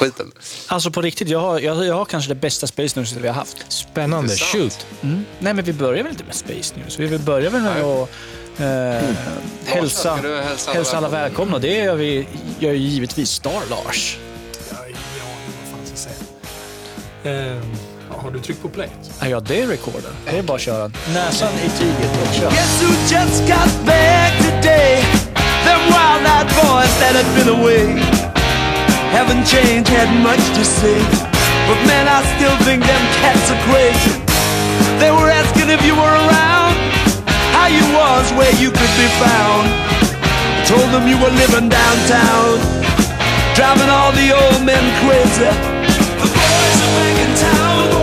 skiten. Alltså på riktigt, jag har, jag, jag har kanske det bästa Space News vi har haft. Spännande. Shoot. Mm. Nej, men vi börjar väl inte med Space News? Vi vill börja väl med att eh, hälsa, du hälsa alla hälsa alla välkomna? Det gör vi gör ju givetvis. Jag har ingen aning vad fan jag ska säga. Ja, har du tryckt på play? Ja, ja, det är recorder. Det är bara att köra. Näsan i tyget och kör. Guess who just got back today? Them wild-eyed boys that had been away haven't changed, had much to say. But man, I still think them cats are crazy. They were asking if you were around, how you was, where you could be found. Told them you were living downtown, driving all the old men crazy. The boys are back in town.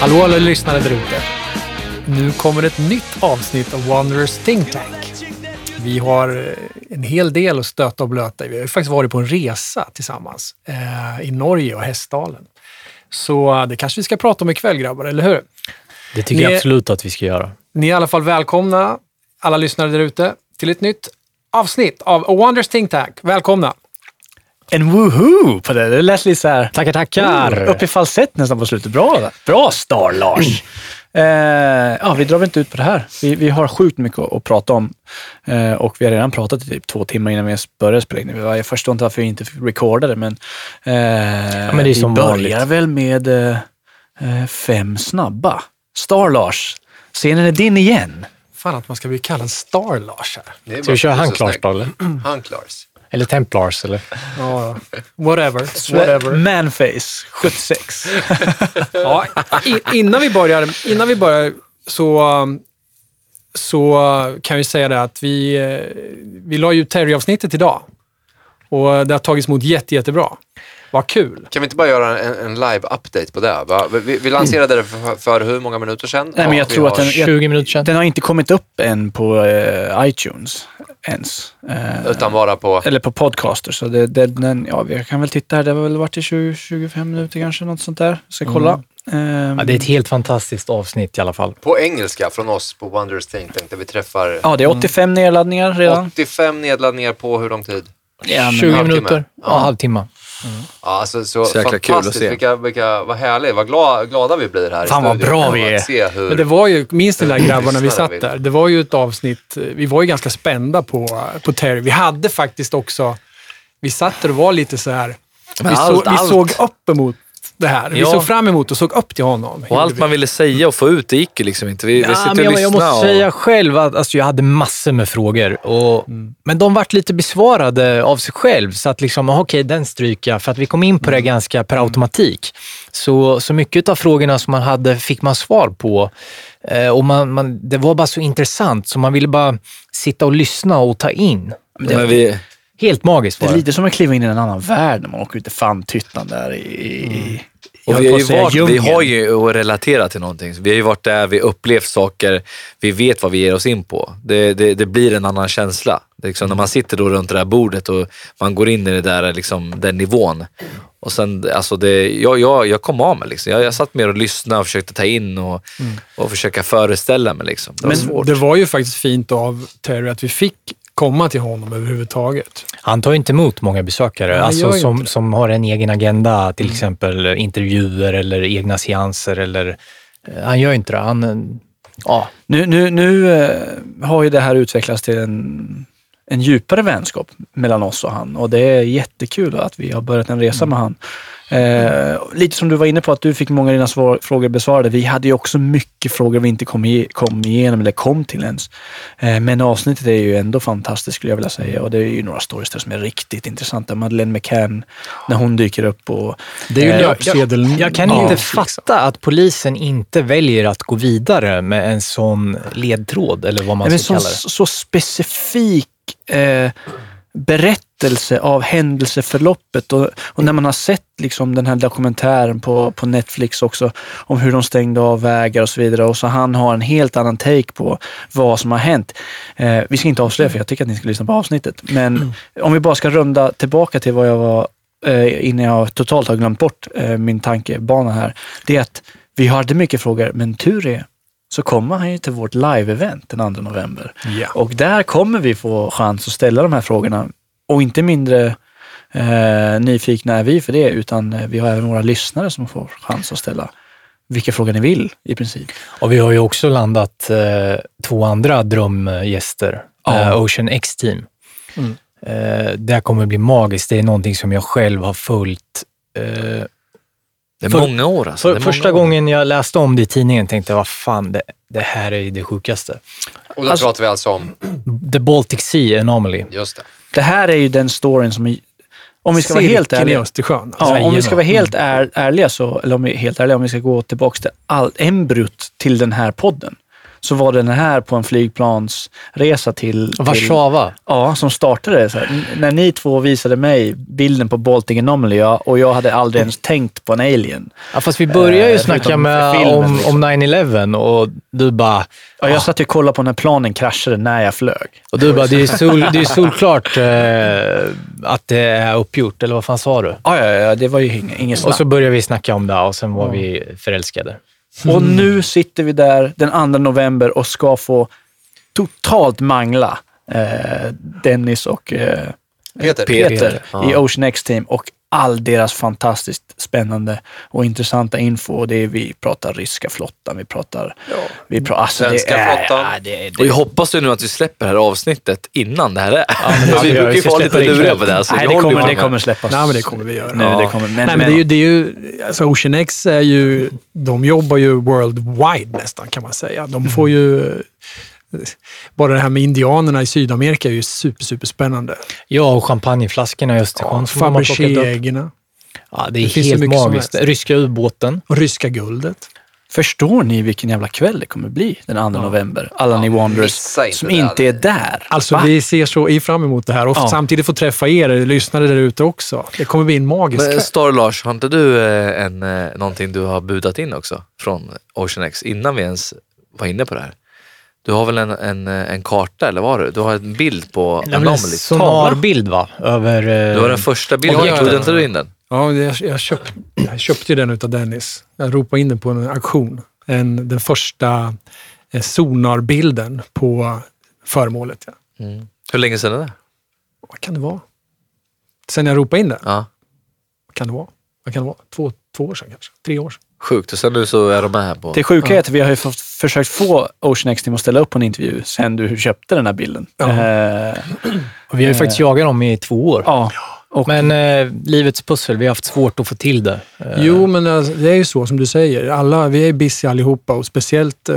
Hallå alla lyssnare där ute. Nu kommer ett nytt avsnitt av Wanderers Think Tank. Vi har eh, en hel del att stöta och blöta. Vi har ju faktiskt varit på en resa tillsammans eh, i Norge och Hästdalen. Så eh, det kanske vi ska prata om ikväll grabbar, eller hur? Det tycker Ni jag absolut att vi ska göra. Ni är i alla fall välkomna, alla lyssnare där ute, till ett nytt avsnitt av A Wonders Think Tank. Välkomna! En woohoo på det. Det lät lite så här... Tackar, tackar. Upp i falsett nästan på slutet. Bra, bra Star-Lars. Eh, ja, vi drar väl inte ut på det här. Vi, vi har sjukt mycket att, att prata om eh, och vi har redan pratat i typ två timmar innan vi ens började spela in. Jag förstår inte varför vi inte recordade, men, eh, men det är vi som börjar vanligt. väl med eh, eh, fem snabba. Star-Lars, scenen är din igen. Fan att man ska bli kallad Star-Lars här. Det är Ska vi köra så Hanklars snyggt. då, eller? Hanklars. Eller Templars, eller? Ja, whatever. whatever. Manface, 76. Ja, innan vi börjar, innan vi börjar så, um, så kan vi säga det att vi, eh, vi la ju Terry-avsnittet idag. Och det har tagits emot jätte, jättebra. Vad kul! Kan vi inte bara göra en, en live-update på det? Va? Vi, vi lanserade det för, för hur många minuter sedan? Nej, men jag vi tror att den- jag- 20 minuter sedan. Den har inte kommit upp än på eh, iTunes ens. Eh, Utan bara på... Eller på podcaster. Så det, det, den, ja, vi kan väl titta här. Det har väl varit i 20-25 minuter kanske, något sånt där. Ska kolla. Ehm, Ja, det är ett helt fantastiskt avsnitt i alla fall. På engelska från oss på Wonders Think Tank där vi träffar ja, det är 85 nedladdningar redan. 85 nedladdningar på hur lång tid? Ja, men 20 halvtimme. minuter. Ja, halvtimme. Ja, alltså, så, Så jäkla kul att fantastiskt. se. Vilka, vilka, vad härligt, vad glada, glada vi blir här Fan, vad bra vi är. Hur... Men det var ju, minns ni där grabbarna vi satt där? Det var ju ett avsnitt, vi var ju ganska spända på, på Terry. Vi hade faktiskt också, vi satt där och var lite så här, vi, Men så, allt, vi allt. såg upp emot det här. Vi Ja. såg fram emot och såg upp till honom. Och allt man ville säga och få ut, det gick ju liksom inte. Vi, vi Ja, sitter men och jag, jag måste och... säga själv att alltså, jag hade massor med frågor. Och, Men de vart lite besvarade av sig själv. Så att liksom, okej, den stryker jag. För att vi kom in på det ganska per automatik. Så, så mycket av frågorna som man hade fick man svar på. Eh, och man, man, det var bara så intressant, så man ville bara sitta och lyssna och ta in. Men vi, Helt magiskt Det var är det. lite som att kliva in i en annan värld när man åker ut i Fantyttan där i... i jag och vi, har ju varit, vi har ju att relatera till någonting. Vi har ju varit där, vi upplevt saker, vi vet vad vi ger oss in på. Det, det, det blir en annan känsla. Det är liksom, När man sitter då runt det där bordet och man går in i det där, liksom, den nivån. Och sen, alltså det, jag, jag, jag kom av mig. Liksom. Jag, jag satt mer och lyssnade och försökte ta in och, och försöka föreställa mig. Liksom. Det var Men svårt. det var ju faktiskt fint av Terry att vi fick komma till honom överhuvudtaget. Han tar ju inte emot många besökare Nej, alltså, som, som har en egen agenda, till exempel intervjuer eller egna seanser. Eller, eh, han gör inte det. Han, ja, Nu, nu, nu eh, har ju det här utvecklats till en, en djupare vänskap mellan oss och han och det är jättekul att vi har börjat en resa med han. Eh, lite som du var inne på att du fick många av dina svar, frågor besvarade. Vi hade ju också mycket frågor vi inte kom, i, kom igenom eller kom till ens. Eh, men avsnittet är ju ändå fantastiskt skulle jag vilja säga och det är ju några stories där som är riktigt intressanta. Madeleine McCann när hon dyker upp och Det är ju Eh, löpsedel. Jag kan Ja, inte liksom. fatta att polisen inte väljer att gå vidare med en sån ledtråd, eller vad man Nej, ska så, kalla det. så specifik eh, berättelse av händelseförloppet och, och när man har sett liksom den här dokumentären på, på Netflix också om hur de stängde av vägar och så vidare och så han har en helt annan take på vad som har hänt. Eh, vi ska inte avslöja för jag tycker att ni ska lyssna på avsnittet. Men om vi bara ska runda tillbaka till vad jag var eh, innan jag totalt har glömt bort eh, min tankebana här. Det är att vi hade mycket frågor, men tur är så kommer han ju till vårt live-event den 2 november. Ja. Och där kommer vi få chans att ställa de här frågorna. Och inte mindre eh, nyfikna är vi för det, utan eh, vi har även våra lyssnare som får chans att ställa vilka frågor ni vill i princip. Och vi har ju också landat eh, två andra drömgäster. Ja. Eh, Ocean X-team. Mm. Eh, det här kommer bli magiskt. Det är någonting som jag själv har följt. Det är För- många år alltså. för, det är många första år. gången jag läste om det i tidningen tänkte jag, vad fan, det, det här är ju det sjukaste. Och då Alltså- pratar vi alltså om, The Baltic Sea Anomaly. just det. Det här är ju den storyn som, om vi ska vara helt Cirkeln i ärliga, Östersjön. Ja, om vi ska vara helt är, ärliga, så, eller om vi är helt ärliga, om vi ska gå tillbaka till all, embryot till den här podden, så var den här på en flygplansresa till... till Warszawa. Ja, som startade så här. När ni två visade mig bilden på Baltic Anomaly ja, och jag hade aldrig ens tänkt på en alien. Ja, fast vi börjar ju Eh, snacka med, filmen, om, liksom. om 9-11 och du bara, Ja, jag satt ju och kollade på när planen kraschade när jag flög. och du bara det är, sol, det är solklart eh, att det är uppgjort, eller vad fan sa du? Ja, ja, ja det var ju inget, inget Och snack. så började vi snacka om det och sen var vi förälskade. Och nu sitter vi där den 2 november och ska få totalt mangla eh, Dennis och eh, Peter. Peter Ja. i Ocean X-team och all deras fantastiskt spännande och intressanta info. Och det är, vi pratar ryska flottan, vi pratar... Vi pratar alltså, Svenska det är, flottan. Ja, det, är- Och det, jag hoppas ju nu att vi släpper det här avsnittet innan det här är. men det ska vi brukar ju vara lite luriga på det. Alltså, nej, det kommer, det kommer släppas. Nej, men det kommer vi göra. Nu, Ja. det kommer, men, Nej, men det är ju, det är ju, alltså Ocean X är ju, de jobbar ju worldwide nästan kan man säga. De får ju, bara det här med indianerna i Sydamerika är ju super, super spännande. Ja, och champagneflaskorna i Östersjön som de har plockat upp. Ja, det är Det helt magiskt. Ryska ubåten. och ryska guldet. Förstår ni vilken jävla kväll det kommer bli den 2 november? Alla ni Wanderers som inte är där. Alltså Va? vi ser så i fram emot det här och Ja. samtidigt få träffa er lyssnare där ute också. Det kommer bli en magisk Men kväll. Star Lars, har inte du eh, en, eh, någonting du har budat in också från Ocean X innan vi ens var inne på det här? Du har väl en, en, en karta eller vad har du? Du har en bild på en Anomaly. sonarbild va? Över... eh, Du har den första bilden, Ja, tog inte du in den? Ja, jag, jag, köpt, jag köpte ju den utav Dennis. Jag ropade in den på en auktion. En, den första eh, sonarbilden på föremålet. Ja. Mm. Hur länge sedan är det? Vad kan det vara? Sen jag ropade in det? Ja. Vad kan det vara? Vad kan det vara? Två, två år sedan kanske? Tre år sedan? Sjukt. Och sen nu så är de med här på... Det sjuka är att vi har ju fått, försökt få Ocean X-team att ställa upp på en intervju sen du köpte den här bilden. Ja. Eh, och vi har ju faktiskt jagat dem i två år. ja. Och, Men eh, livets pussel, vi har haft svårt att få till det. Eh, Jo, men alltså, det är ju så som du säger. Alla, vi är busy allihopa och speciellt eh,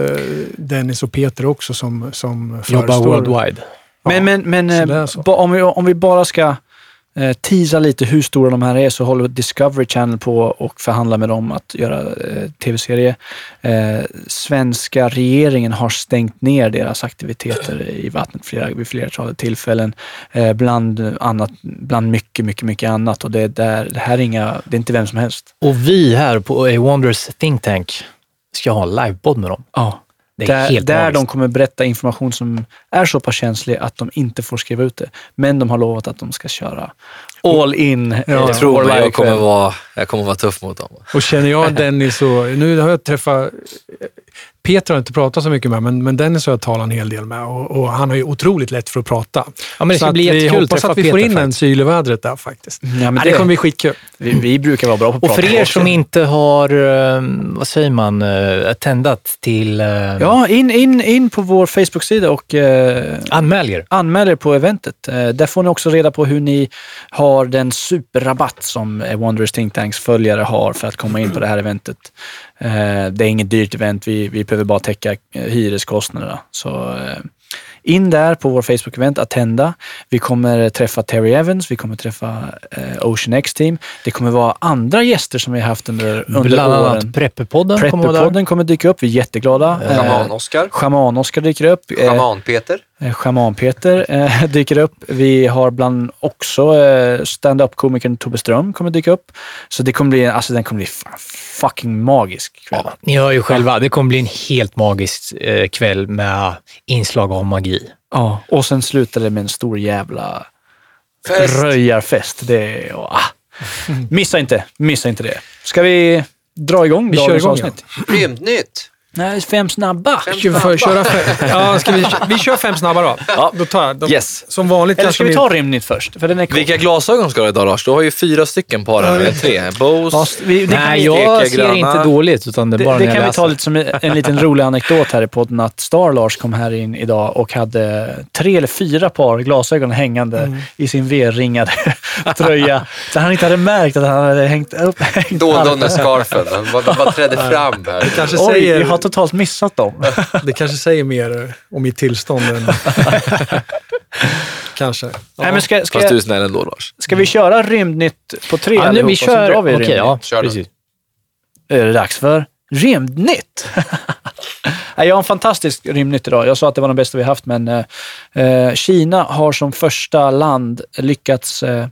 Dennis och Peter också som, som jobbar förestår. worldwide. Men, men, men eh, ba- om, vi, om vi bara ska eh, teasa lite hur stora de här är så håller Discovery Channel på och förhandlar med dem att göra eh, tv-serie. Eh, svenska regeringen har stängt ner deras aktiviteter i vattnet flera, vid flertalet tillfällen. Eh, bland, annat, bland mycket, mycket, mycket annat. Och det, är där, det här är, inga, det är inte vem som helst. Och vi här på A Wonders Think Tank ska ha en livepodd med dem. Ja. Där, där de kommer berätta information som är så pass känslig att de inte får skriva ut det. Men de har lovat att de ska köra all in. eh, Jag tror mig, jag kommer, vara, jag kommer vara tuff mot dem. Och känner jag Dennis och... Nu har jag träffat... Peter har inte pratat så mycket med, men, men Dennis har jag talat en hel del med och, och han har ju otroligt lätt för att prata. Ja, men det så att vi hoppas att vi får Peter in en faktiskt. syl i vädret där faktiskt. Ja, men det, det kommer bli skitkul. vi, vi brukar vara bra på att Och prata. för er som inte har, eh, vad säger man, eh, attendat till... eh, Ja, in, in, in på vår Facebook-sida och eh, Anmäl er. anmäl er på eventet. Där får ni också reda på hur ni har den superrabatt som Wanderers Think Tanks följare har för att komma in på det här eventet. Eh, det är inget dyrt event, vi, vi behöver bara täcka eh, hyreskostnaderna. Så eh, in där på vår Facebook-event, Attenda. Vi kommer träffa Terry Evans, vi kommer träffa Ocean X-team. Det kommer vara andra gäster som vi har haft under, under Bland åren. annat Prepperpodden kommer där. Prepperpodden kommer dyka upp, vi är jätteglada. Schaman-Oskar. Schaman-Oskar dyker upp. Schaman-Peter. Eh, Schaman-Peter eh, dyker upp. Vi har bland också eh, stand-up-komikern Tobbe Ström kommer dyka upp. Så det kommer bli, alltså den kommer bli fucking magisk kväll. Ja, ni hör ju själva, det kommer bli en helt magisk eh, kväll med inslag av magi. Ja, och sen slutar det med en stor jävla Fest. röjarfest. Det ah. Missa inte, missa inte det. Ska vi dra igång Vi kör dagens igång, avsnitt? Rymdnytt. Nej, fem snabba. Fem vi få köra fem? Ja, ska vi, vi kör fem snabba då. Ja. Då tar jag. De, Yes. Som vanligt Eller kanske ska vi ta rymdnytt först? För den är kort. Vilka glasögon ska du ha idag Lars? Du har ju fyra stycken par här, tre. Bose. Ja, vi, det Nej, vi, jag Steka ser gröna. inte dåligt, utan det bara det, det kan vi läser. ta lite som en, en liten rolig anekdot här i podden att Star-Lars kom här in idag och hade tre eller fyra par glasögon hängande Mm. i sin V-ringade tröja. Så han inte hade märkt att han hade hängt upp hängt Då och då alla. när scarfen, den bara, trädde fram här. kanske Oj, säger, totalt missat dem. Det kanske säger mer om mitt tillstånd än... kanske. Ja. Nej, men ska, ska, Fast du är snäll ändå Lars. ska vi köra rymdnytt på tre Ja, nu, vi så kör... drar vi Okej, rymdnytt? ja, Kör precis. är det dags för rymdnytt. Jag har en fantastisk rymdnytt idag. Jag sa att det var den bästa vi haft, men eh, eh, Kina har som första land lyckats eh,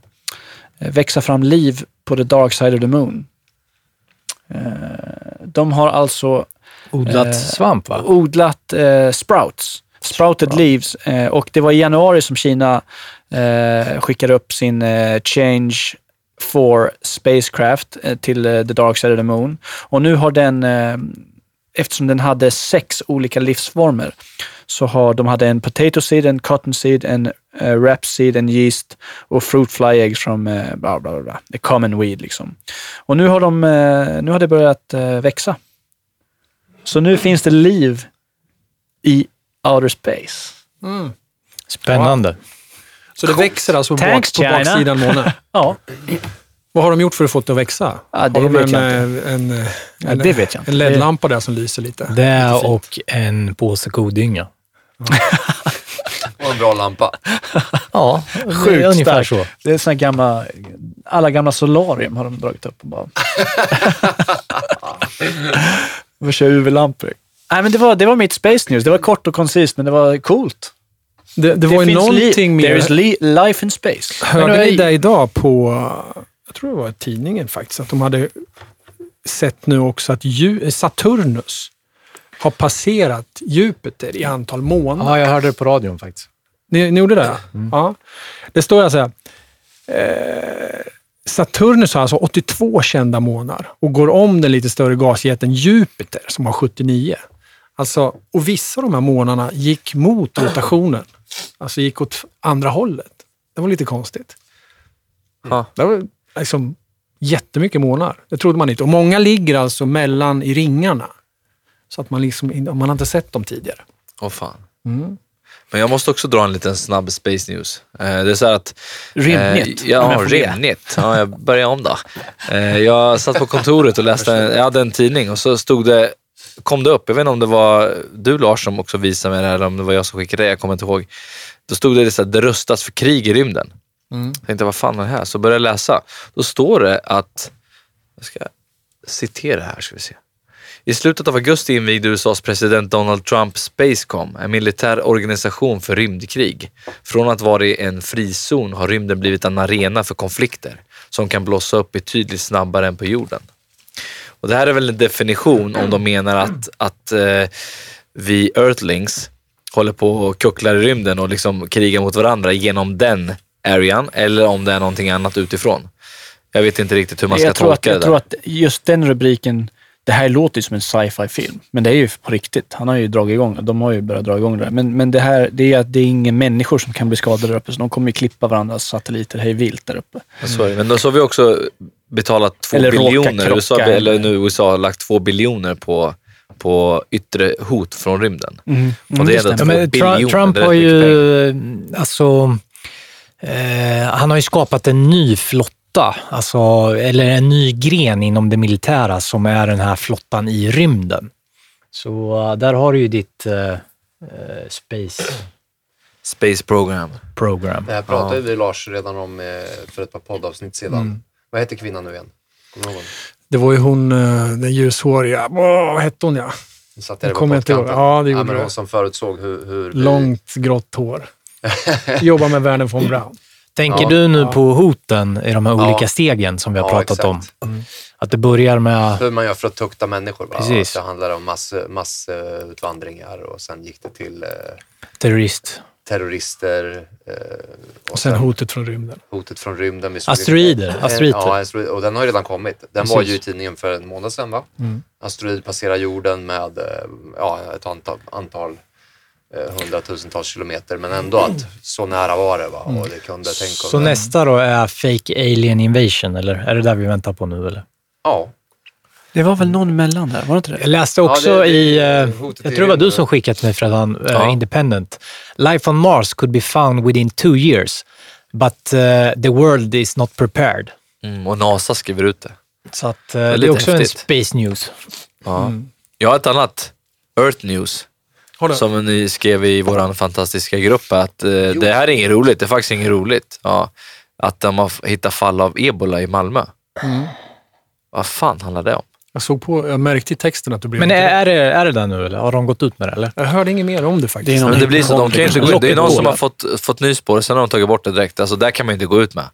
växa fram liv på the dark side of the moon. Eh, de har alltså Odlat Eh, svamp, va? odlat eh, sprouts, sprouted leaves. Eh, och det var i januari som Kina eh, skickade upp sin eh, Change 4 spacecraft eh, till the dark side of the moon. Och nu har den, eftersom den hade sex olika livsformer, så har de hade en potato seed, en cotton seed, en uh, rapeseed, en yeast och fruit fly eggs från uh, bla bla bla, common weed liksom. Och nu har de, eh, nu har det börjat eh, växa. Så nu finns det liv i outer space. Mm. Spännande. Så det växer alltså på, bak, Thanks, på China. baksidan månen. Ja, Vad har de gjort för att få det att växa? Ja, det har de vet en, jag en, en, ja, en, det vet jag inte. en LED-lampa där som lyser lite? Det Lite och en påse kodynga. Och en bra lampa. Ja, Sjukt ungefär starkt. så. Det är såna gamla, alla gamla solarium har de dragit upp och bara... Vi kör UV-lampor. Nej, men det var, det var mitt Space News. Det var kort och koncist, men det var coolt. Det, det, var ju finns någonting li- There is life in space. Hörde ni det idag på, jag tror det var tidningen faktiskt, att de hade sett nu också att Ju- Saturnus har passerat Jupiter i antal månader. Ja, jag hörde det på radion faktiskt. Ni, ni gjorde det? Ja. Det står alltså eh, Saturnus har alltså 82 kända månader och går om den lite större gasjätten Jupiter som har 79. Alltså, och vissa av de här månaderna gick mot rotationen. Alltså gick åt andra hållet. Det var lite konstigt. Ja. Det var liksom jättemycket månader. Det trodde man inte. Och många ligger alltså mellan i ringarna. Så att man liksom, man har inte sett dem tidigare. Åh fan. Mm. Men jag måste också dra en liten snabb space news. Eh, det är så att... Rymdnytt, Eh, ja, rymdnytt. Ja, jag börjar om då. Eh, jag satt på kontoret och läste, en, jag hade en tidning och så stod det, kom det upp, jag vet inte om det var du Lars som också visade mig det här, eller om det var jag som skickade det, jag kommer inte ihåg. Då stod det så här, det rustas för krig i rymden. Jag tänkte, vad fan är det här? Så började jag läsa. Då står det att, jag ska citera här ska vi se. I slutet av augusti invigde USAs president Donald Trump Spacecom, en militär organisation för rymdkrig. Från att vara en frizon har rymden blivit en arena för konflikter som kan blossa upp betydligt snabbare än på jorden. Och det här är väl en definition om de menar att, att eh, vi Earthlings håller på och kucklar i rymden och liksom krigar mot varandra genom den arean eller om det är någonting annat utifrån. Jag vet inte riktigt hur man ska jag tror, att, tolka jag det tror där. att just den rubriken, det här låter ju som en sci-fi film, men det är ju på riktigt. Han har ju dragit igång, de har ju börjat dra igång det där. Men, men det här, det är att det är inga människor som kan bli skadade där uppe, så de kommer ju klippa varandras satelliter hej vilt där uppe. Så det. Men då så har vi också betalat två Eller biljoner. krocka USA, eller- eller nu USA har lagt två biljoner på, på yttre hot från rymden. Och det är Ja, men Tru- biljoner. Trump det är har pengar. ju, alltså, eh, han har ju skapat en ny flotta, alltså, eller en ny gren inom det militära som är den här flottan i rymden. Så eh, där har du ju ditt eh, eh, space Space program. program. Det här pratade vi Lars redan om eh, för ett par poddavsnitt sedan. Vad heter kvinnan nu igen? Hon? Det var ju hon, den ljushåriga, vad hette hon ja? Satt jag Det på inte ihåg. Ja, det gjorde men du. Hon som förutsåg hur... hur vi- Långt grått hår. Jobbar med Werner von Braun. Tänker Ja, du nu på hoten i de här Ja. olika stegen som vi har Ja, pratat exakt. om? Att det börjar med... Hur man gör för att tukta människor. Va? Precis. Att det handlar om mass, massutvandringar och sen gick det till eh, terrorist. terrorister. Eh, och, Och sen hotet från rymden. hotet från rymden. Vi Asteroider, ett- asteroider. Ja, asteroid, och den har ju redan kommit. Den Precis. var ju i tidningen för en månad sedan va? Mm. Asteroid passerar jorden med eh, ja, ett antal, antal eh, hundratusentals kilometer. Men ändå att så nära var det va? Och det kunde tänka Så nästa då är fake alien invasion, eller är det där vi väntar på nu? Eller? Ja. Det var väl någon emellan där, var det inte det? Jag läste också Ja, det- det- i, eh, jag tror det var du som skickat till mig Fredan, uh, Ja. Independent. Life on Mars could be found within two years, but uh, the world is not prepared. Mm, och NASA skriver ut det. Så att, uh, det är också häftigt. en space news. Ja. Jag har ett annat. Earth News. Som ni skrev i vår fantastiska grupp att eh, det här är inget roligt. Det är faktiskt inget roligt. Ja, att de har hittat fall av ebola i Malmö. Mm. Vad fan handlar det om? Jag såg på, jag märkte i texten att du blev Men är, det, är det där nu eller har de gått ut med det? Eller? Jag hörde inget mer om det faktiskt. Det är någon Men det blir så, de kan inte gå ut. Det är någon som har fått, fått nys på det, sen har de tagit bort det direkt. Alltså där kan man inte gå ut med.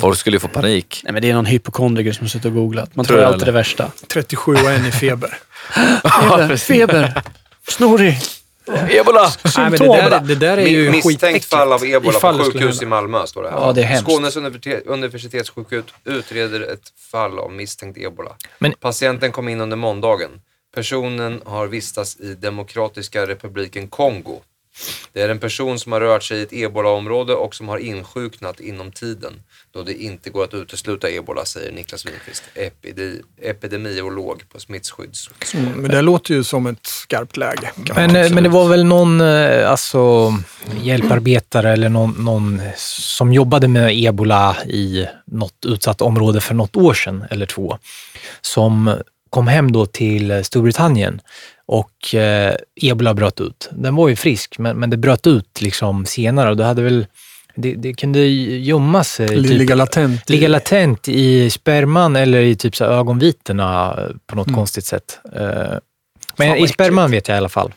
Folk skulle ju få panik. Nej, men det är någon hypokondriker som har suttit och googlat. Man Tror tror alltid eller? det värsta. 37 och en i feber. Feber, feber, snorig. Ebola! Nej, men det, där, det där är ju Misstänkt fall av ebola på sjukhus i. Malmö, står det här. Ja, det är hemskt. Skånes universitet, universitetssjukhus utreder ett fall av misstänkt ebola. Men- Patienten kom in under måndagen. Personen har vistats i Demokratiska republiken Kongo. Det är en person som har rört sig i ett ebola-område och som har insjuknat inom tiden då det inte går att utesluta ebola, säger Niklas Winqvist, epide, epidemiolog på smittskydds... Mm, Men det låter ju som ett skarpt läge. Men, eh, men det var väl någon eh, alltså, hjälparbetare eller någon, någon som jobbade med ebola i något utsatt område för något år sedan eller två, som kom hem då till Storbritannien och eh, ebola bröt ut. Den var ju frisk, men, men det bröt ut liksom senare och det hade väl det, det kunde gömma sig. typ Ligga latent. i- ligga latent i sperman eller i typ så ögonvitorna eh, på något konstigt sätt. Eh, Men i sperman vet jag i alla fall.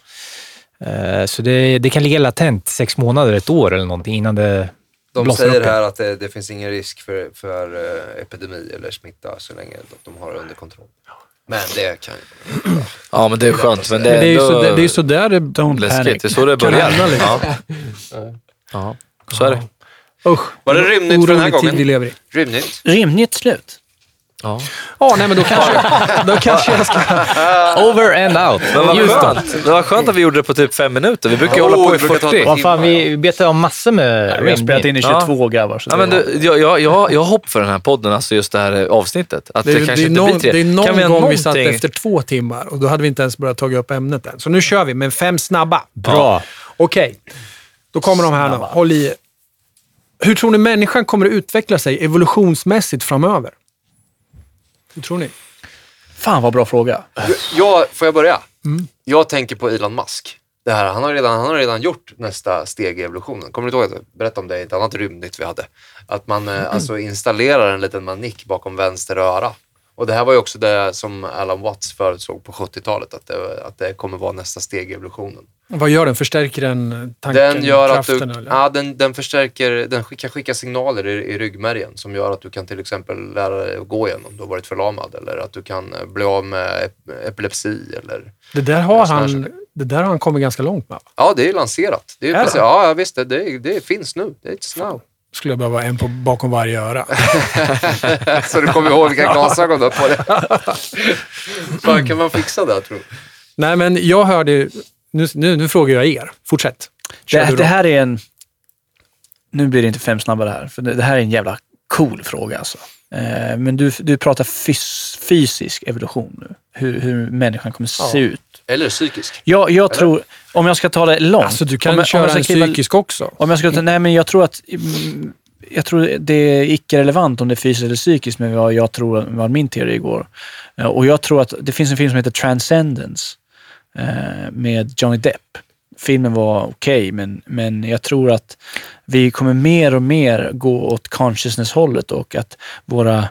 Eh, Så det, det kan ligga latent sex månader, ett år eller någonting innan det De säger här att det, det finns ingen risk för, för eh, epidemi eller smitta så länge de, de har det under kontroll. Men det kan ju... Ja, men det är skönt. Men det, Men det är ju så, det, det är så där det... Don't läskigt. panic. Det är så det börjar. hända, liksom. Ja. ja, så är det. Usch. Var det rymdnytt för den här gången? lever i. Rymdnytt? Rimligt slut. Ja. Ja, nej men då kanske, då kanske jag ska... Over and out. Men vad Just det. skönt. Det var skönt att vi gjorde det på typ fem minuter. Vi brukar ju Oh, hålla på i brukar ta 40. Vad fan, vi betar av massor med Vi har spelat in i Ja. 22 grabbar. Så Ja, men du, jag, jag, jag, jag har hopp för den här podden, alltså just det här avsnittet. Att det, Det, kanske det, är inte någon, blir tre. det är någon kan vi gång ha vi satt någonting- efter två timmar och då hade vi inte ens börjat ta upp ämnet än. Så nu kör vi med fem snabba. Bra. Okej, då kommer de här nu. Håll i er. Hur tror ni människan kommer att utveckla sig evolutionsmässigt framöver? Hur tror ni? Fan vad bra fråga. Jag, får jag börja? Mm. Jag tänker på Elon Musk. Det här, han, har redan, han har redan gjort nästa steg i evolutionen. Kommer du ihåg att jag berättade om det i ett annat rymdnytt vi hade? Att man Mm. eh, alltså installerar en liten manik bakom vänster öra. Och det här var ju också det som Alan Watts förutsåg på 70-talet, att det, att det kommer vara nästa steg i evolutionen. Vad gör den? Förstärker den tanken, Den gör att du, kraften? eller? ja, den, den förstärker, den kan skicka signaler i, i ryggmärgen som gör att du kan till exempel lära dig att gå igen om du har varit förlamad eller att du kan eh, bli av med ep- epilepsi eller Det där har han, det där har han kommit ganska långt med. Ja, det är lanserat. Det är Är precis, det? ja, ja, visst. Det, det, det finns nu. It's now. Skulle jag behöva en på, bakom varje öra. Så du kommer ihåg vilka glasögon du har på dig. Fan, kan man fixa det, tror du? Nej, men jag hörde... Nu, nu, nu frågar jag er. Fortsätt. Det, det här är en... Nu blir det inte fem snabba det här, för det, det här är en jävla cool fråga alltså. Eh, men du, du pratar fys, fysisk evolution nu. Hur, hur människan kommer se ut. Eller psykisk. Jag, jag tror, om jag ska ta det långt. Alltså, du om kan jag- om köra jag ska en kliva- psykisk också. Om jag ska ta, nej men jag tror att mm, jag tror det är icke-relevant om det är fysiskt eller psykiskt, men vad jag tror var min teori igår. Eh, Och jag tror att det finns en film som heter Transcendence eh, med Johnny Depp. Filmen var okej, men, men jag tror att vi kommer mer och mer gå åt consciousness-hållet och att våra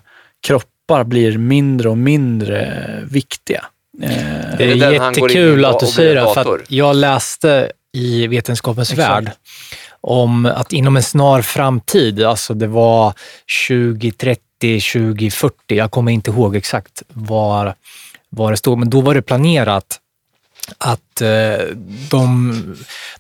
kroppar blir mindre och mindre viktiga. Eh, Det Är det jättekul att du säger det, för jag läste i Vetenskapens Exakt. värld om att inom en snar framtid, alltså det var 2030, 2040, jag kommer inte ihåg exakt var, var det stod, men då var det planerat att eh, de,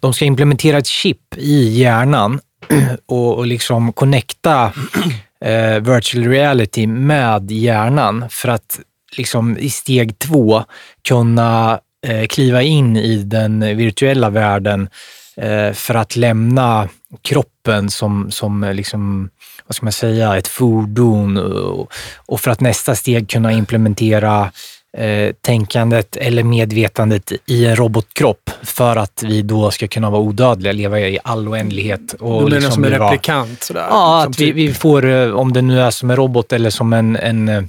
de ska implementera ett chip i hjärnan och, och liksom connecta eh, virtual reality med hjärnan för att liksom i steg två kunna eh, kliva in i den virtuella världen eh, för att lämna kroppen som, som eh, liksom, vad ska man säga, ett fordon och, och för att nästa steg kunna implementera eh, tänkandet eller medvetandet i en robotkropp för att vi då ska kunna vara odödliga, leva i all oändlighet. Och Du menar liksom som en replikant? Sådär, Ja, liksom att vi, typ- vi får, eh, om det nu är som en robot eller som en, en eh,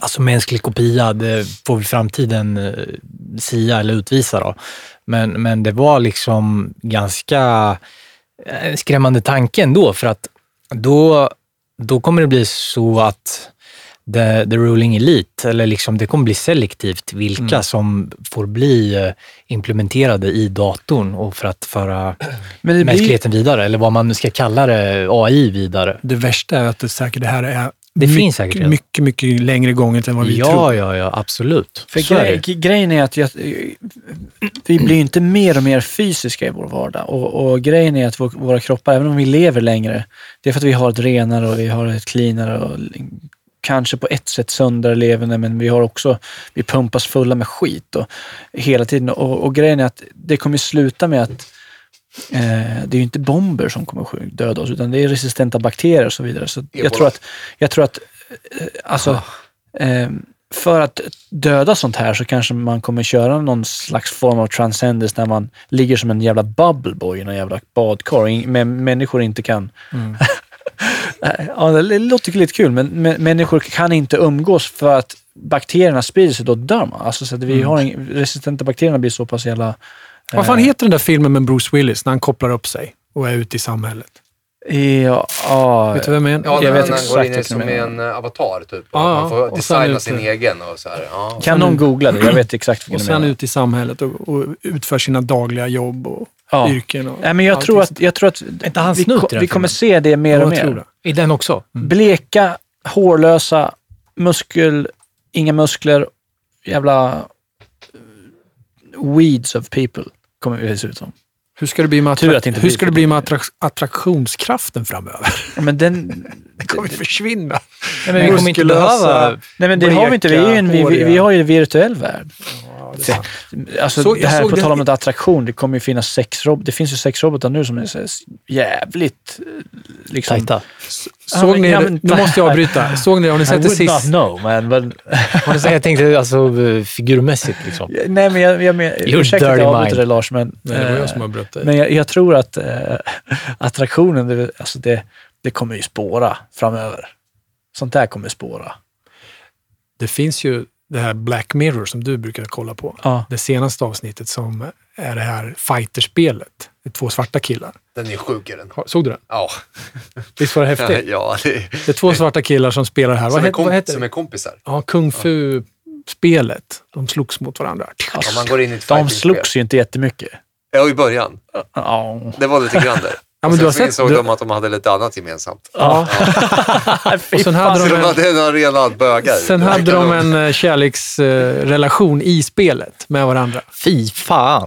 alltså mänsklig kopia, det får väl framtiden sia eller utvisa. Då. Men, men det var liksom ganska skrämmande tanke ändå, för att då, då kommer det bli så att the, the ruling elite, eller liksom det kommer bli selektivt vilka som får bli eh, implementerade i datorn och för att föra men det blir, mänskligheten vidare, eller vad man nu ska kalla det, AI vidare. Det värsta är att det säkert det här är Det mycket, finns säkert mycket, mycket längre gånget än vad vi Ja, tror. ja, ja, absolut. för är det. grejen är att jag, vi blir inte mer och mer fysiska i vår vardag. Och, och grejen är att vår, våra kroppar, även om vi lever längre, det är för att vi har ett renare och vi har ett cleanare och kanske på ett sätt sundare levande, men vi har också, vi pumpas fulla med skit och, hela tiden. Och, och grejen är att det kommer sluta med att eh, det är ju inte bomber som kommer döda oss, utan det är resistenta bakterier och så vidare. Så jag tror att, jag tror att eh, alltså, eh, för att döda sånt här så kanske man kommer köra någon slags form av transcendence där man ligger som en jävla bubble boy i någon jävla badkar men människor inte kan... ja, det låter lite kul, men, men människor kan inte umgås för att bakterierna sprider sig, då dör man. Alltså, så att vi har en, resistenta bakterierna blir så pass jävla... Vad fan heter den där filmen med Bruce Willis när han kopplar upp sig och är ute i samhället? Ja, ja, Vet du vem jag menar? Ja, Jag vet han exakt går in i som en eh, avatar typ. Och Ja, man får och designa sin egen och så här. Ja. kan någon googla det? Jag vet exakt Och vad du sen ut i samhället och, och utför sina dagliga jobb och Ja. yrken. Och Nej, men jag tror att, jag tror att inte han vi, ko- den vi kommer se det mer Ja, och mer. det. I den också? Bleka, hårlösa, muskel, inga muskler, jävla eh, weeds of people kommer vi se ut som. Hur ska det bli med, attra- att det hur ska det bli med attra- attraktionskraften framöver? Men den... Det kommer ju försvinna. Nej, men Vi kommer inte behöva... Nej men det har vi inte. Vi, en, vi, vi, har ju en virtuell värld. Alltså Så- jag det här på tal om ett attraktion, det kommer ju finnas sex robotar. Det finns ju sex robotar nu som är så jävligt eh, liksom... Tajta. Såg men- ni, ja, men- nu måste jag avbryta. Såg ni, har ni I sett det would not sist? know, man. men Har ni sett- Jag tänkte alltså eh, figurmässigt liksom. Nej men jag, jag men, Your ursäkta att jag avbryter det Lars, men... Nej, det var eh, jag som avbröt dig. Men jag, jag tror att eh, attraktionen, det, alltså det, det kommer ju spåra framöver. Sånt där kommer spåra. Det finns ju det här Black Mirror som du brukar kolla på. Ja. Det senaste avsnittet som är det här fighterspelet. Det är två svarta killar. Den är sjuk är den. Såg du den? Ja. Visst var det häftigt? ja, det är, Det är två svarta killar som spelar här. som, Vad, är kom, vad heter som det? är kompisar. Ja, Kung Fu-spelet. De slogs mot varandra. Ja, man går in i ett De slogs ju inte jättemycket. Ja, i början. Ja. Det var lite grann där. Ja, men och du har sen så insåg du- de att de hade lite annat gemensamt. Ja. Och sen hade Så de de en, hade en arena bögar. sen hade de en eh, kärleksrelation i spelet med varandra. Fy fan!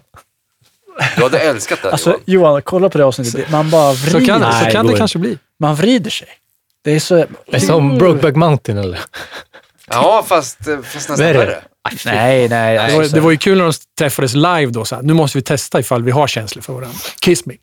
Du hade älskat det Alltså Johan. Johan, kolla på det avsnittet. Man bara vrider Så kan, så Nej, kan går det kanske bli. Man vrider sig. Det är så... Det är som Brokeback Mountain eller? Ja, fast, eh, fast nästan Värre. Nej, nej. Det var, det var ju kul när de träffades live då. Så här, nu måste vi testa ifall vi har känslor för varandra. Kiss me.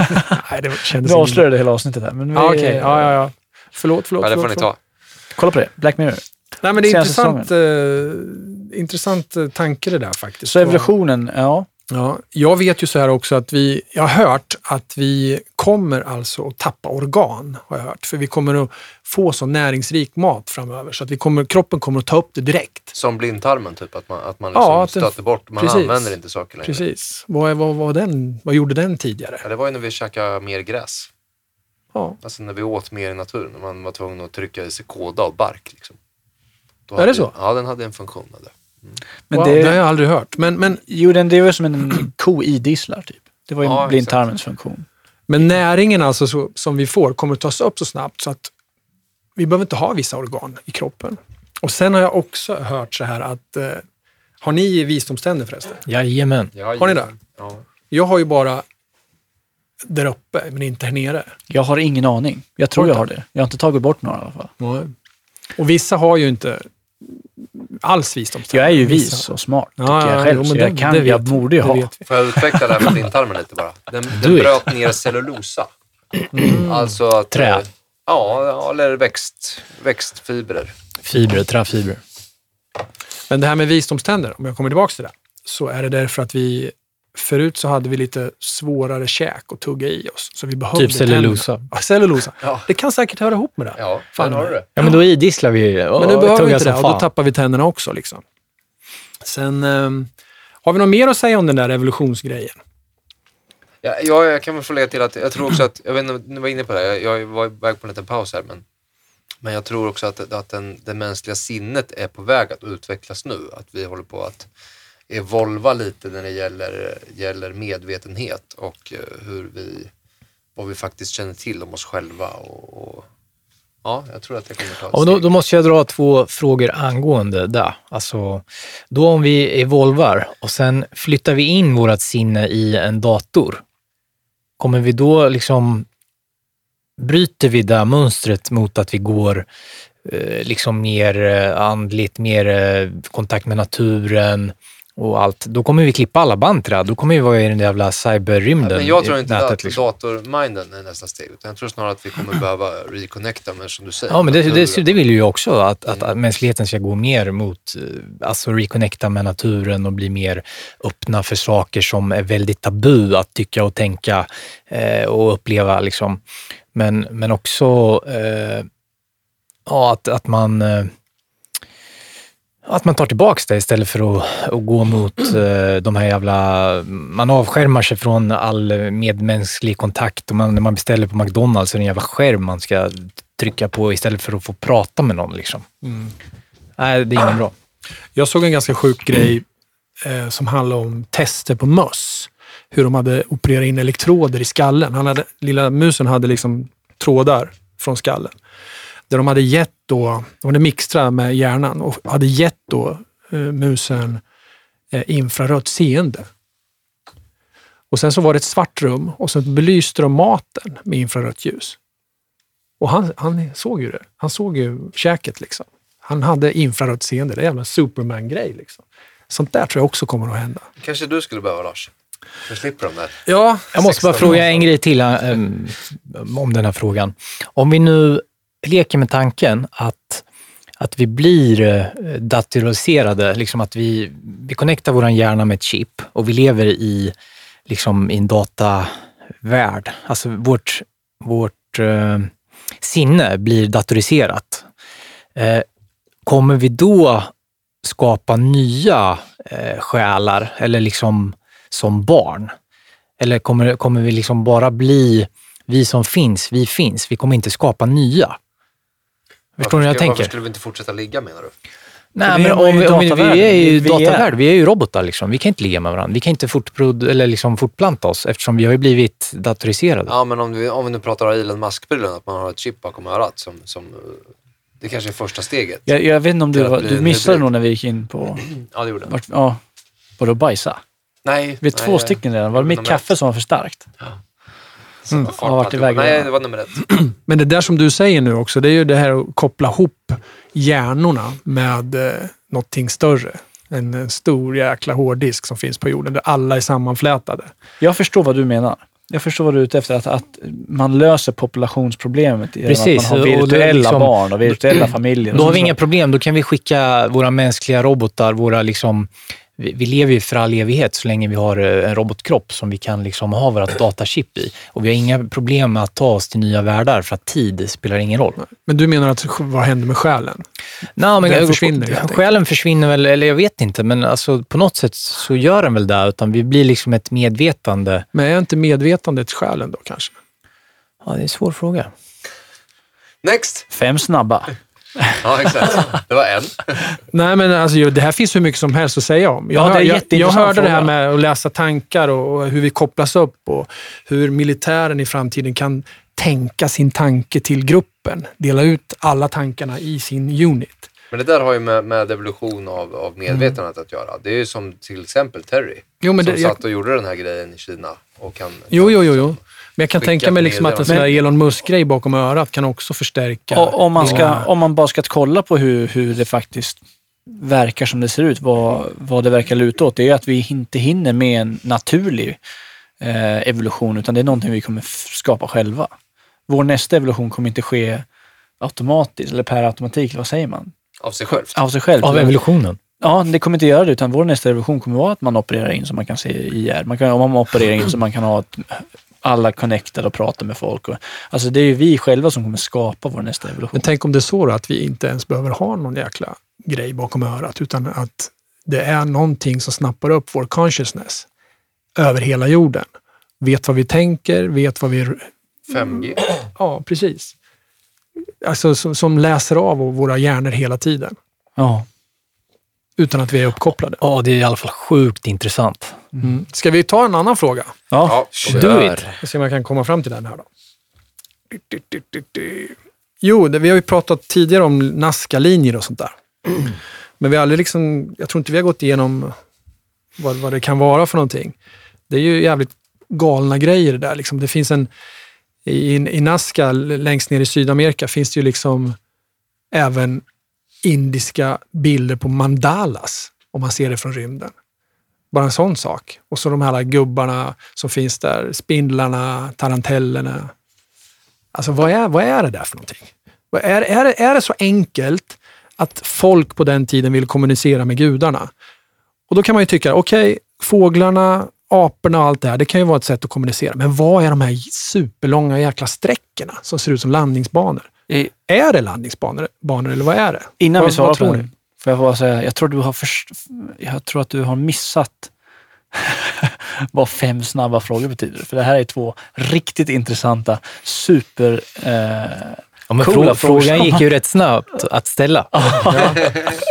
Nej, det kändes Nu avslöjar det hela avsnittet här. Men vi, Ja, okej. Ja, ja, ja. Förlåt, förlåt. Ja, det får förlåt, ni förlåt. ta. Kolla på det. Black Mirror. Nej, men det är Senaste intressant, eh, intressant eh, tanke det där faktiskt. Så evolutionen, ja. Ja, jag vet ju så här också att vi, jag har hört att vi kommer alltså att tappa organ, har jag hört. För vi kommer att få så näringsrik mat framöver så att vi kommer, kroppen kommer att ta upp det direkt. Som blindtarmen, typ. Att man, att man liksom Ja, att den- stöter bort. Man precis. använder inte saker längre. Precis. Vad, vad, vad, den, vad gjorde den tidigare? Ja, det var ju när vi käkade mer gräs. Ja. Alltså när vi åt mer i naturen. När man var tvungen att trycka i sig kåda och bark. Liksom. Då Är hade, det så? Ja, den hade en funktion. Det. Men wow, det, det har jag aldrig hört. Men, men, jo, den, det var som en ko idisslar typ. Det var ju Ja, en exakt. blindtarmens-funktion. men näringen alltså så, som vi får kommer att tas upp så snabbt så att vi behöver inte ha vissa organ i kroppen. Och sen har jag också hört så här att, eh, har ni visdomständer förresten? Jajamän. Ja, Har ni det? Ja. Jag har ju bara där uppe, men inte här nere. Jag har ingen aning. Jag tror jag har det. Jag har inte tagit bort några i alla fall. Och vissa har ju inte alls visdomständer. Jag är ju vis och smart, Ja, tycker jag ja, själv. jo, men så det- jag, kan, det vet jag vi. borde ju ha. Får jag utveckla det här med blindtarmen lite bara? Den, den bröt ner cellulosa. Alltså att... Trä. eh, Ja, eller växt, växtfibrer. Fibrer, träfibrer. Men det här med visdomständer, om jag kommer tillbaka till det, så är det därför att vi Förut så hade vi lite svårare käk att tugga i oss. Så vi behövde Typ cellulosa. Ja, cellulosa. Ja. Det kan säkert höra ihop med det. Ja, Fan, har du det. Ja, men då idisslar vi ju. Men nu behöver vi inte det och då tappar vi tänderna också. Liksom. Sen ehm, har vi något mer att säga om den där evolutionsgrejen? Ja, ja, jag kan väl få lägga till att jag tror också att, jag vet inte om ni var inne på det, här, jag, jag var iväg på en liten paus här, men, men jag tror också att, att den, det mänskliga sinnet är på väg att utvecklas nu. Att vi håller på att evolva lite när det gäller, gäller medvetenhet och eh, hur vi, vad vi faktiskt känner till om oss själva. Och, och, ja, jag tror att det kommer ta ett Och då, då måste jag dra två frågor angående det. Alltså, då om vi evolvar och sen flyttar vi in vårt sinne i en dator, kommer vi då liksom, bryter vi det mönstret mot att vi går eh, liksom mer eh, andligt, mer kontakt med naturen och allt. Då kommer vi klippa alla band till det. Då kommer vi vara i den jävla cyberrymden. Men jag tror inte nätet, att liksom. datorminden är nästa steg, utan jag tror snarare att vi kommer behöva reconnecta med, som du säger, Ja, men det, det, det vill ju jag också, att, att mänskligheten ska gå mer mot, eh, alltså reconnecta med naturen och bli mer öppna för saker som är väldigt tabu att tycka och tänka eh, och uppleva. Liksom. Men, men också eh, ja, att, att man eh, att man tar tillbaks det istället för att, att gå mot eh, de här jävla... Man avskärmar sig från all medmänsklig kontakt och man, när man beställer på McDonalds är det en jävla skärm man ska trycka på istället för att få prata med någon. Liksom. Nej, det är inget bra. Jag såg en ganska sjuk grej eh, som handlade om tester på möss. Hur de hade opererat in elektroder i skallen. Han hade, lilla musen hade liksom trådar från skallen. Där de hade gett då, de hade mixtrat med hjärnan och hade gett då eh, musen eh, infrarött seende. Och sen så var det ett svart rum och så belyste de maten med infrarött ljus. Och han, han såg ju det. Han såg ju käket liksom. Han hade infrarött seende. Det är en jävla Superman-grej. Liksom. Sånt där tror jag också kommer att hända. Kanske du skulle behöva Lars? Du slipper de där. Ja, Jag måste bara 16 fråga en grej till ähm, om den här frågan. Om vi nu leker med tanken att, att vi blir eh, datoriserade, liksom att vi, vi connectar vår hjärna med ett chip och vi lever i, liksom, i en datavärld. Alltså vårt, vårt eh, sinne blir datoriserat. Eh, kommer vi då skapa nya eh, själar eller liksom som barn? Eller kommer, kommer vi liksom bara bli vi som finns, vi finns. Vi kommer inte skapa nya. Förstår ni hur jag tänker? Varför skulle vi inte fortsätta ligga menar du? Nej, men var om, vi- om vi, är ju Vi är- datavärld, vi är ju robotar. Liksom. Vi kan inte ligga med varandra. Vi kan inte fortprod, eller liksom fortplanta oss eftersom vi har ju blivit datoriserade. Ja, men om vi, om vi nu pratar Elon Musk-prylen, att man har ett chip bakom örat som, som eh, det kanske är första steget. Jag, jag vet inte om du, var, du missade nog när vi gick in på... Ja, det gjorde jag. Ja, vadå bajsa? Nej. Vi är nej, två stycken redan. Var det mitt kaffe som var för starkt? Så Mm, fart har varit iväg Nej, det var nummer ett. men det där som du säger nu också, det är ju det här att koppla ihop hjärnorna med eh, någonting större. En, en stor jäkla hårddisk som finns på jorden där alla är sammanflätade. Jag förstår vad du menar. Jag förstår vad du är ute efter. Att, att man löser populationsproblemet genom Precis, att man har virtuella liksom- barn och virtuella familjer. Då har vi inga problem. Då kan vi skicka våra mänskliga robotar, våra liksom, vi, vi lever ju för all evighet så länge vi har eh, en robotkropp som vi kan liksom ha vårt datachip i. Och vi har inga problem med att ta oss till nya världar för att tid spelar ingen roll. Men du menar att vad händer med själen? Nej, men Den försvinner. Själen försvinner väl, eller jag vet inte, men alltså, på något sätt så gör den väl det. Utan vi blir liksom ett medvetande. Men är inte medvetandet själen då kanske? Ja, det är en svår fråga. Next! Fem snabba. Ja, exakt. Det var en. Nej, men alltså, det här finns hur mycket som helst att säga om. Jag, Ja, det är hör- jag, jag hörde det här fråga. med att läsa tankar och, och hur vi kopplas upp och hur militären i framtiden kan tänka sin tanke till gruppen. Dela ut alla tankarna i sin unit. Men det där har ju med, med evolution av, av medvetandet att göra. Det är ju som till exempel Terry. Jo, men som det, jag, satt och gjorde den här grejen i Kina. Och kan, jo, jo, jo, jo. Men jag kan tänka mig liksom att en sån här. Elon Musk-grej bakom örat kan också förstärka. Och, om, man ska, om man bara ska kolla på hur, hur det faktiskt verkar som det ser ut, vad, vad det verkar luta åt, det är att vi inte hinner med en naturlig eh, evolution, utan det är någonting vi kommer skapa själva. Vår nästa evolution kommer inte ske automatiskt, eller per automatik, eller vad säger man? av sig själv. Av sig själv. Av evolutionen. Ja, det kommer inte göra det, utan vår nästa revolution kommer vara att man opererar in så man kan se IR. Man kan, om man opererar in så man kan ha ett, alla connected och prata med folk. Och, alltså det är ju vi själva som kommer skapa vår nästa revolution. Men tänk om det är så då att vi inte ens behöver ha någon jäkla grej bakom örat, utan att det är någonting som snappar upp vår consciousness över hela jorden. Vet vad vi tänker, vet vad vi... 5G. Ja, precis. Alltså som, som läser av våra hjärnor hela tiden, Ja. utan att vi är uppkopplade. Ja, det är i alla fall sjukt intressant. Mm. Ska vi ta en annan fråga? Ja. Ja, Do it. Jag ser om jag kan komma fram till den här då. Jo, det, vi har ju pratat tidigare om Nazca-linjer och sånt där. Men vi har aldrig liksom, jag tror inte vi har gått igenom vad, vad det kan vara för någonting. Det är ju jävligt galna grejer det där. Liksom. Det finns en, i, i Nazca längst ner i Sydamerika finns det ju liksom även indiska bilder på mandalas, om man ser det från rymden. Bara en sån sak. Och så de här gubbarna som finns där, spindlarna, tarantellerna. Alltså vad är, vad är det där för någonting? Är, är, det, är det så enkelt att folk på den tiden ville kommunicera med gudarna? Och då kan man ju tycka, okej, fåglarna, aporna och allt det här, det kan ju vara ett sätt att kommunicera. Men vad är de här superlånga jäkla sträckorna som ser ut som landningsbanor? I, Är det landningsbanor banor, eller vad är det? innan Vad- vi svarar på det? Får jag bara säga, jag tror du har, först, jag tror att du har missat vad fem snabba frågor betyder. För det här är två riktigt intressanta, super... Eh, Ja, men Coola frågor. frågan gick ju rätt snabbt att ställa.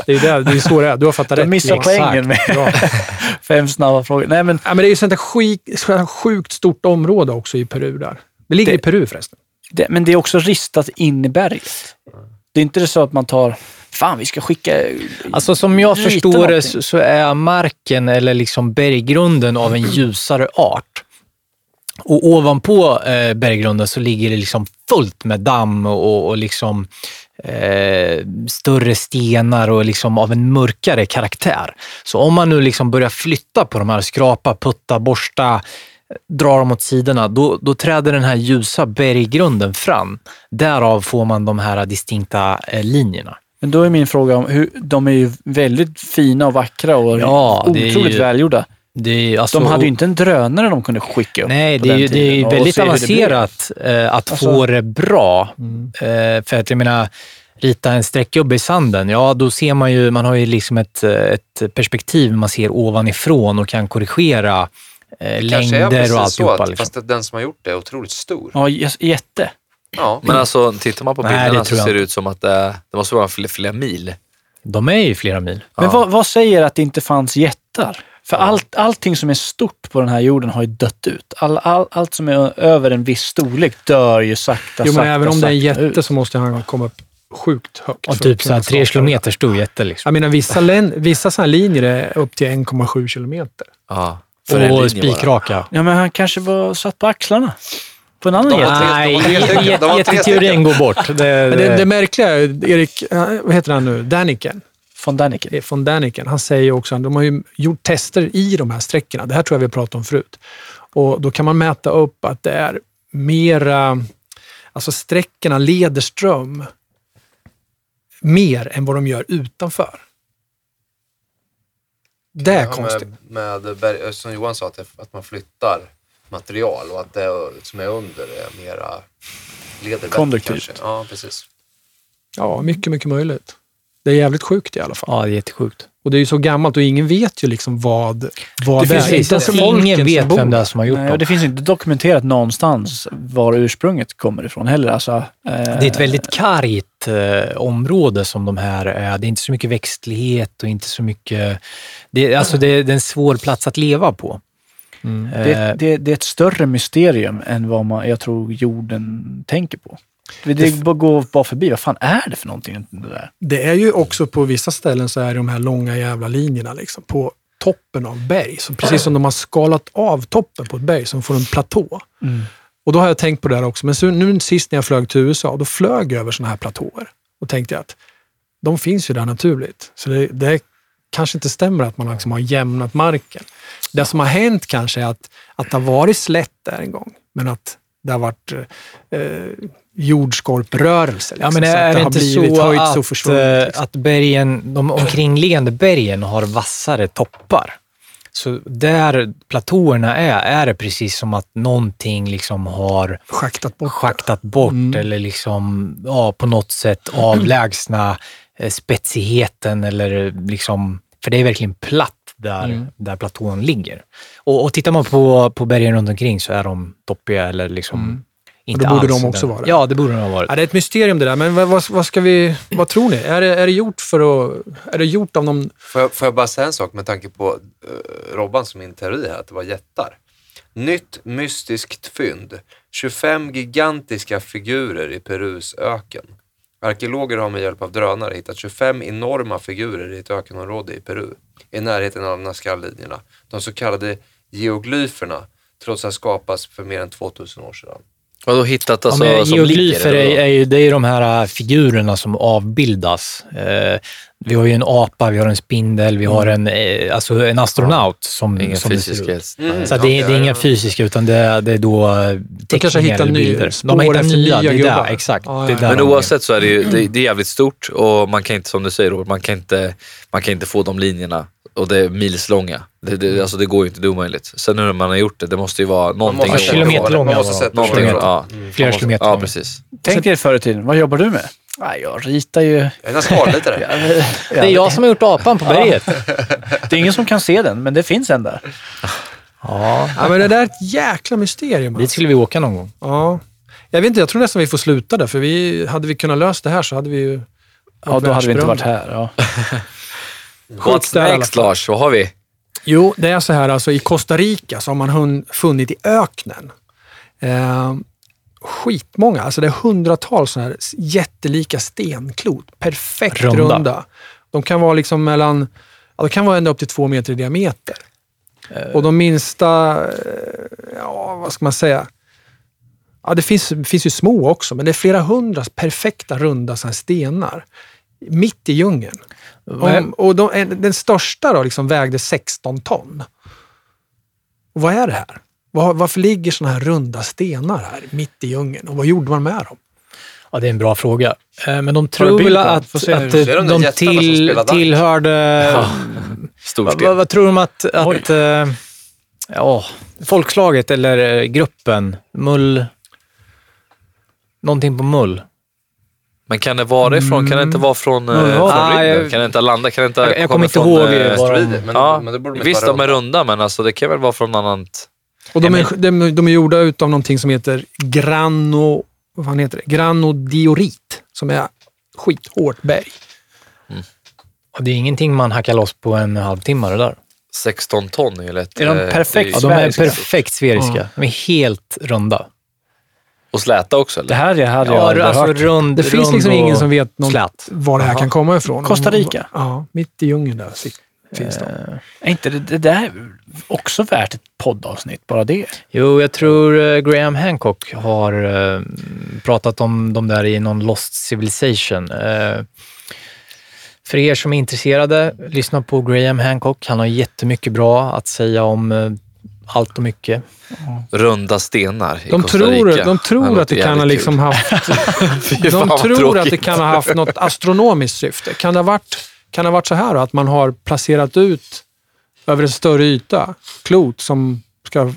Det är, det, det är så det är. Du har fattat Du rätt. missar Exakt. poängen med- fem snabba frågor. Nej, men Ja, men det är ju sånt här sjukt stort område också i Peru där. Det ligger Det- i Peru förresten. det, men det är också ristat in i berget. Det är inte så att man tar, fan vi ska skicka... Alltså som jag förstår det så, så är marken eller liksom berggrunden av en ljusare art. Och ovanpå eh, berggrunden så ligger det liksom fullt med damm och, och liksom eh, större stenar och liksom av en mörkare karaktär. Så om man nu liksom börjar flytta på de här, skrapa, putta, borsta, dra dem åt sidorna, då, då träder den här ljusa berggrunden fram. Därav får man de här distinkta eh, linjerna. Men då är min fråga om hur, de är ju väldigt fina och vackra och Ja, otroligt ju- välgjorda. Det är, alltså, De hade ju inte en drönare de kunde skicka upp Nej, på det är ju det är ju och väldigt avancerat eh, att Alltså- få det bra. Eh, för att jag menar, rita en streckgubbe i sanden, ja då ser man ju, man har ju liksom ett, eh, ett perspektiv man ser ovanifrån och kan korrigera eh, Kanske är längder precis och så, alltihopa. att, Liksom. fast att den som har gjort det är otroligt stor. Ja, jätte. Ja, Men alltså, tittar man på Nej, bilderna det så ser det ut som att det, det måste vara flera, flera mil. De är ju flera mil. Men Ja. vad, vad säger att det inte fanns jättar? För allt, allting som är stort på den här jorden har ju dött ut. All, all, allt som är över en viss storlek dör ju sakta, Jo, men sakta, även om det är en sakta jätte ut. så måste han komma upp sjukt högt. Och typ så här tre kilometer stor jätte. Liksom. Jag menar, vissa, län, vissa sådana här linjer är upp till 1,7 kilometer. Ja, för Och spikraka. Ja, men han kanske var satt på axlarna. På en annan De jätte. Nej, jätteteorin går bort. Det, Men det, det märkliga är, Erik, eh, vad heter han nu, Daniken, Von Däniken. eh, von Daniken, han säger också att de har ju gjort tester i de här sträckorna. Det här tror jag vi har pratat om förut. Och då kan man mäta upp att det är mera, alltså sträckorna leder ström mer än vad de gör utanför. Det är Ja, konstigt. Med, med berg, som Johan sa, att man flyttar material och att det som är under är mera leder Konduktivt. kanske. Ja, precis. Ja, mycket, mycket möjligt. Det är jävligt sjukt i alla fall. Ja, det är jättesjukt. Och det är ju så gammalt och ingen vet ju liksom vad, vad Det det, finns är. inte ens Ingen vet vem det är där. som har gjort Nej, dem. det finns inte dokumenterat någonstans var ursprunget kommer ifrån heller. Alltså, eh, Det är ett väldigt kargt eh, område som de här är. Det är inte så mycket växtlighet och inte så mycket... Det, alltså det, det är en svår plats att leva på. Mm. Eh, det, det, det är ett större mysterium än vad man, jag tror jorden tänker på. Det, det går bara förbi. Vad fan är det för någonting? Det där? Det är ju också på vissa ställen så är det de här långa jävla linjerna liksom på toppen av berg. Så precis som de har skalat av toppen på ett berg som får en platå. Och då har jag tänkt på det här också. Men så, nu sist när jag flög till USA, då flög jag över sådana här platåer. Och tänkte att de finns ju där naturligt. Så det, det kanske inte stämmer att man liksom har jämnat marken. Det som har hänt kanske är att, att det har varit slätt där en gång, men att det har varit eh, jordskorprörelse. Ja, liksom, men så att är det inte blivit så att, försvunnit, eh, liksom. att bergen, de omkringliggande bergen har vassare toppar? Så där platåerna är, är det precis som att någonting liksom har schaktat bort. schaktat bort Mm. eller liksom, ja, på något sätt avlägsna spetsigheten eller liksom, för det är verkligen platt där, Mm. där platån ligger. Och, och tittar man på, på bergen runt omkring så är de toppiga eller liksom Mm. inte Och då borde alls de också den- vara det. Ja, det borde de ha varit. Ja, det är ett mysterium det där, men vad, vad, vad ska vi, vad tror ni? Är det, är det gjort för att, är det gjort av någon, Får jag, får jag bara säga en sak med tanke på uh, Robban som min teori här, att det var jättar. Nytt mystiskt fynd. 25 gigantiska figurer i Perus öken. Arkeologer har med hjälp av drönare hittat 25 enorma figurer i ett ökenområde i Peru, i närheten av Nazca-linjerna. De så kallade geoglyferna tros ha skapats för mer än 2000 år sedan. Vadå hittat alltså, ja, geoglyfer ligger? är, är ju, det är ju de här äh, figurerna som avbildas. Eh, vi har ju en apa, vi har en spindel, vi har en, eh, alltså en astronaut som, Ingen som det ser fysisk ut. Mm. Så det, är- det är inga fysiska, utan det, det är då eh, de kanske hittar eller ny, bilder. spår De har hittat efter nya, det är där, exakt. Ja, det är ja, där Men oavsett så är det ju det, det är jävligt stort och man kan inte, som du säger Robert, man kan inte, man kan inte få de linjerna och det är milslånga. Det, det, alltså det går ju inte, det är omöjligt. Sen hur man har gjort det, det måste ju vara någonting. måste som- sätta kilometer långa Man måste sätta någonting det. ja. Flera Man måste- kilometer Ja, precis. Tänk dig förr i tiden. Vad jobbar du med? Nej, jag ritar ju... Jag är en skalritare. Det är jag som har gjort apan på berget. Det är ingen som kan se den, men det finns en där. Ja, ja men det där är ett jäkla mysterium. dit Alltså. skulle vi åka någon gång. Ja. Jag vet inte, jag tror nästan vi får sluta där, för vi, hade vi kunnat lösa det här så hade vi ju... Ja, då hade vi inte varit här. Ja. What's där next. Lars? Vad har vi? Jo, det är så här alltså i Costa Rica så har man hun- funnit i öknen eh, skitmånga, alltså det är hundratals sådana här jättelika stenklot. Perfekt Runda. runda. De kan vara liksom mellan, ja, de kan vara ända upp till två meter i diameter. Och de minsta, eh, ja vad ska man säga? Ja, det finns, finns ju små också, men det är flera hundra perfekta runda här stenar. Mitt i djungeln. Om, och de, en- den största då liksom vägde 16 ton. Och vad är det här? Var, varför ligger såna här runda stenar här mitt i djungeln? Och vad gjorde man med dem? Ja, det är en bra fråga. Eh, Men de tror väl att, att de till, tillhörde... Stor Vad, vad, vad tror de att, att eh, ja, folkslaget eller eh, gruppen, mull... Någonting på mull. Men kan det vara ifrån? Kan det inte vara från, Mm. från Ah, rymden? Kan det inte landa? Kan det inte Jag- jag komma kommer inte ihåg, Asteroider, men, ja, men det borde visst, de är runda. runda, men alltså, det kan väl vara från annat... Och de, Ja, är, de, de är gjorda utav någonting som heter grano, vad fan heter det? granodiorit, som är skithårt berg. Och det är ingenting man hackar loss på en halvtimme det där. 16 ton är lätt. Är de eh, perfekt Ja, det är- de är Sfäriska. perfekt sferiska. De är helt runda. Och släta också eller? Det här jag hade jag Ja, aldrig alltså hört. rund, Det finns rund liksom ingen som vet någon, slät. var det här kan komma ifrån. Costa Rica? Ja, mitt i djungeln där finns de. Är inte det, det där också värt ett poddavsnitt? Bara det? Jo, jag tror eh, Graham Hancock har eh, pratat om de där i någon Lost Civilization. Eh, för er som är intresserade, lyssna på Graham Hancock. Han har jättemycket bra att säga om eh, allt och mycket. Runda stenar i De Costa tror, Rica. de tror att det kan ha liksom haft... De tror att det kan ha haft något astronomiskt syfte. Kan det ha varit, kan det ha varit så här då, att man har placerat ut över en större yta klot som ska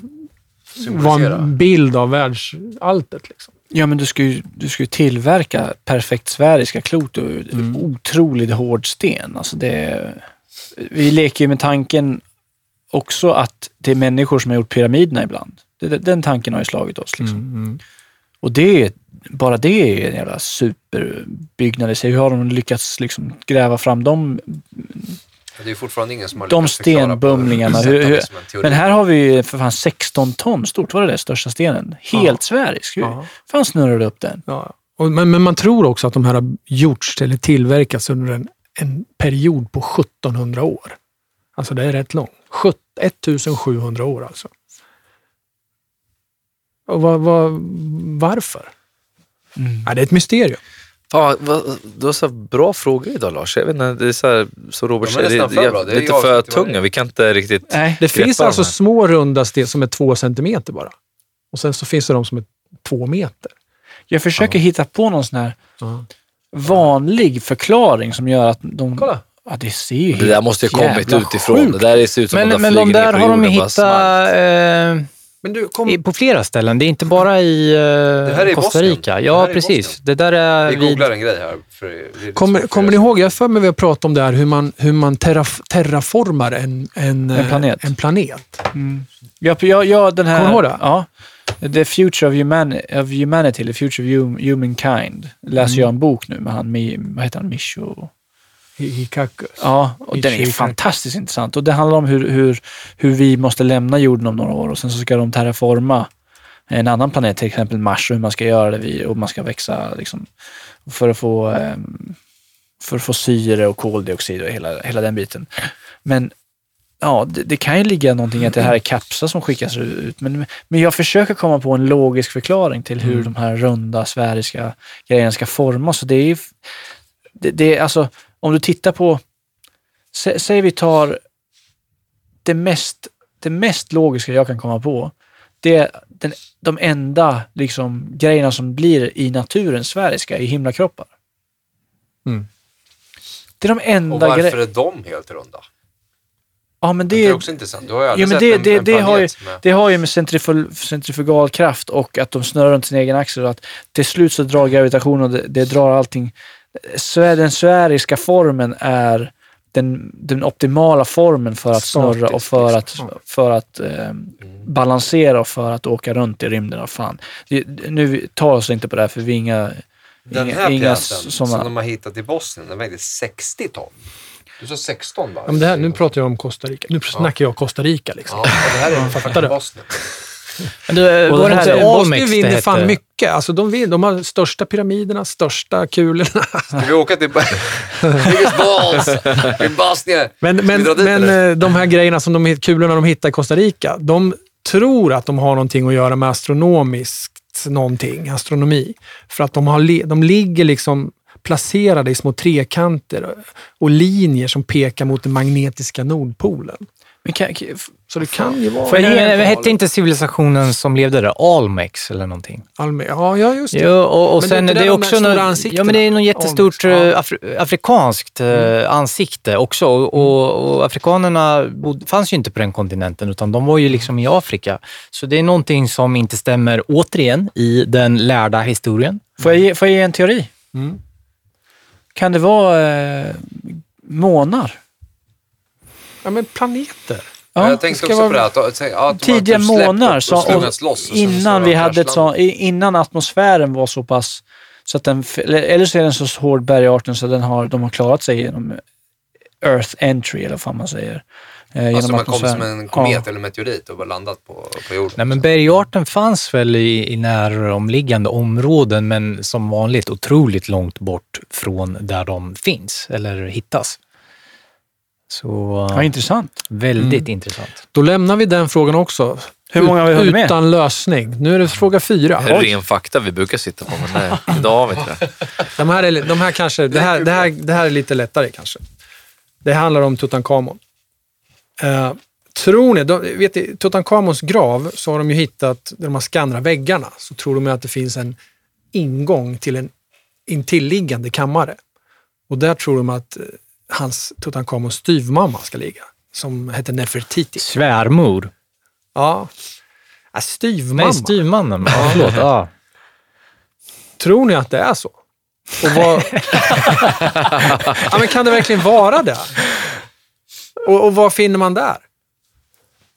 vara en bild av världsalltet? Liksom. Ja, men du ska ju, du ska ju tillverka perfekt sfäriska klot ur Mm. otroligt hård sten. Alltså det, vi leker ju med tanken också att det är människor som har gjort pyramiderna ibland. Den tanken har ju slagit oss. Liksom. Mm. Och det, är- bara det är en jävla superbyggnad i sig. Hur har de lyckats liksom gräva fram dem? Det är fortfarande ingen som har De stenbumlingarna, hur- hur-. Men här har vi ju för fan 16 ton stort. Var det det största stenen? Helt Ja. sfärisk. Hur Ja. fan snurrade upp den? Ja. Och, men, men man tror också att de här har gjorts eller tillverkats under en, en period på 1700 år. Alltså det är rätt långt. 1700 år alltså. Och vad, vad, varför? Mm. Ja, det är ett mysterium. Fan, vad, du har så bra frågor idag Lars. Jag vet inte, det är så här, så Robert De säger, för bra. Det är lite för som tunga. det. Vi kan inte riktigt... Nej. Det finns de alltså här. små runda sten som är två centimeter bara. Och sen så finns det de som är två meter. Jag försöker hitta på någon sån här Ja. vanlig förklaring som gör att de... Kolla. Ja, det ser ju Det där måste ju kommit utifrån. sjukt. Det där ser ut som Men, att men flyger de ner där på har de hittat smalt. eh, Men du, kom, på flera ställen. Det är inte bara i eh, här är i Costa Bosnien. Rica. Det Ja, här är i precis. Bosnien. Det där är Vi googlar en grej här. För det kommer, kommer ni ihåg, jag för mig vi har pratat om det här hur man, hur man terraf, terraformar en, en, En planet. En planet. Mm. Ja, ja, ja, den här... Kommer du ihåg det? Ja. The Future of, humani- of Humanity, The Future of hum- Humankind. Läser Mm. jag en bok nu med han, vad heter han, Micho? Hi- Hikaku. Ja, och den är fantastiskt intressant. Och det handlar om hur, hur, hur vi måste lämna jorden om några år och sen så ska de terraforma en annan planet, till exempel Mars, och hur man ska göra det och man ska växa liksom, för att få ehm, för att få syre och koldioxid och hela, hela den biten. Men ja, det, det kan ju ligga någonting i att det här är kapslar som skickas ut. Men, men jag försöker komma på en logisk förklaring till hur de här runda sfäriska grejerna ska formas. Och det är det, det alltså, om du tittar på, sä, säg vi tar det mest, det mest logiska jag kan komma på. Det är den, de enda liksom, grejerna som blir i naturen sfäriska i himlakroppar. Mm. Det är de Och enda varför grejerna. är de helt runda? Ja, men Det det är också intressant. Du har ju aldrig men sett det, en, det, en det, har ju, med... det har ju med centrifug, centrifugal kraft och att de snurrar runt sin egen axel och att till slut så drar gravitationen och det, det drar allting. Den sfäriska formen är den, den optimala formen för att snurra och för att, Statisk, liksom. för att eh, balansera och för att åka runt i rymden. Och fan. Nu tar oss inte på det här för vi är inga, Den inga, här inga pjäsen såna. som de har hittat i Bosnien, den vägde 60 ton. Du sa 16 va? Ja, men det här, nu pratar jag om Costa Rica. Nu snackar jag Costa Rica liksom. Ja, det här är? Bosnien. Men du, Och det här inte vinner hette? fan mycket. Alltså, de, vinner, de har största pyramiderna, största kulorna. Ska vi åka till... Biggest balls i Bosnien. Men, men, dit, men eh, de här grejerna som de kulorna de hittar i Costa Rica, de tror att de har någonting att göra med astronomiskt någonting, astronomi. För att de, har, de ligger liksom placerade i små trekanter och linjer som pekar mot den magnetiska nordpolen. Men kan, Så det kan ju vara... Val? hette inte civilisationen som levde där Almex eller någonting? Allmän, ja, ja, just det. Jo, och, och Men det är sen det där är också ansiktena? ja, men det är något jättestort Almex, ja. eh, afri, afrikanskt eh, ansikte också. Och, och, och afrikanerna bod, fanns ju inte på den kontinenten utan de var ju liksom i Afrika. Så det är någonting som inte stämmer återigen i den lärda historien. Får jag ge, får jag ge en teori? Mm. Kan det vara eh, månar? Ja, men planeter. Ja, jag tänkte också på det. här, Att, att, tidiga typ månader, så, och och innan vi de hade ett så, innan atmosfären var så pass, så att den, eller så är den så hård bergarten så den har, de har klarat sig genom Earth entry eller vad man säger. Eh, genom Alltså man kom som en komet Ja. eller meteorit och bara landat på, på jorden. Nej, men bergarten fanns väl i, i näromliggande områden men som vanligt otroligt långt bort från där de finns eller hittas. Så Ja, intressant. väldigt intressant. Då lämnar vi den frågan också. Hur många har vi hunnit med? Utan lösning. Nu är det fråga fyra. Det är ren fakta vi brukar sitta på, men nej, idag har vi inte det. De här, är, de här kanske, det här, det, här, det här är lite lättare kanske. Det handlar om Tutankhamon. Eh, tror ni, de, vet ni, Tutankhamons grav så har de ju hittat, där de har skannrat väggarna, så tror de att det finns en ingång till en intilliggande kammare. Och där tror de att eh, hans Tutankhamons styvmamma ska ligga, som heter Nefertiti. Svärmor. Ja, ja styvmamma. Nej, styvmannen. Ja, förlåt. Ja. Tror ni att det är så? Och vad... ja, men kan det verkligen vara det? Och, och vad finner man där?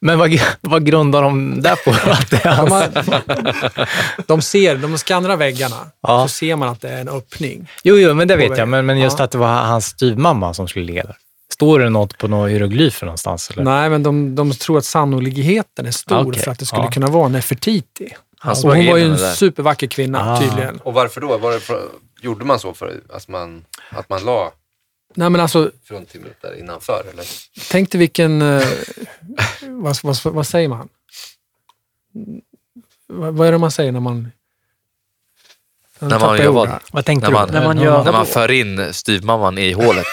Men vad, vad grundar de där på? Att det är De, hans? de ser, de skannar väggarna, Ja. så ser man att det är en öppning. Jo, jo, men det vet jag. Men, men just Ja. att det var hans styvmamma som skulle där. Står det något på några hieroglyfer någonstans? Eller? Nej, men de, de tror att sannolikheten är stor Okej, för att det skulle ja. kunna vara Nefertiti. Sprang hon var ju en supervacker kvinna, Ah. tydligen. Och varför då? Var det för, gjorde man så för att man, att man la Nej, men alltså, fruntimret där innanför? Eller? tänk dig vilken... Eh, vad, vad, vad säger man? Vad, vad är det man säger när man... När man tappar gör vad? Vad tänkte När man, du? När man gör- när man för in styvmamman i hålet.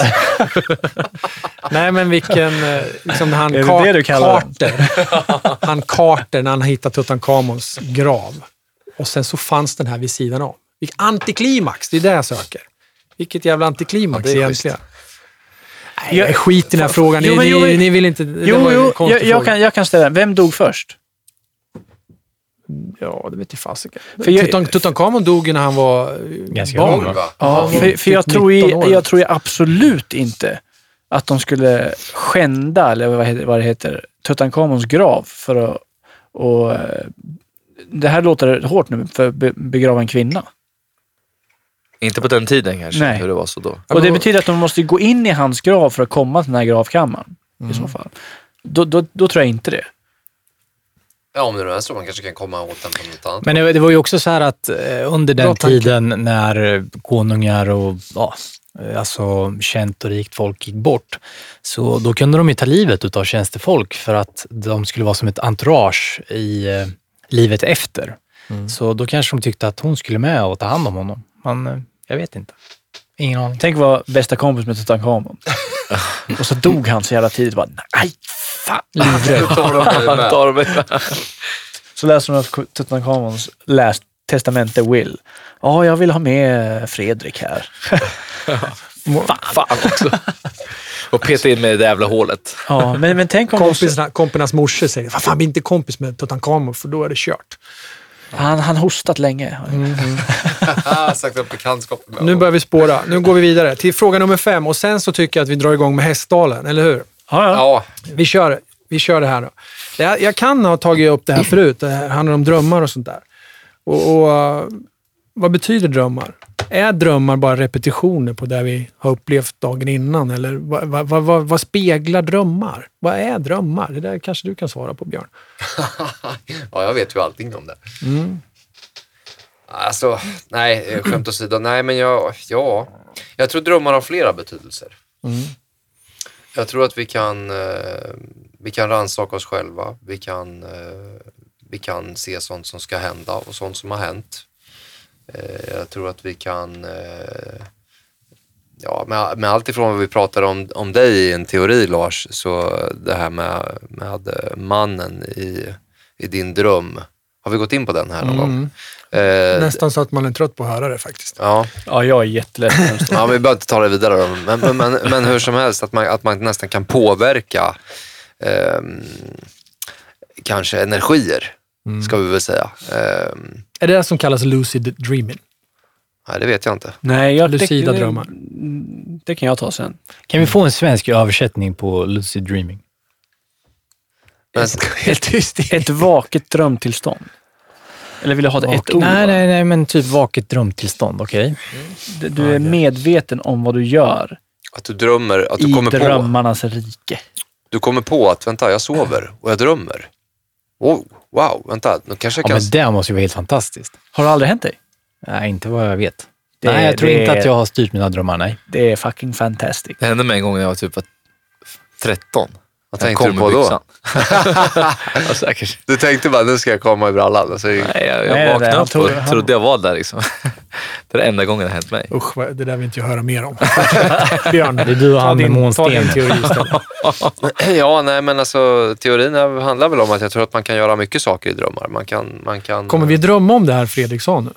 Nej, men vilken... eh, Liksom han Är det Car- det du kallar den? Carter. han Carter när han hittade Tutankhamons grav. Och sen så fanns den här vid sidan om. Vilket antiklimax, det är det jag söker. Vilket jävla antiklimax Ja, det är egentligen. Nej, jag skit i den här frågan. Ni, Jo, men- jo, ni, ni vill inte... Jo, jo jag, jag, kan, jag kan ställa den. Vem dog först? Ja, det vet jag fasiken. För Tutankhamon dog ju när han var eh, Ganska barn. ung, va? Ja, för, för jag, typ tror 19 ju, år. jag tror absolut inte att de skulle skända, eller vad, heter, vad det heter, Tutankhamons grav för att... Och, eh, det här låter hårt nu, för att be- begrava en kvinna. Inte på den tiden kanske, Nej. hur det var så då. Och det betyder att de måste gå in i hans grav för att komma till den här gravkammaren. I så fall. Då, då, då tror jag inte det. Ja, om det nu är så. Man kanske kan komma åt den på något annat. Men det, det var ju också så här att eh, under den Bra tiden när konungar och ja, eh, alltså känt och rikt folk gick bort, så då kunde de ju ta livet utav tjänstefolk för att de skulle vara som ett entourage i eh, livet efter. Så då kanske de tyckte att hon skulle med och ta hand om honom. Men eh, jag vet inte. Ingen aning. Tänk vara bästa kompis med Tutankhamon. och så dog han så jävla tidigt. Bara, Nej, fan! Tar mig med. Tar med. Så läser att Tutankhamons last testamente will. Ja, jag vill ha med Fredrik här. Fan också. Och peta in med det jävla hålet. Ja, men, men tänk om Kompisarna, kompisarnas morsor säger "Vad fan, bli inte kompis med Tutankhamon för då är det kört. Han han hostat länge. Ah, sagt upp bekantskap med Nu börjar vi spåra. Nu går vi vidare till fråga nummer fem och sen så tycker jag att vi drar igång med Hästdalen, eller hur? Ja, Vi kör, vi kör det här då. Jag, jag kan ha tagit upp det här förut. Det här handlar om drömmar och sånt där. Och, och uh, Vad betyder drömmar? Är drömmar bara repetitioner på det vi har upplevt dagen innan? Eller vad, vad, vad, vad, speglar drömmar? Vad är drömmar? Det där kanske du kan svara på, Björn. ja, jag vet ju allting om det. Mm. Alltså, nej, eh, skämt åsido. Nej, men jag, ja. Jag tror drömmar har flera betydelser. Mm. Jag tror att vi kan, eh, vi kan rannsaka oss själva. Vi kan, eh, vi kan se sånt som ska hända och sånt som har hänt. Eh, jag tror att vi kan, eh, ja, med, med allt ifrån vad vi pratar om, om dig i en teori Lars, så det här med, med eh, mannen i, i din dröm. Har vi gått in på den här någon gång? Eh, Nästan så att man är trött på att höra det faktiskt. Ja, ja, jag är jätteledsen. ja vi behöver inte ta det vidare då. Men, men, men, men hur som helst, att man, att man nästan kan påverka ehm, kanske energier, ska vi väl säga. Ehm, Är det det som kallas lucid dreaming? nej, det vet jag inte. Nej, jag, Lucida det, drömmar. Det kan jag ta sen. Kan vi få en svensk översättning på lucid dreaming? Men, Helt tyst. Ett vaket drömtillstånd. Eller vill du ha det ett ord? nej, nej, nej, men typ vaket drömtillstånd, okej? Du är medveten om vad du gör att du drömmer, att du i kommer, på, drömmarnas rike. du kommer på att vänta, jag sover och jag drömmer. Oh, wow, vänta, nu kanske jag Ja, kan... men det måste ju vara helt fantastiskt. Har det aldrig hänt dig? Nej, inte vad jag vet. Det- nej, jag tror det- inte att jag har styrt mina drömmar, nej. Det är fucking fantastic. Det hände mig en gång när jag var typ var 13. Vad Jag tänkte kom du på då? ja, säkert. Du tänkte bara, nu ska jag komma i brallan. Alltså, Nej, jag, jag Nej, vaknade upp och han- trodde jag var där liksom. Det är den enda gången det har hänt mig. Usch, det där vill inte jag höra mer om. Björn, Det är du och ta han med månsten. teori istället. ja, nej men alltså teorin handlar väl om att jag tror att man kan göra mycket saker i drömmar. Man kan... Man kan Kommer vi drömma om det här Fredrik sa nu?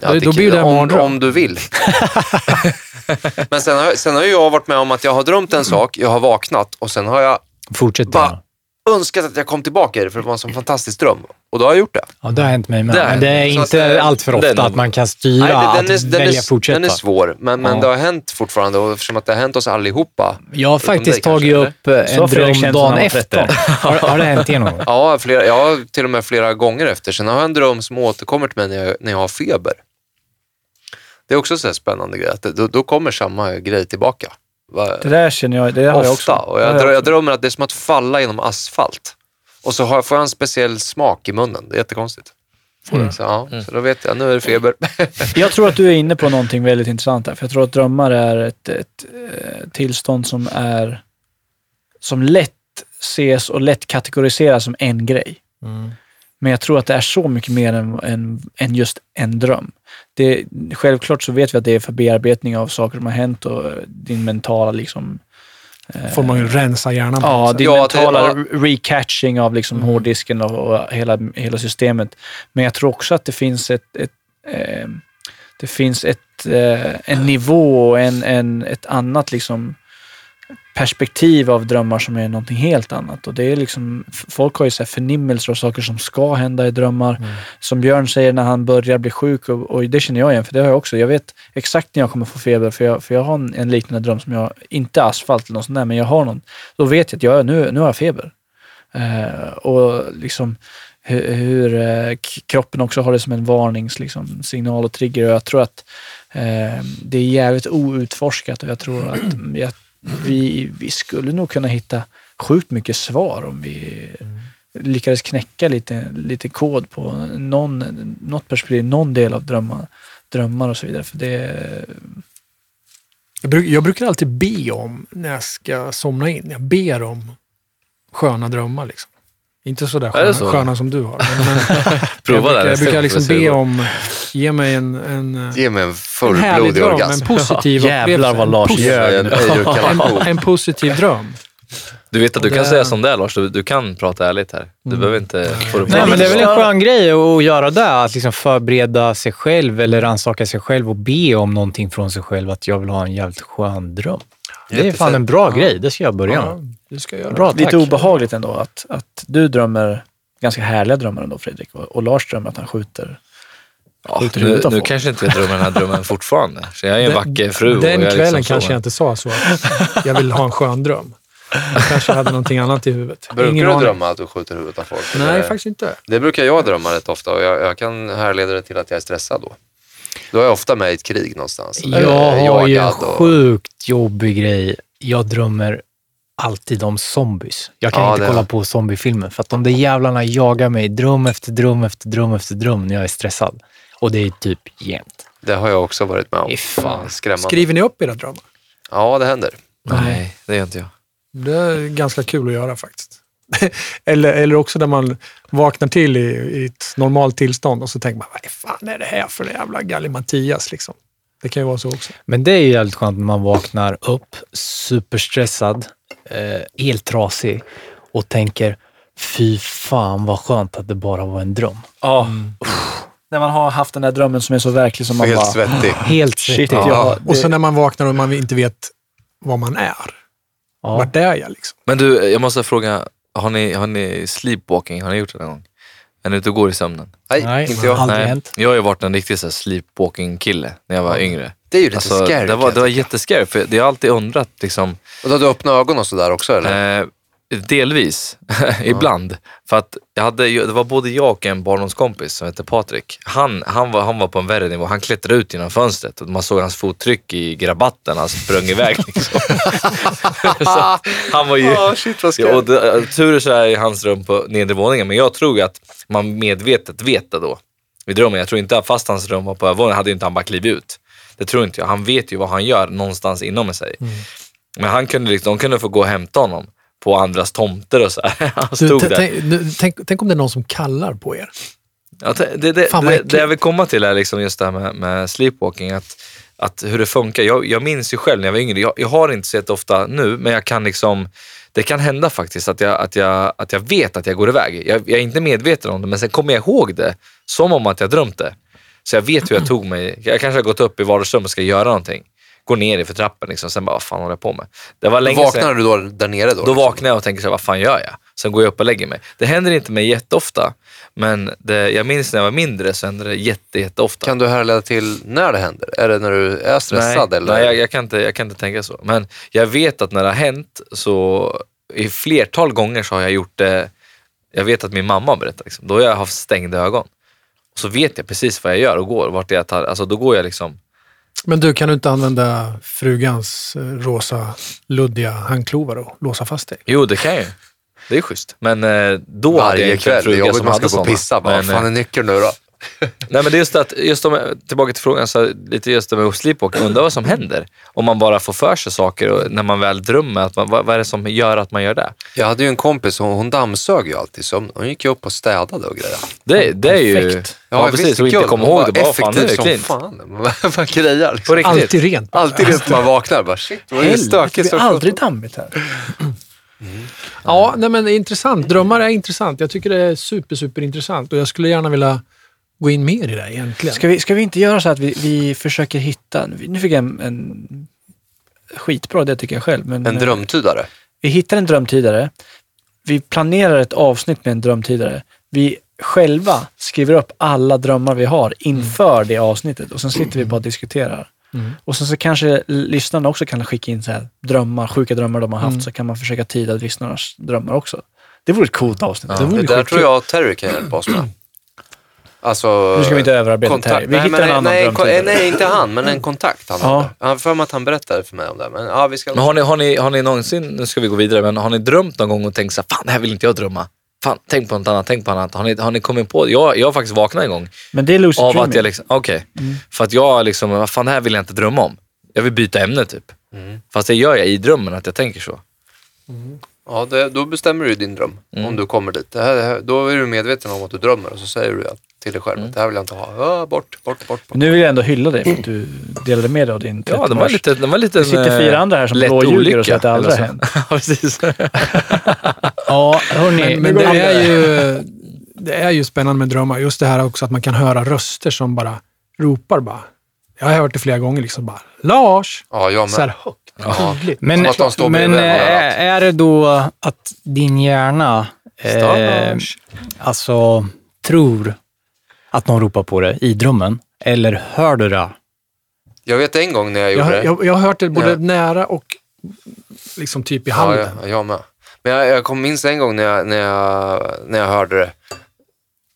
Ja, det, då blir det om, om du vill. Men sen har, sen har jag varit med om att jag har drömt en sak, jag har vaknat och sen har jag Fortsätt bara bara. Önskat att jag kom tillbaka i det för det var en sån fantastisk dröm. Och då har jag gjort det. Ja, det har hänt mig med. Det Men det är inte att, allt för är ofta nog- att man kan styra det- att den, är, den, välja är, fortsätta. den är svår, men, men Ja. det har hänt fortfarande och eftersom att det har hänt oss allihopa. Jag har faktiskt kanske, tagit upp eh, Så en dröm dagen efter. 13. Har, har det hänt er någon gång? Ja, flera, ja, till och med flera gånger efter. Sen har jag en dröm som återkommer till mig när jag, när jag har feber. Det är också så här spännande grej, att det, då, då kommer samma grej tillbaka. Va? Det där känner jag, det där har jag också. Ofta. Och jag, drö- jag drömmer att det är som att falla genom asfalt. Och så har, får jag en speciell smak i munnen. Det är jättekonstigt. Mm. jag. Så, ja, så då vet jag, nu är det feber. Jag tror att du är inne på någonting väldigt intressant här. För jag tror att drömmar är ett, ett eh, tillstånd som är som lätt ses och lätt kategoriseras som en grej. Men jag tror att det är så mycket mer än, än, än just en dröm. Det, självklart så vet vi att det är för bearbetning av saker som har hänt och din mentala liksom... får man ju rensa hjärnan. Ja, din Ja, att det- mentala ja. re- recatching av liksom hårddisken och, och hela, hela systemet. Men jag tror också att det finns ett, ett eh, det finns ett, eh, en nivå och en, en, ett annat liksom perspektiv av drömmar som är någonting helt annat. Och det är liksom, folk har ju så förnimmelser av saker som ska hända i drömmar. Som Björn säger när han börjar bli sjuk och, och det känner jag igen, för det har jag också. Jag vet exakt när jag kommer få feber, för jag, för jag har en, en liknande dröm som jag, inte asfalt eller något sånt där, men jag har någon. Då vet jag att jag, nu, nu har jag feber. Eh, och liksom hur, hur eh, kroppen också har det som en varningssignal liksom, och trigger. Och jag tror att eh, det är jävligt outforskat och jag tror att jag, vi, vi skulle nog kunna hitta sjukt mycket svar om vi lyckades knäcka lite, lite kod på någon, något perspektiv, någon del av drömmar, drömmar och så vidare. För det, Jag, bruk, jag brukar alltid be om, när jag ska somna in, jag ber om sköna drömmar. Liksom. Inte sådär Är sköna, så? sköna som du har. Men, Prova jag brukar, det. jag brukar liksom be om, ge mig en, en, Ge mig en en härlig dröm, en orgasm. positiv Jävlar upplevelse. vad Lars en, ljög En en, en positiv dröm. Du vet att du Och kan det- säga som det är Lars. Du, du kan prata ärligt här. Du behöver inte få det på Nej, men det är väl en Ja. skön grej att göra det. Att liksom förbereda sig själv eller rannsaka sig själv och be om någonting från sig själv. Att jag vill ha en jävligt skön dröm. Det är fan en bra grej. Det ska jag börja Ja, med. det ska jag göra. Bra, tack. lite obehagligt ändå att, att du drömmer ganska härliga drömmar ändå Fredrik och, och Lars drömmer att han skjuter. Ja, nu, nu kanske inte jag drömmer den här drömmen fortfarande. Så jag är en vacker fru. och Den jag är kvällen liksom kanske jag inte sa så. Att jag vill ha en skön dröm. Jag kanske hade någonting annat i huvudet. Brukar Ingen du aning. drömma att du skjuter huvudet av folk? Nej, Eller- faktiskt inte. Det brukar jag drömma rätt ofta och jag, jag kan härleda det till att jag är stressad då. Då är jag ofta med i ett krig någonstans. Jag har ju en och- sjukt jobbig grej. Jag drömmer alltid om zombies. Jag kan Ja, inte det- kolla på zombiefilmer för att de där jävlarna jagar mig dröm efter dröm efter dröm efter dröm när jag är stressad. Och det är typ jämt. Det har jag också varit med om. Fan. Skrämmande. Skriver ni upp era drömmar? Ja, det händer. Nej, det gör inte jag. Det är ganska kul att göra faktiskt. eller, eller också när man vaknar till i, i ett normalt tillstånd och så tänker man, vad fan är det här för jävla gallimatias liksom. Det kan ju vara så också. Men det är ju jävligt skönt när man vaknar upp superstressad, eh, helt trasig och tänker fy fan vad skönt att det bara var en dröm. Ja. När man har haft den där drömmen som är så verklig som man Helt bara... svettig. Helt Shit, svettig. ja. Och det- så när man vaknar och man inte vet vad man är. Ja. Vart är jag liksom? Men du, jag måste fråga. Har ni, har ni sleepwalking? Har ni gjort det någon gång? Är ni ute och går i sömnen? Nej, Nej, inte jag. aldrig hänt. Jag har ju varit en riktig så här sleepwalking-kille när jag var yngre. Det är ju lite Alltså, scary. det var, kan det var jag tycka. jättescary, för det har alltid undrat liksom, Och då hade du öppna ögon och sådär också eller? Eh, delvis, ibland. För att jag hade, det var både jag och en barndomskompis som hette Patrik. Han, han, var, han var på en värre nivå. Han klättrade ut genom fönstret och man såg hans fottryck i grabatten. Han sprang iväg. Liksom. så han var ju... Ah, shit vad Ja, och det, tur så är hans rum på nedre våningen, men jag tror att man medvetet vet det då. Vid drömmen. Jag tror inte att fast hans rum var på övervåningen hade inte han bara klivit ut. Det tror inte jag. Han vet ju vad han gör någonstans inom sig. Men han kunde liksom, de kunde få gå och hämta honom på andras tomter och så här. Han Du, stod t- där. tänk, du, tänk, tänk om det är någon som kallar på er. Ja, det, det, Fan, det, det jag vill komma till är liksom just det här med, med sleepwalking. Att, att hur det funkar. Jag, jag minns ju själv när jag var yngre. Jag, jag har inte sett ofta nu, men jag kan liksom det kan hända faktiskt att jag, att jag, att jag vet att jag går iväg. Jag, jag är inte medveten om det, men sen kommer jag ihåg det som om att jag drömt det. Så jag vet hur jag tog mig. Jag kanske har gått upp i vardagsrummet och ska göra någonting. Går ner i för trappen. Liksom. Sen bara, vad fan håller jag på med? Det var Då länge sedan. vaknar du då där nere då? Då liksom? vaknar jag och tänker så här, vad fan gör jag? Sen går jag upp och lägger mig. Det händer inte mig jätteofta, men det, jag minns när jag var mindre så hände det jätte, jätteofta. Kan du härleda till när det händer? Är det när du är stressad? nej, eller? nej jag, jag, kan inte, jag kan inte tänka så. Men jag vet att när det har hänt så i flertal gånger så har jag gjort det, jag vet att min mamma berättar, liksom. då har jag haft stängda ögon. Och så vet jag precis vad jag gör och går, vart jag tar, alltså då går jag liksom, Men du, kan du inte använda frugans eh, rosa luddiga handklovar och låsa fast dig? jo det kan jag ju. Det är schysst. Men eh, då hade jag Varje inte en kväll, det är fruga jobbigt som man hade ska gå såna. och pissa. Bara, Men, vad fan eh, är nyckeln nu då? Nej men det är just att, just om, tillbaka till frågan, så lite just det med sleepwalking, undrar vad som händer. Om man bara får för sig saker och när man väl drömmer, att man, vad, vad är det som gör att man gör det? Jag hade ju en kompis, hon, hon dammsög ju alltid. Så hon gick ju upp och städade och grejer. Det, det är ju... Perfekt. Ja, precis, och inte komma ihåg det. Bara, fan, nu är det klint. som fan. Vad grejar liksom. riktigt. Alltid rent. Alltid det man vaknar. Bara, shit, vad är det stökigt? det blir aldrig dammigt här. Ja, nej, men det är intressant. Drömmar är intressant. Jag tycker det är super, super intressant och jag skulle gärna vilja gå in mer i det egentligen. Ska vi, ska vi inte göra så att vi, vi försöker hitta... Nu fick jag en, en skitbra det tycker jag själv. Men En eh, drömtydare. Vi hittar en drömtidare. Vi planerar ett avsnitt med en drömtidare. Vi själva skriver upp alla drömmar vi har inför det avsnittet och sen sitter vi bara och diskuterar. Mm. Och sen så kanske lyssnarna också kan skicka in så här drömmar, sjuka drömmar de har haft, Mm. så kan man försöka tyda lyssnarnas drömmar också. Det vore ett coolt avsnitt. Ja, Det det där tror jag Terry kan hjälpa oss med. Alltså, Nu ska vi inte överarbeta kontakt- Terry. Vi nej, hittar men, en annan nej, nej, inte han, men en kontakt han Ja. har för mig att han berättade för mig om det. Men, ja, vi ska... Men har ni, har, ni, har ni någonsin, nu ska vi gå vidare, men har ni drömt någon gång och tänkt så här, fan det här vill inte jag drömma. Fan, tänk på något annat, tänk på något annat. Har ni, har ni kommit på, jag, jag har faktiskt vaknat en gång Men det är lucid av dreaming. att jag liksom, okej. Mm. För att jag liksom, fan det här vill jag inte drömma om. Jag vill byta ämne typ. Mm. Fast det gör jag i drömmen, att jag tänker så. Ja, det, då bestämmer du din dröm. Mm. Om du kommer dit. Det här, det här, då är du medveten om att du drömmer och så säger du att- till dig själv Mm. att det här vill jag inte ha. Ja, bort, bort, bort. bort. Nu vill jag ändå hylla dig för att du delade med dig av din Ja, det var 30-års. lite, det var lite Det sitter fyra andra här som blåljuger och säger att det aldrig har hänt. ja, precis. Ja, hörni. Men, men det, är ju, det är ju spännande med drömmar. Just det här också att man kan höra röster som bara ropar bara. Jag har hört det flera gånger liksom bara. Lars! Ja, jag Så här med. högt, Ja. tydligt. Men, Som att de står men eh, är det då att din hjärna eh, alltså tror att någon ropar på dig i drömmen? Eller hör du det? Jag vet en gång när jag Jag, gjorde har- det. jag, jag har hört det både Ja. nära och liksom typ i Ja, handen. jag, jag med. Men jag, jag kom minns en gång när jag, när, jag, när jag hörde det.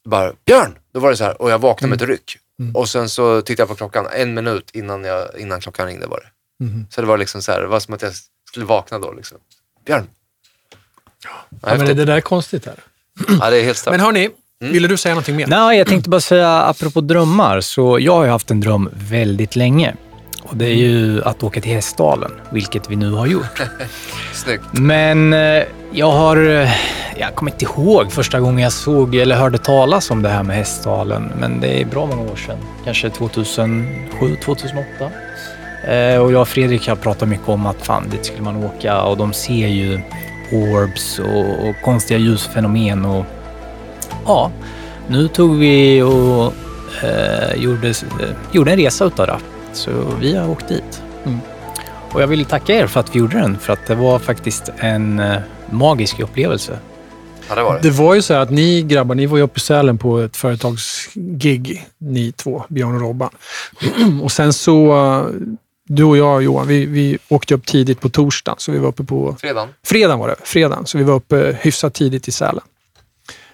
Bara, Björn! Då var det så här och jag vaknade med ett ryck. Mm. Och sen så tittade jag på klockan, en minut innan, jag, innan klockan ringde var det. Mhm. Så det var liksom så här, det var som att jag skulle vakna då liksom. Björn! Ja, Ja, men det, där är konstigt. Här. ja, det är helt starkt. Men hörni, ville du säga någonting mer? Nej, jag tänkte bara säga, apropå drömmar, så jag har ju haft en dröm väldigt länge. Och det är ju att åka till Hästdalen, vilket vi nu har gjort. Snyggt. Men eh, jag har... eh, Jag kommer inte ihåg första gången jag såg eller hörde talas om det här med Hästdalen. Men det är bra många år sedan. Kanske 2007, 2008. Eh, och jag och Fredrik har pratat mycket om att fan, dit skulle man åka och de ser ju orbs och, och konstiga ljusfenomen och ja, nu tog vi och eh, gjorde, eh, gjorde en resa utav det. Så vi har åkt dit. Mm. Och jag vill tacka er för att vi gjorde den, för att det var faktiskt en eh, magisk upplevelse. Ja, det var det. Det var ju så här att ni grabbar, ni var ju uppe i Sälen på ett företagsgig, ni två, Björn och Robban. och sen så, du och jag Johan, vi, vi åkte upp tidigt på torsdagen, så vi var uppe på Fredagen. fredagen var det, fredagen, så vi var uppe hyfsat tidigt i Sälen.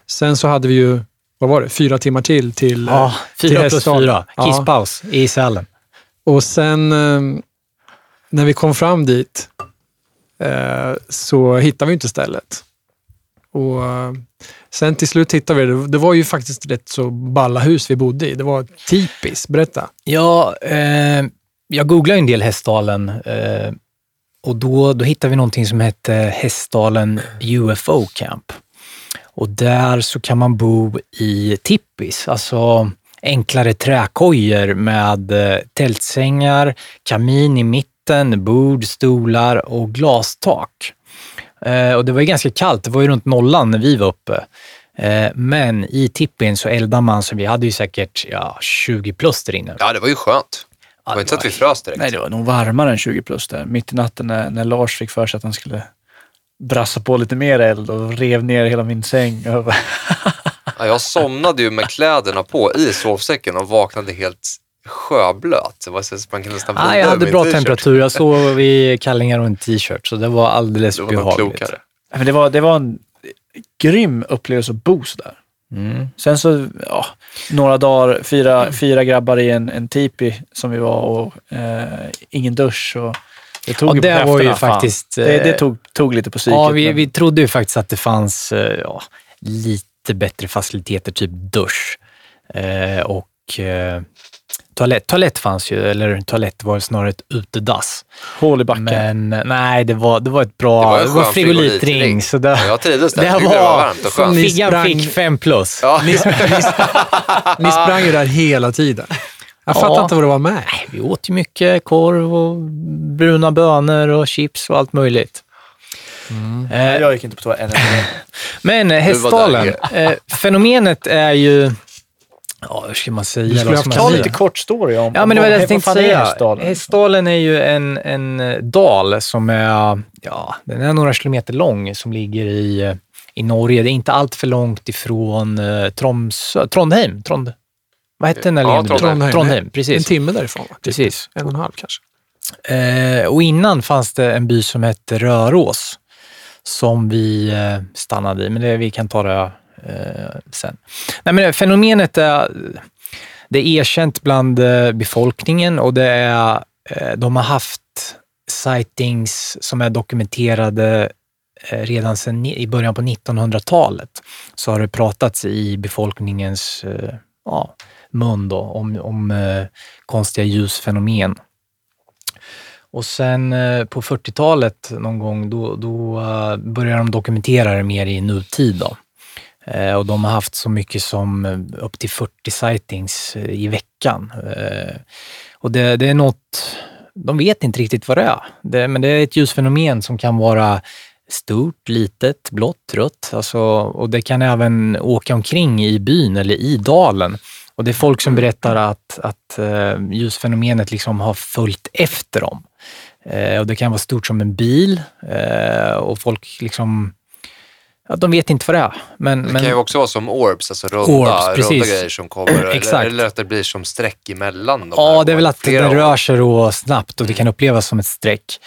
Sen så hade vi ju, vad var det, fyra timmar till till... eh, Ja, till fyra plus fyra. Ja. Kisspaus i Sälen. Och sen eh, när vi kom fram dit eh, så hittade vi inte stället. Och eh, sen till slut hittade vi det. Det var ju faktiskt rätt så balla hus vi bodde i. Det var typiskt. Berätta. Ja, eh, jag googlade en del Hästdalen eh, och då, då hittade vi någonting som hette Hästdalen UFO Camp. Och där så kan man bo i tippis, alltså enklare träkojor med eh, tältsängar, kamin i mitten, bord, stolar och glastak. Eh, och det var ju ganska kallt, det var ju runt nollan när vi var uppe. Eh, men i tippin så eldar man, så vi hade ju säkert ja, 20 plus där inne. Ja, det var ju skönt. Det var inte så att vi frös direkt. Nej, det var nog varmare än 20 plus där. Mitt i natten när, när Lars fick för sig att han skulle brassa på lite mer eld och rev ner hela min säng. Ja, jag somnade ju med kläderna på i sovsäcken och vaknade helt sjöblöt. Det var så att man kunde nästan Ah, vrida jag hade bra temperatur. Jag sov i kallingar och en t-shirt, så det var alldeles Det var behagligt. klokare. Men det, var, det var en grym upplevelse att bo så där. Mm. Sen så, ja, några dagar, fyra, fyra grabbar i en, en tipi som vi var och eh, ingen dusch. Och det tog Ja, ju på det var ju faktiskt, Det, det eh, tog, tog lite på psyket. Ja, vi, men- vi trodde ju faktiskt att det fanns eh, ja, lite bättre faciliteter, typ dusch. Eh, och eh, toalett. Toalett fanns ju, eller toalett var snarare ett utedass. Hål i backen. Men nej, det var, det var ett bra... Det var en Det var, skön frigolitring. Så det, Ja, jag trivdes där. det det var varmt och skönt. Ni Figgan sprang- fick fem plus. Ja. Ni, ni, ni sprang ju där hela tiden. Jag Ja. fattar inte vad det var med. Nej, Vi åt ju mycket korv och bruna bönor och chips och allt möjligt. Eh, jag gick inte på toa än. Men eh, Hästdalen, eh, fenomenet är ju... Ja, hur ska man säga? Du skulle Vad haft Ta lite kort story om Ja, men det var det vad- jag tänkte säga. Hästdalen? Hästdalen är ju en, en eh, dal som är, ja, den är några kilometer lång som ligger i, eh, i Norge. Det är inte allt för långt ifrån eh, Tromsö, Trondheim. Trond, vad hette den där Ja? Trondheim. Trondheim, En precis. timme därifrån. Typ. precis. En och en halv kanske. Eh, och innan fanns det en by som hette Rörås som vi stannade i, men det, vi kan ta det Eh, sen. Nej, men fenomenet är, det är erkänt bland eh, befolkningen och det är, eh, de har haft sightings som är dokumenterade eh, redan sedan i början på 1900-talet. Så har det pratats i befolkningens ja, mun då, om, om konstiga ljusfenomen. Och sen på 40-talet någon gång, då, då började de dokumentera det mer i nutid. Då. Eh, och de har haft så mycket som eh, upp till 40 sightings eh, i veckan. Eh, och det, det är något, de vet inte riktigt vad det är. Det, men det är ett ljusfenomen som kan vara stort, litet, blått, rött. Alltså, och det kan även åka omkring i byn eller i dalen. Och det är folk som berättar att, att eh, ljusfenomenet liksom har följt efter dem. Och det kan vara stort som en bil och folk liksom, ja, de vet inte vad det är. Men, Det men, kan ju också vara som orbs, alltså runda, Orbs, runda grejer som kommer. Exakt. Eller, att det blir som streck emellan de Ja, det är väl att den år. rör sig då snabbt och det kan upplevas som ett streck.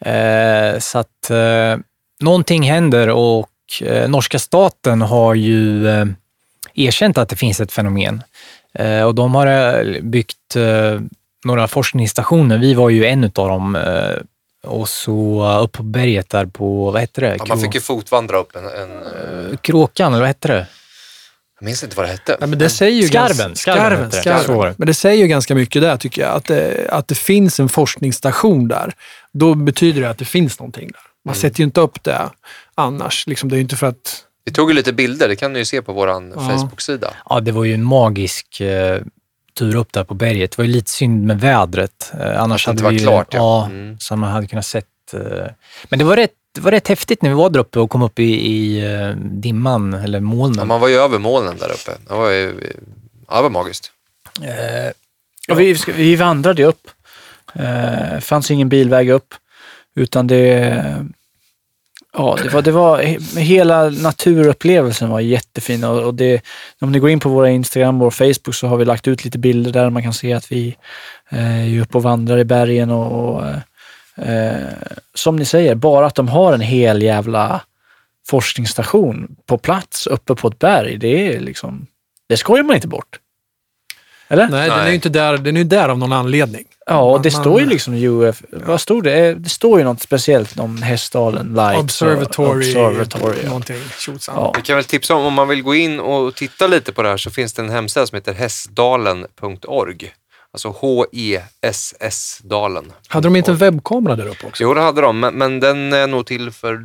Eh, så att eh, någonting händer och eh, norska staten har ju eh, erkänt att det finns ett fenomen. Eh, och de har eh, byggt eh, några forskningsstationer. Vi var ju en av dem. Eh, och så upp på berget där på, vad hette det? Ja, man fick ju fotvandra upp en... en eh, Kråkan, eller vad hette det? jag minns inte vad det hette. Nej, men det säger ju Skarven, Ganska, skarven skarven, skarven. Det. Men det säger ju ganska mycket där tycker jag. Att det, att det finns en forskningsstation där. Då betyder det att det finns någonting där. Man Mm. sätter ju inte upp det annars. Liksom, det är ju inte för att... Vi tog ju lite bilder, det kan ni ju se på vår Ja. Facebook-sida. Ja, det var ju en magisk eh, tur upp där på berget. Det var ju lite synd med vädret. Eh, annars det hade vi ju- klart, ja. ja. Mm. Så man hade kunnat sett. Eh, men det var, rätt, det var rätt häftigt när vi var där uppe och kom upp i, i eh, dimman, eller molnen. Ja, man var ju över molnen där uppe. Det var ju ja, det var magiskt. Eh, Ja, vi, vi vandrade upp. Eh, fanns ingen bilväg upp. Utan det... Ja, det var, det var, he- hela naturupplevelsen var jättefin. Och, det, om ni går in på våra Instagram och Facebook så har vi lagt ut lite bilder där man kan se att vi eh, är uppe och vandrar i bergen. Och, och eh, som ni säger, bara att de har en hel jävla forskningsstation på plats uppe på ett berg, det är liksom... Det skojar man inte bort. Eller? Nej, den är Nej. ju inte där, den är ju där av någon anledning. Ja, och det Man- står ju liksom UF... Vad stod det? Eh, Det står ju något speciellt om Hästdalen Lights. Observatory, Observatory ja. någonting. Ja. Kan väl tipsa om, om man vill gå in och titta lite på det här så finns det en hemsida som heter hästdalen.org. Alltså H-E-S-S-dalen. Hade de inte en webbkamera där uppe också? Jo, det hade de, men, men den är nog till för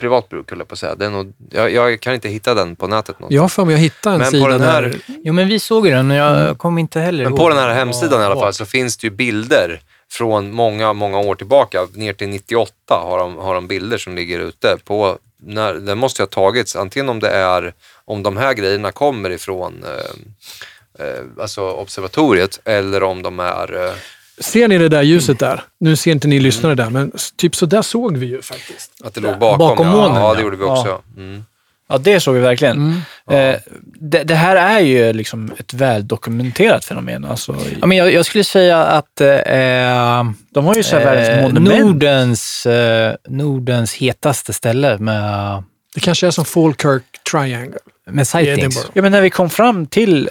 privat bruk, höll jag på att säga. Den är nog, jag, jag kan inte hitta den på nätet någonstans. Jag har för mig att hitta en Men på sida den här- där. jo, men vi såg ju den och jag kom inte heller Men ihåg på den här hemsidan i alla fall så finns det ju bilder från många, många år tillbaka. Ner till 98 har de, har de bilder som ligger ute. På, när, den måste ju ha tagits, antingen om det är, om de här grejerna kommer ifrån eh, eh, alltså observatoriet eller om de är eh, Ser ni det där ljuset där? Nu ser inte ni lyssnare där, men typ så där såg vi ju faktiskt. Att det låg bakom, Bakom ja. molnen, Ja, ja. det gjorde vi också. Mm. Ja, det såg vi verkligen. Mm. Eh, det, det här är ju liksom ett väldokumenterat fenomen. Alltså, Ja, men jag, jag skulle säga att eh, de har ju så här världens eh, monument. Nordens, eh, Nordens hetaste ställe med, Det kanske är som Falkirk Triangle med sightings. Ja, men när vi kom fram till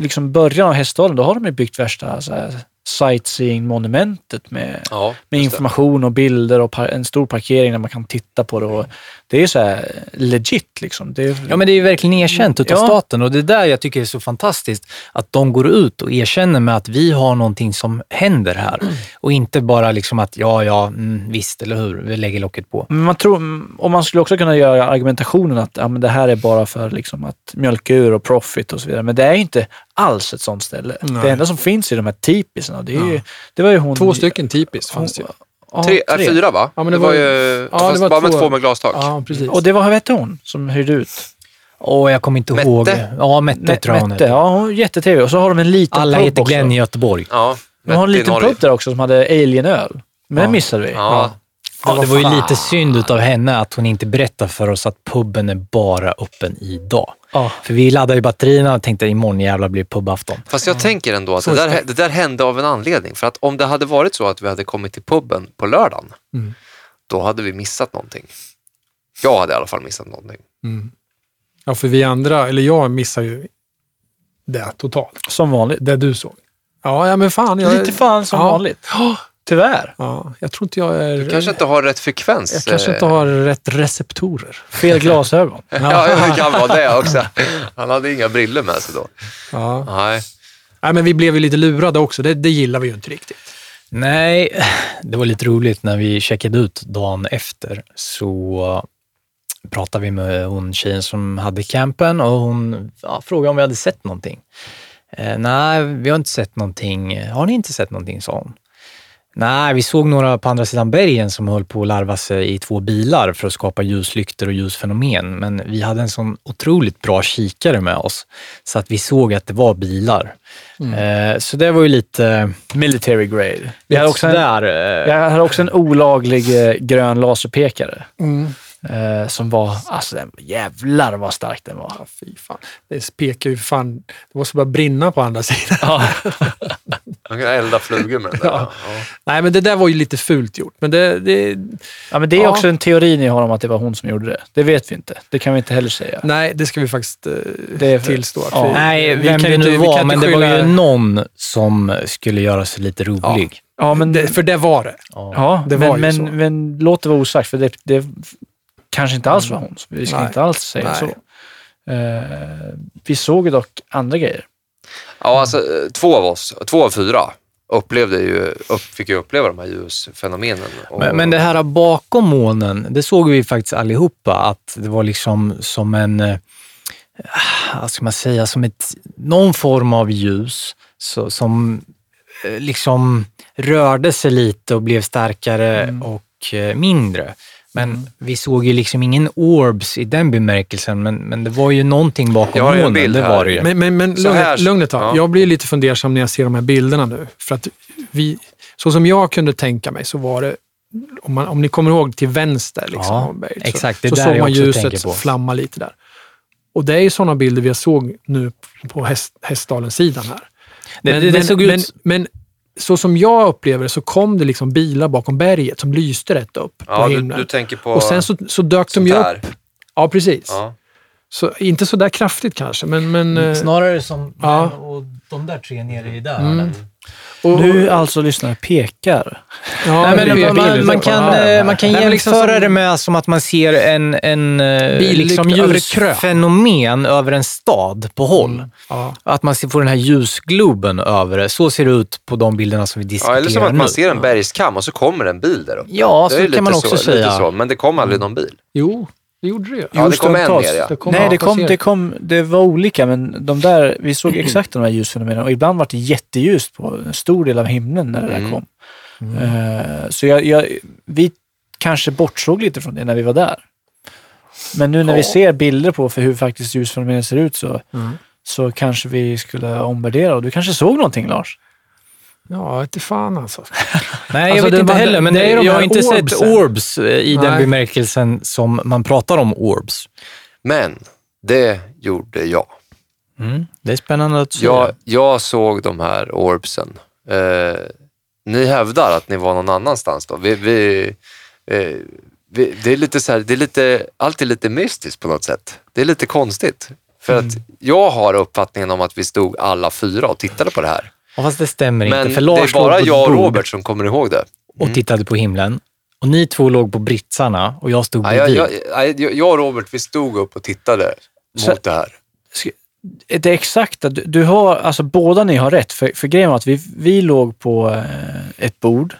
liksom början av Hästdalen, då har de ju byggt värsta så här, sightseeing-monumentet med, Ja, med det. information och bilder och en stor parkering där man kan titta på det. Och det är ju så här legit liksom. Det är, Ja, men det är ju verkligen erkänt utav Ja. staten och det är där jag tycker är så fantastiskt. Att de går ut och erkänner med att vi har någonting som händer här. Och inte bara liksom att ja, ja, mm, visst, eller hur, vi lägger locket på. Men man tror, och man skulle också kunna göra argumentationen att ja, men det här är bara för liksom att mjölka ur och profit och så vidare. Men det är inte alls ett sånt ställe. Nej. Det enda som finns är de här tipisarna. Det, är ju, det var ju hon... Två stycken typiskt fanns det ju. Ja, Tre, äh, fyra va? Ja, men det, det var var ju... ja, fast det var bara med två- två med glastak. Ja, precis. Och det var, vad hette hon som hyrde ut? Åh, jag kommer inte Mette? ihåg. Ja, Mette tror jag hon Mette. heter. Ja, hon är jättetrevlig. Och så har de en liten Alla pub heter också. Glenn i Göteborg. Ja, De har en Mette liten pub där också som hade alien-öl. Men Ja. den missade vi. Ja. Ja, det var ju lite synd utav henne att hon inte berättade för oss att puben är bara öppen idag. Ja. För vi laddade ju batterierna och tänkte imorgon jävlar blir pubafton. Fast jag tänker ändå att det där, det där hände av en anledning. För att om det hade varit så att vi hade kommit till puben på lördagen, Mm. då hade vi missat någonting. Jag hade i alla fall missat någonting. Mm. Ja, för vi andra, eller jag missar ju det totalt. Som vanligt. Det du såg. Ja, ja men fan. Jag, Lite fan som ja. vanligt. Tyvärr. Ja, jag tror inte jag är... Du kanske inte har rätt frekvens. jag kanske inte eh, har rätt receptorer. Fel glasögon. Ja, det kan vara det också. Han hade inga briller med sig då. Ja. Nej. Nej, men vi blev ju lite lurade också. Det, det gillar vi ju inte riktigt. Nej, det var lite roligt när vi checkade ut dagen efter så pratade vi med hon tjejen som hade campen och hon ja, frågade om vi hade sett någonting. Eh, nej, vi har inte sett någonting. Har ni inte sett någonting, sa hon. Nej, vi såg några på andra sidan bergen som höll på att larva sig i två bilar för att skapa ljuslyktor och ljusfenomen. Men vi hade en sån otroligt bra kikare med oss så att vi såg att det var bilar. Eh, så det var ju lite... Military grade. Vi hade också en, där, eh, jag hade också en olaglig eh, grön laserpekare. Mm. Eh, som var, alltså den, jävlar vad stark den var. Ja, fy fan. Det pekar ju fan... Det måste bara brinna på andra sidan. Ja. Man kan elda flugor med den där. Ja. Ja. Nej, men det där var ju lite fult gjort. Men det... det ja, men det är Ja. också en teori ni har om att det var hon som gjorde det. Det vet vi inte. Det kan vi inte heller säga. nej, det ska vi faktiskt eh, Det är för- tillstå. Att ja. vi, Nej, vi vem kan det inte- nu vi kan var, inte men det var skylla- ju någon som skulle göra sig lite rolig. Ja, men, Det, för det var det. ja, det var men, ju men, så. men låt det vara osagt, för det, det kanske inte alls var hon. Vi ska Nej. inte alls säga Nej. så. Eh, vi såg ju dock andra grejer. Ja, alltså eh, två av oss, två av fyra, upplevde ju, upp, fick ju uppleva de här ljusfenomenen. Och, Men, men det här bakom molnen, det såg vi faktiskt allihopa, att det var liksom som en, eh, vad ska man säga, som ett, någon form av ljus så, som eh, liksom rörde sig lite och blev starkare och eh, mindre. Men vi såg ju liksom ingen orbs i den bemärkelsen, men, men det var ju någonting bakom Jag har en molnen. bild Det här. var det ju. Men, men, men Så här- lugnet, lugnet tag. ja. Jag blir lite fundersam när jag ser de här bilderna nu. För att vi, så som jag kunde tänka mig så var det, om, man, om ni kommer ihåg till vänster liksom, Ja, av berget, exakt. Det så, så där såg jag man ljuset flamma lite där. Och det är ju sådana bilder vi såg nu på häst, Hästdalen-sidan här. Det, Men, det, det men, såg men, ut... men så som jag upplever det så kom det liksom bilar bakom berget som lyste rätt upp på ja, du, himlen. du tänker på och sen så, så dök de ju upp. här. Ja, precis. Ja. Så, inte så där kraftigt kanske, men... men eh, Snarare som Ja. och de där tre nere i där Mm. Och, Nu alltså lyssnare pekar. ja, Nej, men man, man, kan, ja. eh, man kan liksom jämföra som- det med som att man ser en, en eh, liksom ljusfenomen över en stad på håll. Mm. Ja. Att man får den här ljusgloben över det. Så ser det ut på de bilderna som vi Ja, diskuterar eller som att nu. man ser en bergskam och så kommer en bil där uppe. Ja, Det så kan man också så, säga. Så, men det kom aldrig någon bil. Jo, det gjorde det ju. Ja, det kom en mer ja. Det kom- Nej, det kom, det kom, det var olika, men de där, vi såg exakt de här ljusfenomenen och ibland var det jätteljust på en stor del av himlen när det där Mm. kom. Eh, så jag, jag, vi kanske bortsåg lite från det när vi var där. Men nu när vi Ja. ser bilder på för hur faktiskt ljusfenomenen ser ut så, Mm. så kanske vi skulle omvärdera och du kanske såg någonting Lars? Ja, inte fan alltså. Nej, Alltså, jag vet det inte var- heller, men det är de jag har inte sett orbsen. orbs eh, i den Nej. bemärkelsen som man pratar om orbs. Men det gjorde jag. Mm. Det är spännande att se. Jag, jag såg de här orbsen. Eh, ni hävdar att ni var någon annanstans då. Vi, vi, eh, vi, det är lite så här, det är lite, alltid lite mystiskt på något sätt. Det är lite konstigt. För att jag har uppfattningen om att vi stod alla fyra och tittade på det här. Ja, fast det stämmer Men inte, för det Lars är bara låg på jag ett och bord Robert som kommer ihåg det. och tittade på himlen. Och ni två låg på britsarna och jag stod Ja, jag, bredvid. jag, jag, jag och Robert, vi stod upp och tittade Så- mot det här. Det exakta, du, du har, alltså båda ni har rätt. För, för grejen var att vi, vi låg på eh, ett bord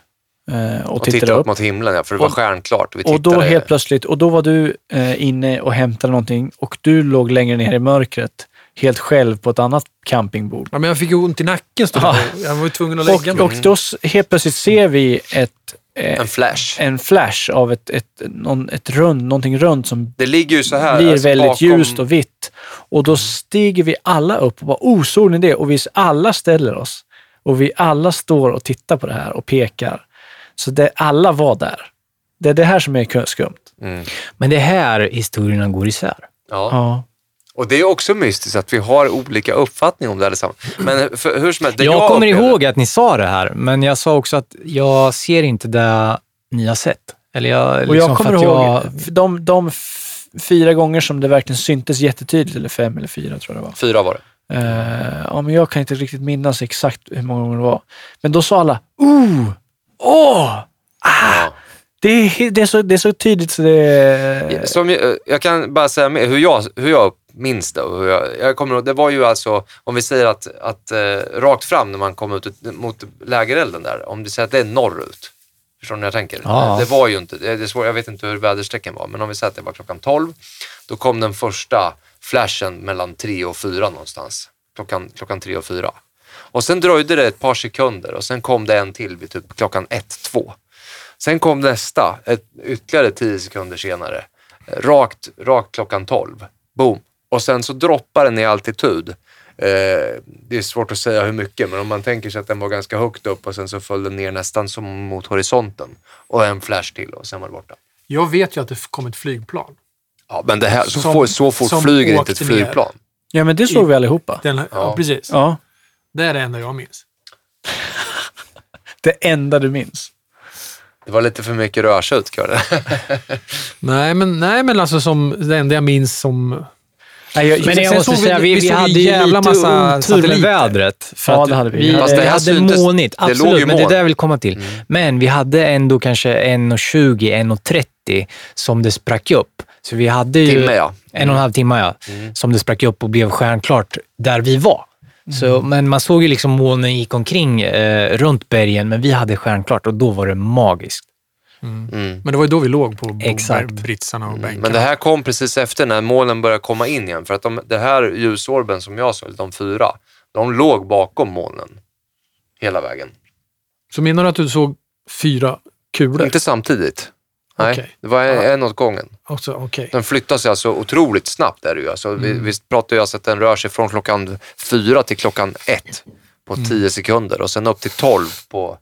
eh, och, Och tittade upp mot himlen, ja, för det var Och- stjärnklart. Och, vi Och då tittade- helt plötsligt, och då var du eh, inne och hämtade någonting och du låg längre ner i mörkret helt själv på ett annat campingbord. Ja, men jag fick ju ont i nacken. stod Ja. Jag var ju tvungen att lägga mig. Och, och då helt plötsligt ser vi ett, eh, En flash. en flash av ett, ett, någon, ett rund, någonting runt som Det ligger ju så här. blir alltså, väldigt bakom- ljust och vitt. Och då stiger vi alla upp och bara, oh, såg ni det? Och vi alla ställer oss. Och vi alla står och tittar på det här och pekar. Så det, alla var där. Det är det här som är skumt. Mm. Men det är här historierna går isär. Ja. Ja. Och det är också mystiskt att vi har olika uppfattning om det allesammans. Men för, hur som helst, Jag, jag kommer ihåg att ni sa det här, men jag sa också att jag ser inte det ni har sett. Eller jag, Och liksom jag för kommer att ihåg jag- de, de fyra gånger som det verkligen syntes jättetydligt, eller fem eller fyra tror jag det var. Fyra var det. Eh, ja, men jag kan inte riktigt minnas exakt hur många gånger det var. Men då sa alla, oh, åh, Ja. Det är, det, är så, det är så tydligt så det... Som jag, jag kan bara säga med, hur, jag, hur jag minns det. Och hur jag, jag kommer ihåg, det var ju alltså, om vi säger att, att eh, rakt fram när man kom ut mot lägerelden där, om vi säger att det är norrut. Förstår ni vad jag tänker? Ja. Det var ju inte, det är svårt, jag vet inte hur väderstrecken var, men om vi säger att det var klockan 12, då kom den första flashen mellan 3 och 4 någonstans. Klockan, klockan 3 och 4. Och sen dröjde det ett par sekunder och sen kom det en till vid typ klockan 1-2. Sen kom nästa, ett, ytterligare 10 sekunder senare. Eh, Rakt, rakt klockan 12. Boom. Och sen så droppar den i altitud. Eh, det är svårt att säga hur mycket, men om man tänker sig att den var ganska högt upp och sen så föll den ner nästan som mot horisonten. Och en flash till och sen var det borta. Jag vet ju att det kom ett flygplan. Ja, men det här, så, Som- får, så fort flyger inte ett ner. flygplan. Ja, men det såg vi allihopa. Den, ja. Ja. precis. Ja, Det är det enda jag minns. det enda du minns. Det var lite för mycket rödtjut. Nej, men, nej, men alltså som det enda jag minns som... Nej, jag, Men Sen jag måste såg vi- säga, vi, vi vi hade ju jävla lite massa otur med vädret. För Ja, att det hade vi. Vi, Fast det hade syntes- molnigt, det absolut, ju men det är det jag vill komma till. Men vi hade ändå kanske 1.20, 1.30 som det sprack upp. Så vi hade ju Timme, ja. en och en halv timme ja, som det sprack upp och blev stjärnklart där vi var. Så, men man såg ju liksom molnen gick omkring eh, runt bergen, men vi hade stjärnklart och då var det magiskt. Mm. Men det var ju då vi låg på Exakt. britsarna och bänkarna. Men det här kom precis efter när molnen började komma in igen. För att de, det här ljusorben som jag såg, de fyra, de låg bakom molnen hela vägen. Så menar du att du såg fyra kulor? Inte samtidigt. Nej, Okej. det var en, en åt gången. Också, okej. Den flyttar sig alltså otroligt snabbt. Är det ju. Alltså, vi, vi pratar ju alltså att den rör sig från klockan fyra till klockan ett på tio sekunder och sen upp till tolv på,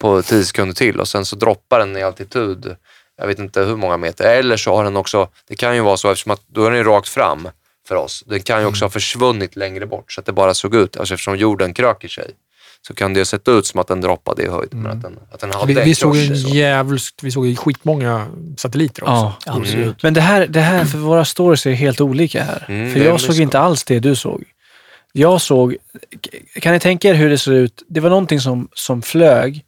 på tio sekunder till och sen så droppar den i altitud, jag vet inte hur många meter. Eller så har den också, det kan ju vara så eftersom att då är den ju rakt fram för oss. Den kan ju också ha försvunnit längre bort så att det bara såg ut, alltså eftersom jorden kröker sig så kan det sett ut som att den droppade i höjd. Men att den, att den hade Vi, vi såg så. jävligt, vi såg ju skitmånga satelliter också. Ja, Absolut. Men det här, det här, för våra stories är helt olika här. Mm, för jag såg inte alls det du såg. Jag såg, kan ni tänka er hur det ser ut? Det var någonting som, som flög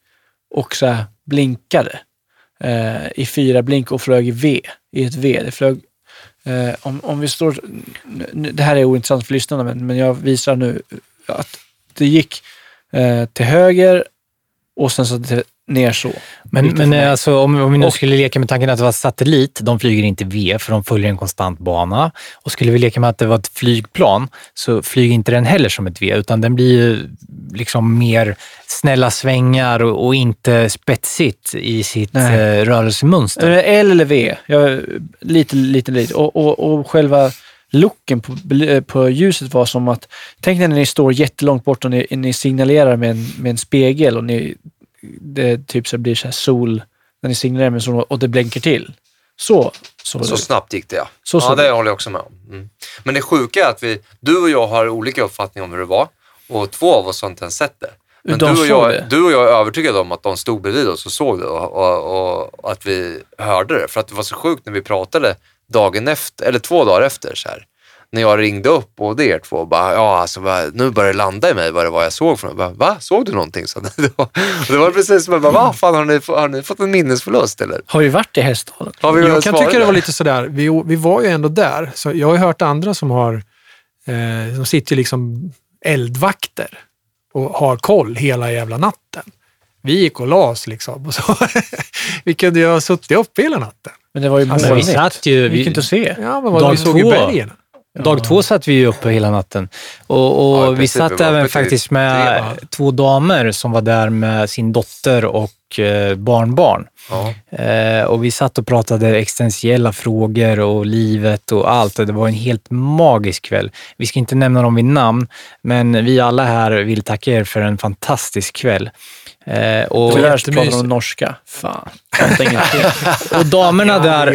och så här blinkade eh, i fyra blink och flög i V, i ett V. Det flög, eh, om, om vi står, nu- det här är ointressant för lyssnarna, men, men jag visar nu att det gick eh, till höger och sen så till, ner så. Men, men eh, alltså, om, om vi nu Och- skulle leka med tanken att det var satellit, de flyger inte V för de följer en konstant bana. Och skulle vi leka med att det var ett flygplan så flyger inte den heller som ett V, utan den blir ju liksom mer snälla svängar och, och inte spetsigt i sitt Nej. eh, rörelsemönster. L eller V, jag, lite, lite, lite. Och, och, och själva looken på, eh, på ljuset var som att, tänk när ni står jättelångt bort och ni, ni signalerar med en, med en spegel och ni, det typ så blir så här sol, när ni signalerar med sol och det blänker till. Så Så ut. snabbt gick det ja. Så ja, såg det det. håller jag också med om. Mm. Men det sjuka är att vi, du och jag har olika uppfattningar om hur det var och två av oss har inte ens sett det. Men De du, och jag, det. du och jag är övertygade om att de stod bredvid oss och såg det och, och, och att vi hörde det. För att det var så sjukt när vi pratade dagen efter, eller två dagar efter så här. När jag ringde upp både er två och bara, ja alltså vad- nu börjar det landa i mig vad det var jag såg. Jag bara, Va? Såg du någonting? Så det, var, det var precis som, jag bara, va? Fan har ni, har ni fått en minnesförlust eller? Har vi varit i Hästdalen? Jag kan tycka det var lite sådär, vi, vi var ju ändå där. Så jag har ju hört andra som har, eh, de sitter liksom eldvakter och har koll hela jävla natten. Vi gick och la oss liksom. Och så vi kunde ju ha suttit uppe hela natten. Men det var ju Alltså, vi satt ju... Vi gick inte att se. Ja, men vad Dag vi såg ju två. bergen. dag två satt vi ju uppe hela natten. Och, och Ja, i vi satt även faktiskt med två damer som var där med sin dotter och eh, barnbarn. Ja. Eh, och vi satt och pratade existentiella frågor och livet och allt. Och det var en helt magisk kväll. Vi ska inte nämna dem vid namn, men vi alla här vill tacka er för en fantastisk kväll. Eh, och, Tyvärr pratar de norska. Fan, och damerna där,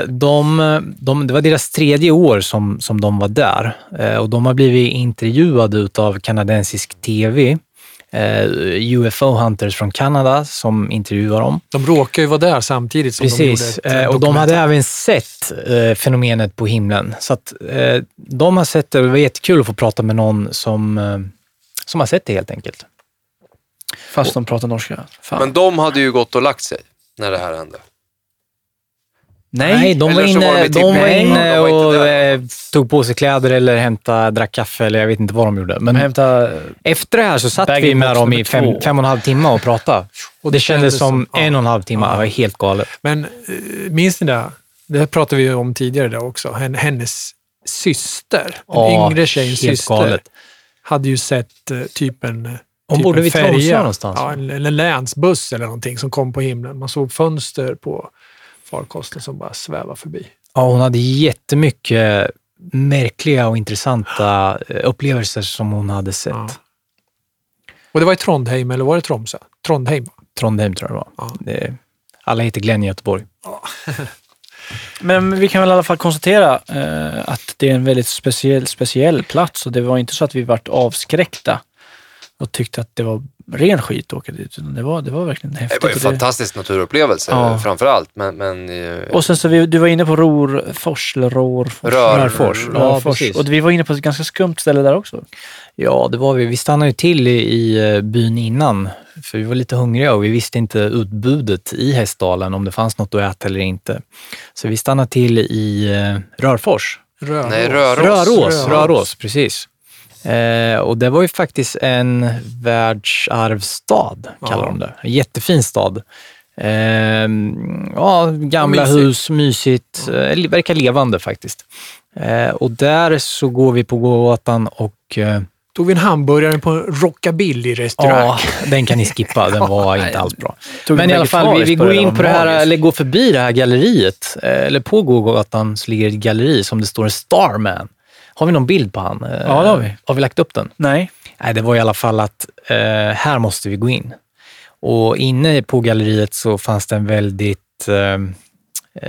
eh, de, de, det var deras tredje år som, som de var där. Eh, och de har blivit intervjuade av kanadensisk TV. Eh, UFO Hunters från Kanada som intervjuar dem. De råkar ju vara där samtidigt som Precis, de gjorde ett eh, och de hade även sett eh, fenomenet på himlen. Så att eh, de har sett det och det var jättekul att få prata med någon som, eh, som har sett det helt enkelt. Fast de pratar norska. Fan. Men de hade ju gått och lagt sig när det här hände. nej, Nej, de var så var de inne, de var inne de var och eh, tog på sig kläder eller hämtade, drack kaffe eller jag vet inte vad de gjorde. de Men hämtar... efter det här så satt vi med dem i fem, fem och en halv timme och pratade. Och Det kändes som ja. en och en halv timme. Ja. Det var helt galet. Men eh, minns ni det? Det här pratade vi om tidigare där också. Hen- Hennes syster, den Ja, yngre tjejens syster, galet. hade ju sett eh, typ en Hon typ bodde en vid Tromsö färja. någonstans. Ja, en, en länsbuss eller någonting som kom på himlen. Man såg fönster på farkosten som bara svävade förbi. Ja, hon hade jättemycket märkliga och intressanta eh, upplevelser som hon hade sett. Ja. Och det var i Trondheim, eller var det Tromsö? Trondheim. Trondheim tror jag det var. Ja. Det, alla heter Glenn i Göteborg. Men vi kan väl i alla fall konstatera eh, att det är en väldigt speciell, speciell plats och det var inte så att vi vart avskräckta och tyckte att det var ren skit att åka dit. Det var, det var verkligen häftigt. Det var en fantastisk naturupplevelse Ja. framför allt. Men, men eh, Och sen så vi, du var inne på Rorfors, eller Rorfors? Rör- Rörfors. Ja, Rörfors. precis. och vi var inne på ett ganska skumt ställe där också. Ja, det var vi. Vi stannade ju till i, i eh, byn innan, för vi var lite hungriga och vi visste inte utbudet i Hästdalen, om det fanns något att äta eller inte. Så vi stannade till i eh, Rörfors. Röros. Nej, Röros. Rörås, Röros. Rörås, precis. Eh, och det var ju faktiskt en världsarvsstad, kallar Ja. de det. En jättefin stad. Eh, ja, gamla mysigt. hus, mysigt. Eh, verkar levande faktiskt. Eh, och där så går vi på gågatan och eh, Tog vi en hamburgare på en rockabilly-restaurang. Ja, den kan ni skippa. Den var inte alls bra. Men i alla fall, vi, vi går in på det här, eller går förbi det här galleriet. Eh, Eller på gågatan så ligger ett galleri som det står Starman. Har vi någon bild på han? Eh, Ja, det har vi. Har vi lagt upp den? Nej. Nej, det var i alla fall att eh, här måste vi gå in. Och inne på galleriet så fanns det en väldigt eh,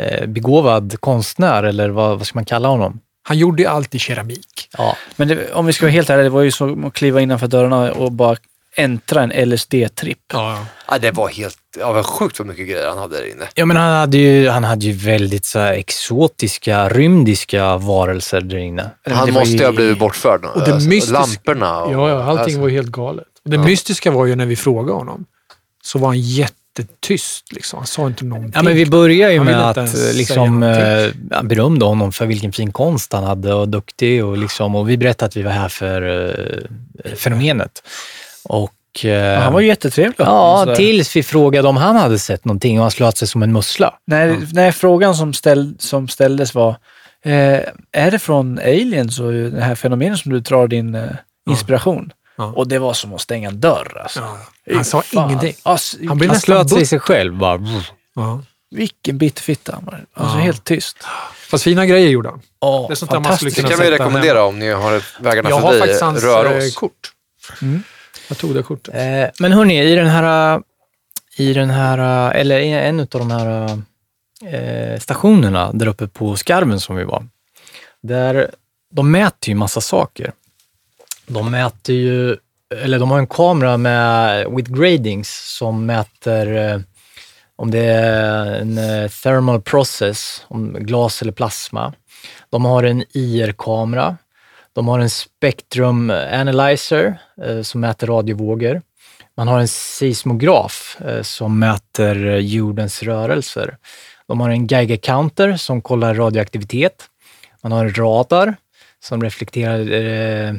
eh, begåvad konstnär, eller vad, vad ska man kalla honom? Han gjorde ju allt i keramik. Ja, Men det, om vi ska vara helt ärliga, det var ju som att kliva innanför dörrarna och bara äntra en LSD-tripp. Ja, ja, det var helt, ja, var sjukt vad mycket grejer han hade där inne. Ja, men han hade ju, han hade ju väldigt så här exotiska, rymdiska varelser där inne. Han Det måste ju- ha blivit bortförd. Och det Alltså, mystiska- Lamporna. Och, ja, ja allting alltså. var helt galet. Och det Ja. mystiska var ju när vi frågade honom, så var han jättetyst. Liksom. Han sa inte någonting. Ja, men vi börjar ju med att liksom, eh, han berömde honom för vilken fin konst han hade och duktig. Och, liksom, och vi berättade att vi var här för eh, fenomenet. Och, eh, Han var ju jättetrevlig. Ja, tills vi frågade om han hade sett någonting och han slöt sig som en mussla. Nej, nej, frågan som, ställ, som ställdes var, eh, är det från aliens och det här fenomenet som du drar din eh, inspiration? Ja. Och det var som att stänga en dörr alltså. Ja, han sa fan. ingenting. Ass, Han blev Han nästan slöt sig i sig själv bara. Ja. Vilken bitterfitta han var. Alltså Ja. helt tyst. Fast fina grejer gjorde han. Ja, Det är sånt där man skulle Det kan vi rekommendera hemma. om ni har vägarna Jag har förbi faktiskt hans eh, kort. Jag tog det kortet. Eh, men hörni, i den här, i den här, eller i en av de här eh, stationerna där uppe på Skarven som vi var, där de mäter ju massa saker. De mäter ju, eller de har en kamera med with gradings som mäter eh, om det är en eh, thermal process, om glas eller plasma. De har en IR-kamera. De har en Spectrum eh, Analyzer eh, som mäter radiovågor. Man har en seismograf eh, som mäter eh, jordens rörelser. De har en Geiger counter som kollar radioaktivitet. Man har en radar som reflekterar eh,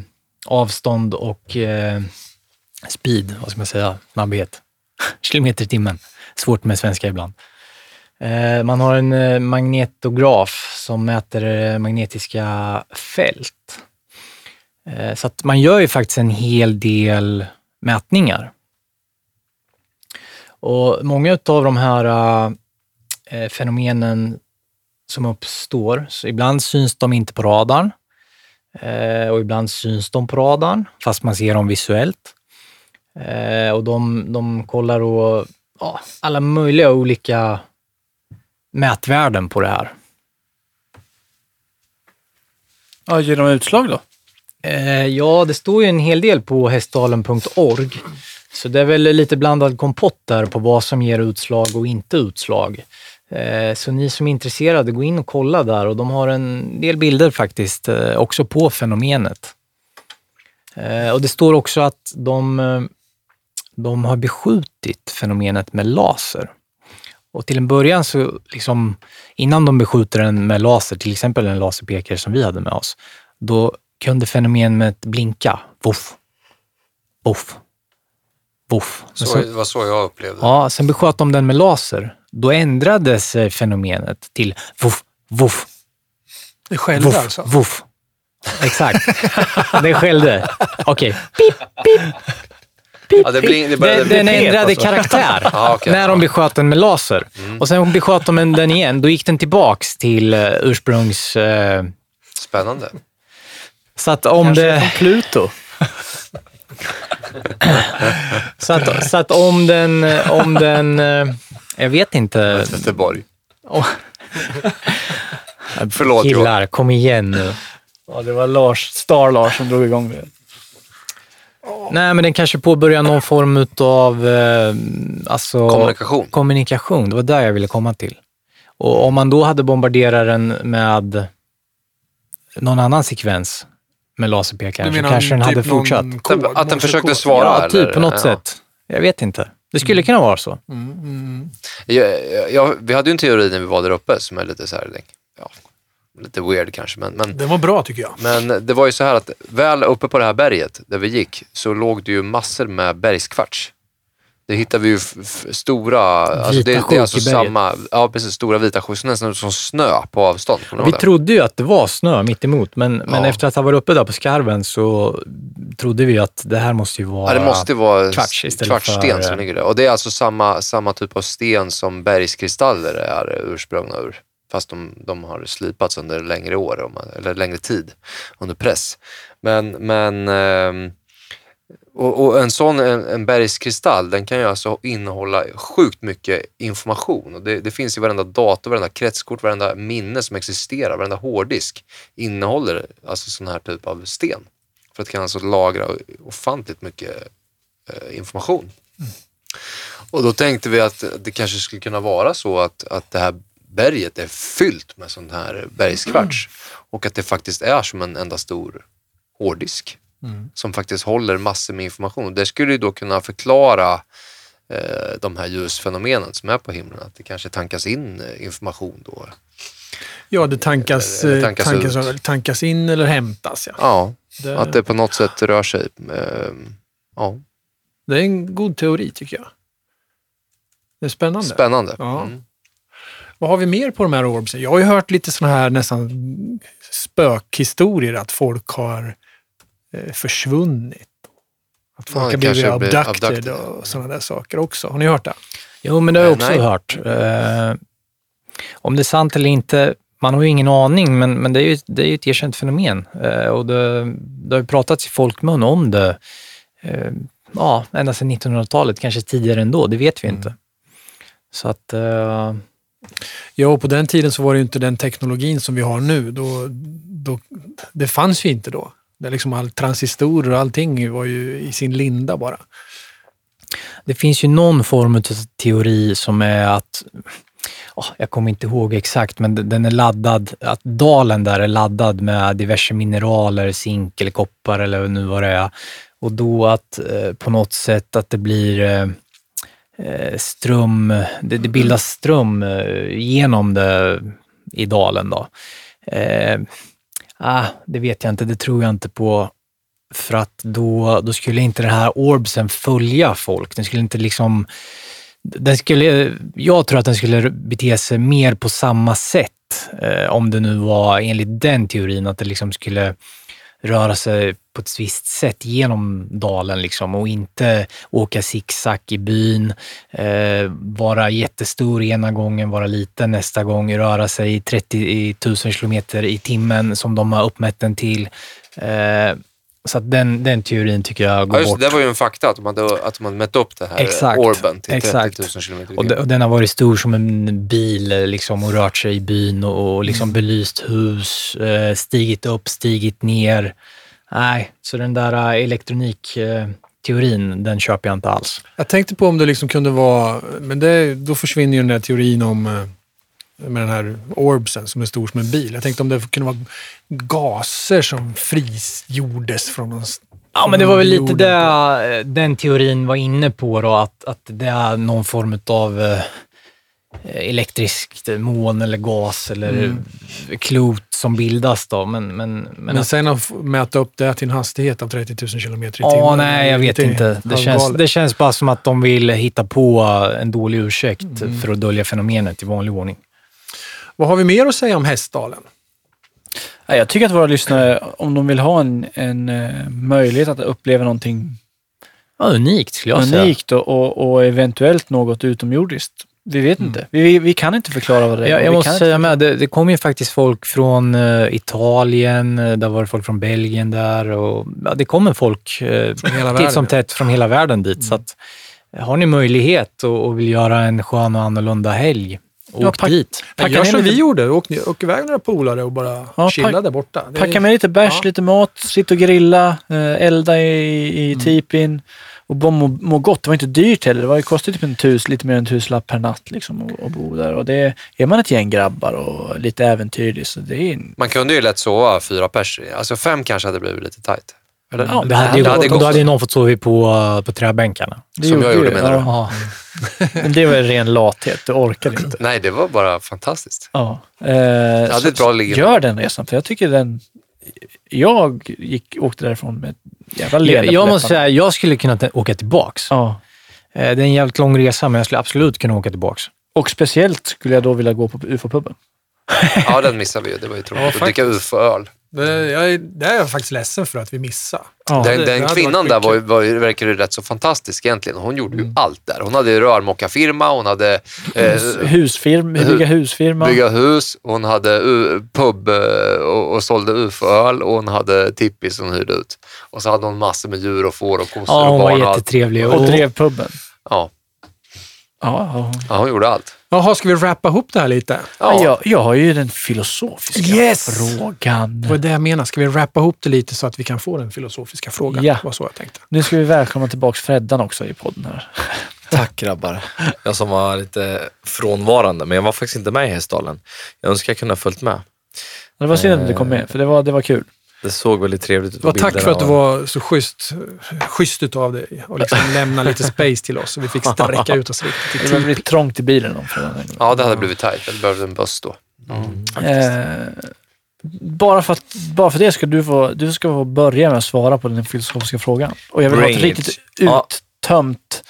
avstånd och eh, speed, vad ska man säga, snabbhet. Kilometer i timmen. Svårt med svenska ibland. Man har en magnetograf som mäter magnetiska fält. Eh, så att man gör ju faktiskt en hel del mätningar. Och många av de här eh, fenomenen som uppstår, så ibland syns de inte på radarn eh, och ibland syns de på radarn, fast man ser dem visuellt. Och de, de kollar då ja, alla möjliga olika mätvärden på det här. Ja, ger de utslag då? Eh, ja, det står ju en hel del på hästdalen.org. Så det är väl lite blandad kompott där på vad som ger utslag och inte utslag. Eh, så ni som är intresserade, gå in och kolla där och de har en del bilder faktiskt eh, också på fenomenet. Och det står också att de, de har beskjutit fenomenet med laser. Och till en början så, liksom, innan de beskjuter den med laser, till exempel en laserpekare som vi hade med oss, då kunde fenomenet blinka. Voff, voff, voff. Så, det var så jag upplevde. Ja, sen besköt de den med laser. Då ändrades eh, fenomenet till voff, voff, Det skällde voff, alltså. voff. Exakt. det skällde. Okej. Pip, pip, pip, Ja, det blir- det började Den, den ändrade alltså. karaktär Ja, okej. när de besköt den med laser. Mm. Och sen besköt de den igen. Då gick den tillbaks till uh, ursprungs... eh, Spännande. Så att om Kanske det... från Pluto. Så att, så att om den... Om den eh, jag vet inte. Göteborg. Oh. Förlåt Johan. Killar, kom igen nu. Ja, det var Lars, Star-Lars som drog igång det. Nej, men den kanske påbörjar någon form av eh, alltså, Kommunikation. kommunikation. Det var där jag ville komma till. Och om man då hade bombarderat den med någon annan sekvens med laserpekaren så kanske den hade fortsatt. Att den- att den försökte svara? Ja, typ eller? på något Ja. sätt. Jag vet inte. Det skulle kunna vara så. Ja, ja, vi hade ju en teori när vi var där uppe som är lite så här, ja, lite weird kanske, men, men, Den var bra tycker jag. men det var ju så här att väl uppe på det här berget där vi gick så låg det ju massor med bergskvarts. Det hittade vi ju stora, alltså det, det är alltså samma, ja precis, stora vita sjok, så nästan som snö på avstånd. Vi det? trodde ju att det var snö mitt emot, men, men Ja. efter att ha varit uppe där på skarven så trodde vi att det här måste ju vara... Ja, det måste vara kvarts istället kvartssten för, som ligger där. Och det är alltså samma, samma typ av sten som bergskristaller är ursprungna ur. Fast de, de har slipats under längre år, eller längre tid, under press. Men, men ehm, och, och en sån en, en bergskristall, den kan ju alltså innehålla sjukt mycket information. Och det, det finns i varenda dator, varenda kretskort, varenda minne som existerar, varenda hårddisk innehåller alltså sån här typ av sten. För att kan alltså lagra ofantligt mycket eh, information. Och då tänkte vi att det kanske skulle kunna vara så att, att det här berget är fyllt med sån här bergskvarts och att det faktiskt är som en enda stor hårddisk som faktiskt håller massor med information. Det skulle ju då kunna förklara eh, de här ljusfenomenen som är på himlen, att det kanske tankas in eh, information då. Ja, det tankas, Eller eh, tankas tankas, ut. tankas, in eller hämtas. Ja. Ja, Det, att det på något sätt rör sig. Eh, ja, det är en god teori tycker jag. Det är spännande. spännande. Ja. Mm. Vad har vi mer på de här orbsen? Jag har ju hört lite sådana här nästan spökhistorier att folk har försvunnit. Att folk Ja, har blivit abducted, abducted. och sådana där saker också. Har ni hört det? Jo, men det har jag Eh, också nej. hört. Eh, Om det är sant eller inte, man har ju ingen aning, men, men det är ju det är ju ett erkänt fenomen. Eh, och det, det har ju pratats i folkmun om det, eh, ja, ända sedan 1900-talet, kanske tidigare ändå, det vet vi inte. Så att, eh, Ja, och på den tiden så var det ju inte den teknologin som vi har nu. Då, då, det fanns ju inte då. Där liksom all transistorer och allting var ju i sin linda bara. Det finns ju någon form av teori som är att, Oh, jag kommer inte ihåg exakt, men den- är laddad, att dalen där är laddad med diverse mineraler, zink eller koppar eller nu vad det är. Och då att eh, på något sätt att det blir eh, eh, ström, det, det bildas ström eh, genom det i dalen då. Eh, Ah, det vet jag inte, det tror jag inte på. För att då, då skulle inte den här orbsen följa folk. Den skulle inte liksom... Den skulle, jag tror att den skulle bete sig mer på samma sätt. Eh, om det nu var enligt den teorin, att det liksom skulle röra sig på ett visst sätt genom dalen liksom, och inte åka zigzag i byn, eh, vara jättestor ena gången, vara liten nästa gång, röra sig i 30 000 kilometer i timmen som de har uppmätt den till. Eh, så att den, den teorin tycker jag går Ja, just, bort. det, var ju en fakta att de hade, att de hade mätt upp det här Exakt, orben till 30 000 exakt. km Och, de, och den har varit stor som en bil eh, liksom, och rört sig i byn och, och liksom belyst hus, eh, stigit upp, stigit ner. Nej, så den där eh, elektronikteorin, den köper jag inte alls. Jag tänkte på om det liksom kunde vara, men det, då försvinner ju den där teorin om eh, med den här orbsen som är stor som en bil. Jag tänkte om det kunde vara gaser som frigjordes från någon Ja, men det var väl lite det eh, den teorin var inne på då, att, att det är någon form av eh, elektriskt moln eller gas eller klot som bildas då. Men, men, men, Men sen att mäta upp det till en hastighet av 30 000 kilometer i Ja, timmen. nej, jag vet inte. Det känns, det känns bara som att de vill hitta på en dålig ursäkt Mm. för att dölja fenomenet i vanlig ordning. Vad har vi mer att säga om Hästdalen? Ja, Jag tycker att våra lyssnare, om de vill ha en, en eh, möjlighet att uppleva någonting Ja, unikt skulle jag säga. unikt och, och, och eventuellt något utomjordiskt. Vi vet inte. Vi, vi, vi kan inte förklara vad det är. Jag, jag måste säga med, det, det kom ju faktiskt folk från eh, Italien, eh, där var det folk från Belgien där och ja, det kommer folk titt som tätt från hela världen dit. Så att, har ni möjlighet och, och vill göra en skön och annorlunda helg, Ja, åk pack- dit. Packa Gör som lite- vi gjorde. Åk, åk iväg några polare och bara Ja, chilla pack- där borta. Det är- Packa med lite bärs, Ja. lite mat, sitta och grilla, eh, elda i, i tipin och bara må, må gott. Det var inte dyrt heller. Det var, det kostade typ en tus, lite mer än en tusenlapp per natt liksom, att bo där. Och det, är man ett gäng grabbar och lite äventyrlig så det är Man kunde ju lätt sova fyra pers. Alltså fem kanske hade blivit lite tight. Eller? Ja, Det hade, ju, det hade då gått. hade ju någon fått sova på, på träbänkarna. det Som jag gjorde, det. menar du? ja. Ja. Men det var ren lathet. Du orkade inte. Nej, det var bara fantastiskt. Ja. Eh, hade så ett bra ligg. Gör den resan, för jag tycker den... Jag gick, åkte därifrån med jävla Jag, leende jag på måste säga, jag skulle kunna åka tillbaks. Ja. Eh, Det är en jävligt lång resa, men jag skulle absolut kunna åka tillbaks. Och speciellt skulle jag då vilja gå på UFO-puben. Ja, den missade vi ju. Det var ju Ja, tråkigt. att dricka faktiskt. UFO-öl. Det, jag, är- det är jag faktiskt ledsen för att vi missade. Ja. Den, det- den kvinnan där var, ju- var, ju- verkade ju rätt så fantastisk egentligen. Hon gjorde ju Mm. allt där. Hon hade rörmokarfirma, hon hade eh, Husfirma, hu- bygga husfirma. bygga hus, hon hade u- pub eh, och, och sålde UFO-öl och hon hade tippis som hon hyrde ut. Och så hade hon massor med djur och får och kossor Ja, och hon var barn och jättetrevlig. och drev puben. Ja, Ja, ja. ja, hon gjorde allt. Jaha, ska vi rappa ihop det här lite? Ja. Ja. Jag, jag har ju den filosofiska Yes! frågan. Det var det jag menade. Ska vi rappa ihop det lite så att vi kan få den filosofiska frågan? Ja. Det var så jag tänkte. Nu ska vi välkomna tillbaka Freddan också i podden här. Tack grabbar. Jag som var lite frånvarande, men jag var faktiskt inte med i Hästdalen. Jag önskar jag kunde ha följt med. Det var synd att du kom med, för det var, det var kul. Det såg väldigt trevligt ut på tack för att du var så schysst, schysst utav dig och liksom lämna lite space till oss så vi fick sträcka ut oss riktigt Det började tid. bli trångt i bilen om. Ja, det hade blivit tajt. Jag behövde en buss då. Eh, bara, för att, bara för det ska du få, du ska få börja med att svara på den filosofiska frågan. Och jag vill ha Bring ett it. riktigt uttömt,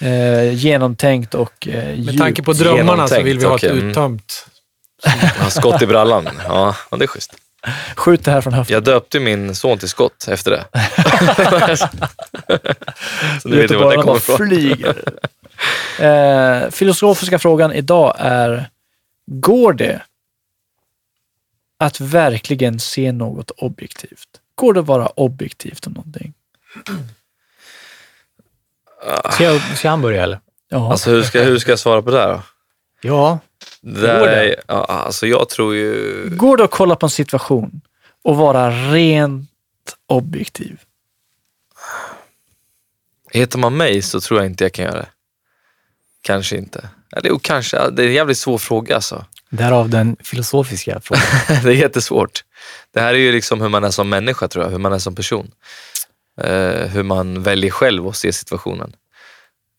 eh, genomtänkt och eh, Med djupt. tanke på drömmarna så vill vi ha ett mm. uttömt. Ja, skott i brallan. Ja, ja, det är schysst. Skjut det här från höften. Jag döpte min son till Skott efter det. Så nu vet jag var det kommer ifrån. flyger. eh, filosofiska frågan idag är Går det att verkligen se något objektivt? Går det att vara objektivt om någonting? Ska, jag, ska han börja eller? Ja. Alltså hur ska, hur ska jag svara på det här då? Ja. Där Går det? ja, alltså jag tror ju... Går det att kolla på en situation och vara rent objektiv? Heter man mig så tror jag inte jag kan göra det. Kanske inte. Eller jo, kanske. Det är en jävligt svår fråga alltså. Därav den filosofiska frågan. det är jättesvårt. Det här är ju liksom hur man är som människa tror jag, hur man är som person. Eh, hur man väljer själv att se situationen.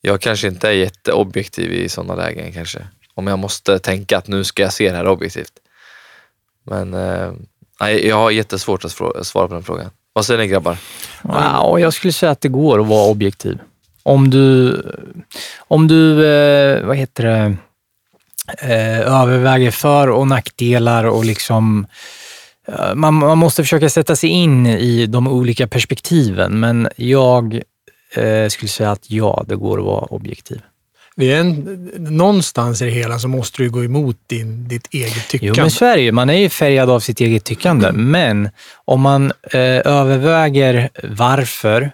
Jag kanske inte är jätteobjektiv i sådana lägen kanske. Om jag måste tänka att nu ska jag se det här objektivt. Men eh, jag har jättesvårt att svara på den frågan. Vad säger ni grabbar? Wow, jag skulle säga att det går att vara objektiv. Om du, om du eh, vad heter det, eh, överväger för och nackdelar och liksom eh, man, man måste försöka sätta sig in i de olika perspektiven, men jag eh, skulle säga att ja, det går att vara objektiv. Det är en, någonstans i det hela så måste du gå emot din, ditt eget Jo, tyckande. men så är det ju. Man är ju färgad av sitt eget tyckande. Men om man eh, överväger varför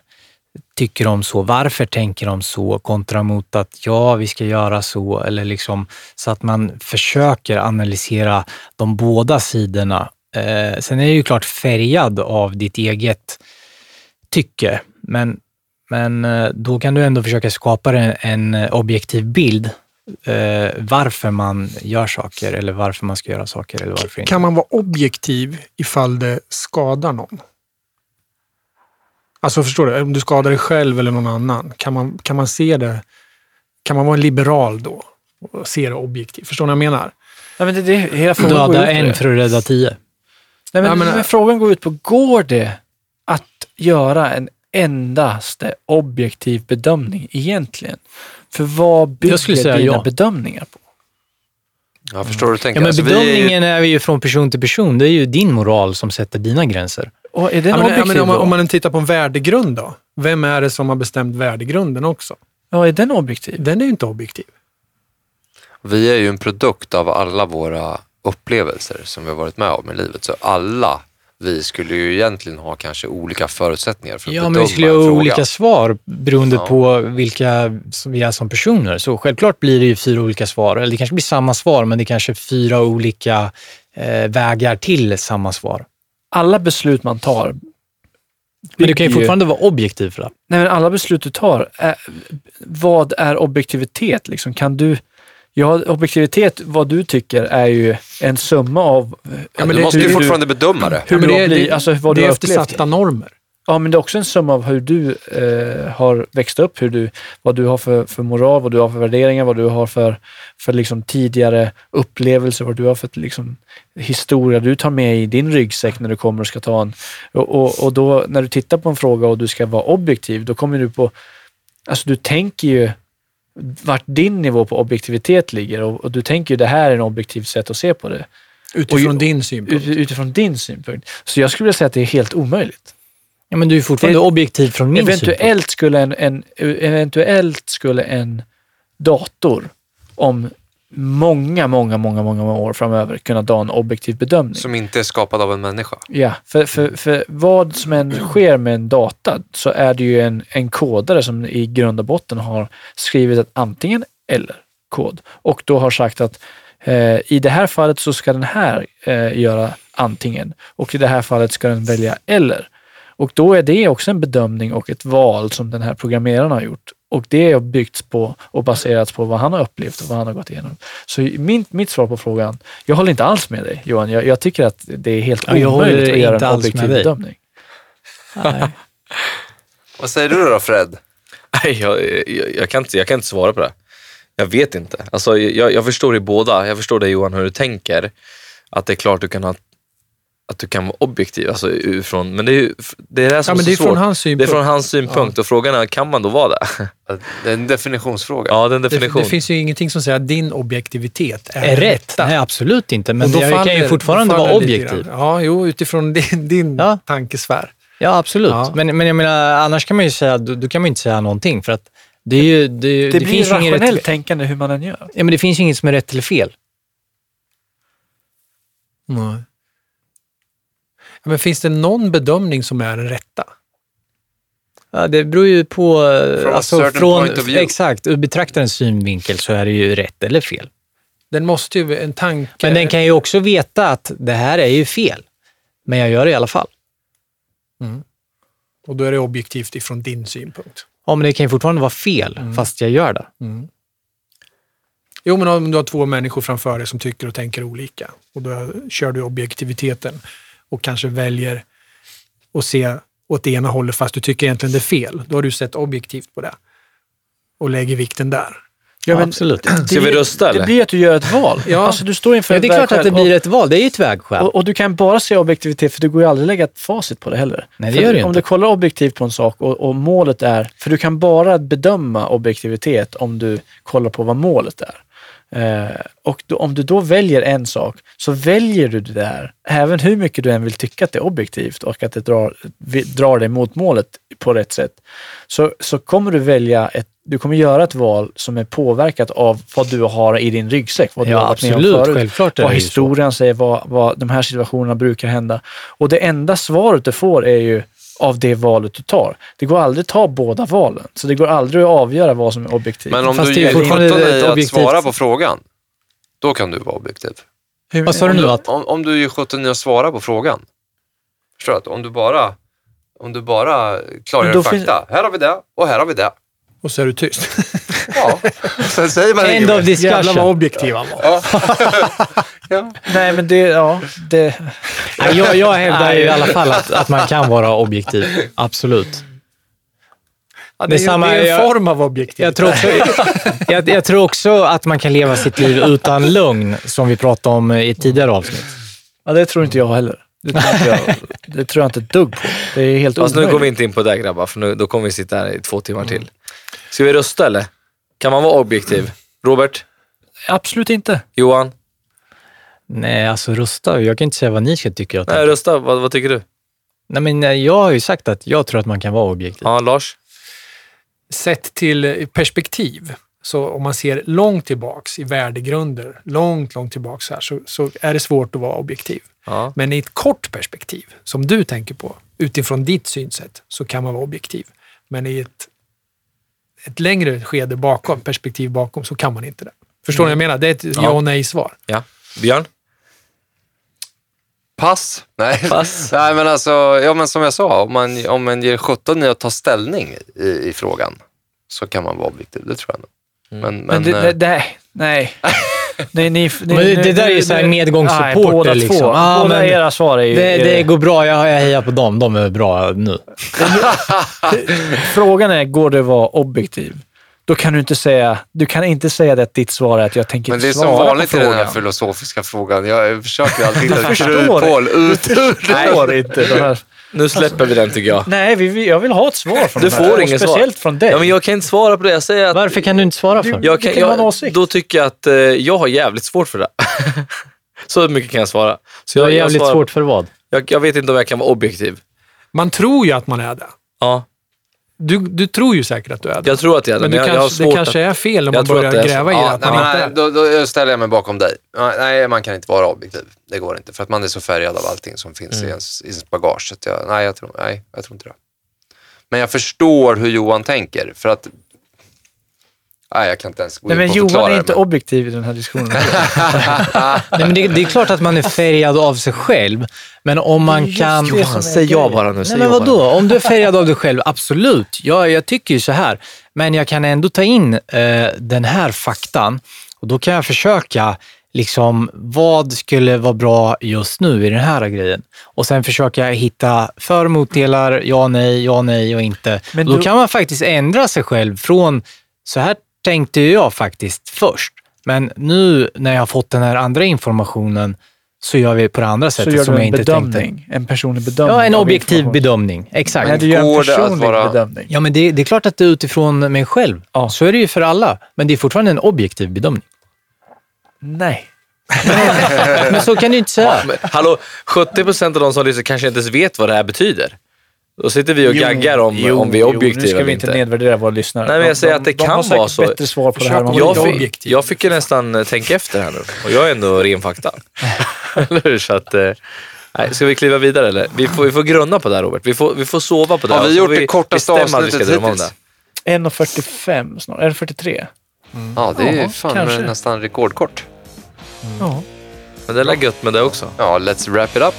tycker de så, varför tänker de så, kontra mot att ja, vi ska göra så, eller liksom så att man försöker analysera de båda sidorna. Eh, sen är det ju klart färgad av ditt eget tycke, men, men eh, då kan du ändå försöka skapa en, en objektiv bild eh, varför man gör saker eller varför man ska göra saker eller varför inte. Kan man vara objektiv ifall det skadar någon? Alltså förstår du? Om du skadar dig själv eller någon annan. Kan man, kan man se det? Kan man vara en liberal då? Och se det objektivt? Förstår ni vad jag menar? Nej, men det, det, hela frågan Döda en för att rädda tio. Nej, men, Ja, men- men frågan går ut på, går det att göra en endaste objektiv bedömning egentligen? För vad bygger dina ja. bedömningar på? Jag förstår hur du tänker. Ja, men Alltså, vi är ju- bedömningen är ju från person till person. Det är ju din moral som sätter dina gränser. Och är den Ja, men, ja, om, man, om man tittar på en värdegrund då? Vem är det som har bestämt värdegrunden också? Ja, är den objektiv? Den är ju inte objektiv. Vi är ju en produkt av alla våra upplevelser som vi har varit med om i livet. Så alla vi skulle ju egentligen ha kanske olika förutsättningar för att Ja, bedöma men vi skulle ha olika svar beroende Ja. på vilka vi är som personer. Så självklart blir det ju fyra olika svar. Eller det kanske blir samma svar, men det är kanske fyra olika eh, vägar till samma svar. Alla beslut man tar Men du kan ju fortfarande vara objektiv för det. Nej, men alla beslut du tar, är, vad är objektivitet? Liksom? Kan du, ja, objektivitet, vad du tycker, är ju en summa av Ja, men du det- måste ju hur- fortfarande bedöma det. hur men du det, det, alltså vad det du är eftersatta normer. Ja, men det är också en summa av hur du eh, har växt upp, hur du, vad du har för, för moral, vad du har för värderingar, vad du har för, för liksom tidigare upplevelser, vad du har för liksom, historia du tar med i din ryggsäck när du kommer och ska ta en... Och, och, och då när du tittar på en fråga och du ska vara objektiv, då kommer du på... Alltså du tänker ju vart din nivå på objektivitet ligger och, och du tänker ju det här är en objektiv sätt att se på det Utifrån Och- din synpunkt. ut, utifrån din synpunkt. Så jag skulle vilja säga att det är helt omöjligt. Ja, men du är fortfarande Det- objektiv från min synpunkt. Eventuellt skulle en, en, eventuellt skulle en dator om många, många, många, många år framöver kunna ta en objektiv bedömning. Som inte är skapad av en människa. Ja, för, för, för vad som än sker med en data så är det ju en, en kodare som i grund och botten har skrivit ett antingen eller kod och då har sagt att eh, i det här fallet så ska den här eh, göra antingen och i det här fallet ska den välja eller. Och då är det också en bedömning och ett val som den här programmeraren har gjort. Och det har byggts på och baserats på vad han har upplevt och vad han har gått igenom. Så min, mitt svar på frågan, jag håller inte alls med dig Johan. Jag, jag tycker att det är helt Ja, omöjligt att göra en objektiv dig. bedömning. Vad säger du då Fred? Nej, jag, jag, jag, kan inte, jag kan inte svara på det. Jag vet inte. Alltså, jag, jag förstår i båda. Jag förstår dig Johan, hur du tänker. Att det är klart du kan ha att du kan vara objektiv. Alltså, utifrån, men det är ju det, är det som Ja, det är från hans Det är synpunkt. från hans synpunkt och frågan är, kan man då vara det? Det är en definitionsfråga. Ja, det är en Det, definition. det finns ju ingenting som säger att din objektivitet är, Är rätt? rätta. Nej, absolut inte. Men jag kan ju faller- fortfarande faller vara objektiv. Ja, jo, utifrån din, din Ja. tankesfär. Ja, absolut. Ja. Men, men jag menar, annars kan man ju säga, då, då kan man inte säga någonting. För att det, är ju, det, Det, det, blir finns rationellt rätt, tänkande hur man än gör. ja, men det finns ju inget som är rätt eller fel. Nej. Ja, Men finns det någon bedömning som är den rätta? Ja, det beror ju på... eh, From alltså, från. Exakt, ur betraktarens synvinkel så är det ju rätt eller fel. Den måste ju, en tanke... Men den kan ju också veta att det här är ju fel. Men jag gör det i alla fall. Och då är det objektivt ifrån din synpunkt. Ja, men det kan ju fortfarande vara fel, fast jag gör det. Jo, men om du har två människor framför dig som tycker och tänker olika och då kör du objektiviteten och kanske väljer att se åt det ena hållet fast du tycker egentligen det är fel. Då har du sett objektivt på det och lägger vikten där. Ja, men absolut. det- Ska vi rösta, Det eller? blir att du gör ett val. Ja. Alltså, du står inför Ja, det är klart att det blir ett val. Det är ju ett vägskäl. och, och du kan bara se objektivitet för det går ju aldrig att lägga ett facit på det heller. Nej, det gör det Om inte. du kollar objektivt på en sak och, och målet är, för du kan bara bedöma objektivitet om du kollar på vad målet är. Eh, och då, om du då väljer en sak så väljer du det där, även hur mycket du än vill tycka att det är objektivt och att det drar, drar dig mot målet på rätt sätt, så, så kommer du välja ett du kommer göra ett val som är påverkat av vad du har i din ryggsäck. Vad du Ja, har varit med om absolut. förut. Självklart Vad ju så. historien säger, vad, vad de här situationerna brukar hända. Och det enda svaret du får är ju av det valet du tar. Det går aldrig att ta båda valen. Så det går aldrig att avgöra vad som är objektivt. Men om Fast du ger sjutton i att objektivt- svara på frågan, då kan du vara objektiv. Hur- Vad sa du Om nu? du, Att, om, om du ger sjutton i att svara på frågan. Förstår du? Att Om du bara, om du bara klargör fakta. Här har vi det och här har vi det. Och så är du tyst. Ja, sen säger man End of mer. Jävlar vad discussion. objektiv han var. Ja. Nej, men det, ja, det, Nej, jag, jag hävdar ju i alla fall att, att man kan vara objektiv. Absolut. Ja, Det är det, är, samma- det är en jag- form av objektivitet. Jag tror, också, jag, jag tror också att man kan leva sitt liv utan lögn, som vi pratade om i tidigare avsnitt. ja, det tror inte jag heller. Det tror, inte jag, det tror jag inte ett dugg på. Det är helt Fast nu omöjligt. går vi inte in på det grabbar, för nu, då kommer vi sitta här i två timmar till. Ska vi rösta eller? Kan man vara objektiv? Robert? Absolut inte. Johan? Nej, alltså rösta. Jag kan inte säga vad ni ska tycka. tänka. Nej, rösta. Vad, vad tycker du? Nej, men eh, jag har ju sagt att jag tror att man kan vara objektiv. Ja, Lars? Sett till perspektiv, så om man ser långt tillbaks i värdegrunder, långt, långt tillbaks här, så, så är det svårt att vara objektiv. Ja. Men i ett kort perspektiv, som du tänker på, utifrån ditt synsätt, så kan man vara objektiv. Men i ett, ett längre skede bakom, perspektiv bakom, så kan man inte det. Förstår ni vad jag menar? Det är ett ja och nej-svar. ja. Björn? Pass. Nej. Pass. Nej, men alltså, ja, men som jag sa, om man, om man ger sjutton i att ta ställning i, i frågan så kan man vara objektiv. Det tror jag nog. Men, Men, men, det, det, eh, det, nej. nej, ni, ni, Men det- det där är ju så här nej, medgångssupporter, båda liksom. Två. Ah, båda men era svar är ju... Det, det går bra. Jag, jag hejar på dem. De är bra nu. Frågan är, går det att vara objektiv? Då kan du inte säga, du kan inte säga att ditt svar är att jag tänker men det är inte som svara vanligt på i den här frågan. filosofiska frågan. Jag försöker alltid hitta ett kryphål ut ur Det går inte. Det här. Nu släpper vi den tycker jag. Nej, vi, vi, jag vill ha ett svar från Du den här, får inget svar. Speciellt från dig. Ja, men jag kan inte svara på det. Jag säger att... Varför kan du inte svara för? Jag kan, Det jag, åsikt. då tycker jag att eh, jag har jävligt svårt för det. Så mycket kan jag svara. Så Du har jag, jag, jävligt svårt för vad? jag, jag vet inte om jag kan vara objektiv. Man tror ju att man är det. Ja, Du, du tror ju säkert att du är det. jag tror att jag är det, men men du jag, jag har kanske, svårt det kanske att... är fel om Jag man börjar är så. gräva i det. Ja, Att nej, man men, inte är. då, då ställer jag mig bakom dig. Nej, man kan inte vara objektiv. Det går inte, för att man är så färgad av allting som finns i, ens, i ens bagage. Jag, nej, jag tror, nej, jag tror inte det. Men jag förstår hur Johan tänker, för att... Nej, jag kan inte ens gå Nej, in men på Johan är inte men- objektiv i den här diskussionen. Nej, men det, det är klart att man är färgad av sig själv, men om man just kan... Johan, säg ja bara nu. Nej, men vadå? Om du är färgad av dig själv, absolut. Ja, jag tycker ju så här. Men jag kan ändå ta in eh, den här faktan och då kan jag försöka liksom, vad skulle vara bra just nu i den här grejen? Och sen försöka hitta för och motdelar, ja, nej, ja, nej och inte. Men då du- kan man faktiskt ändra sig själv från, så här tänkte jag faktiskt först. Men nu när jag har fått den här andra informationen så gör vi på det andra Så sättet gör som du jag en inte tänkte. bedömning. En personlig bedömning. Ja, en objektiv bedömning. Exakt. Nej, du gör en personlig vara- bedömning. Ja, men det, det är klart att det är utifrån mig själv. Ja. Så är det ju för alla. Men det är fortfarande en objektiv bedömning. Nej. Men så kan du inte säga. Men, hallå, 70 procent av de som lyssnar kanske inte ens vet vad det här betyder. Då sitter vi och gaggar om, Jo, om vi är jo, objektiva Nu ska eller vi inte inte. nedvärdera våra lyssnare. Nej, men jag De- säger de- att det de kan säkert vara så. bättre svar på det här. Försök Jag fick, objektiv. jag fick ju nästan eh, tänka efter här nu och jag är ändå ren fakta. Eller hur? Så att, eh, nej, ska vi kliva vidare eller? Vi får, vi får grunna på det här Robert. Vi får, vi får sova på det. Har vi gjort det kortaste avsnittet om hittills? det. 1.45 snart. Är det 43? Ja, det är Ja, fan kanske. nästan rekordkort. Ja. Men det är gött med det också. Ja, let's wrap it up.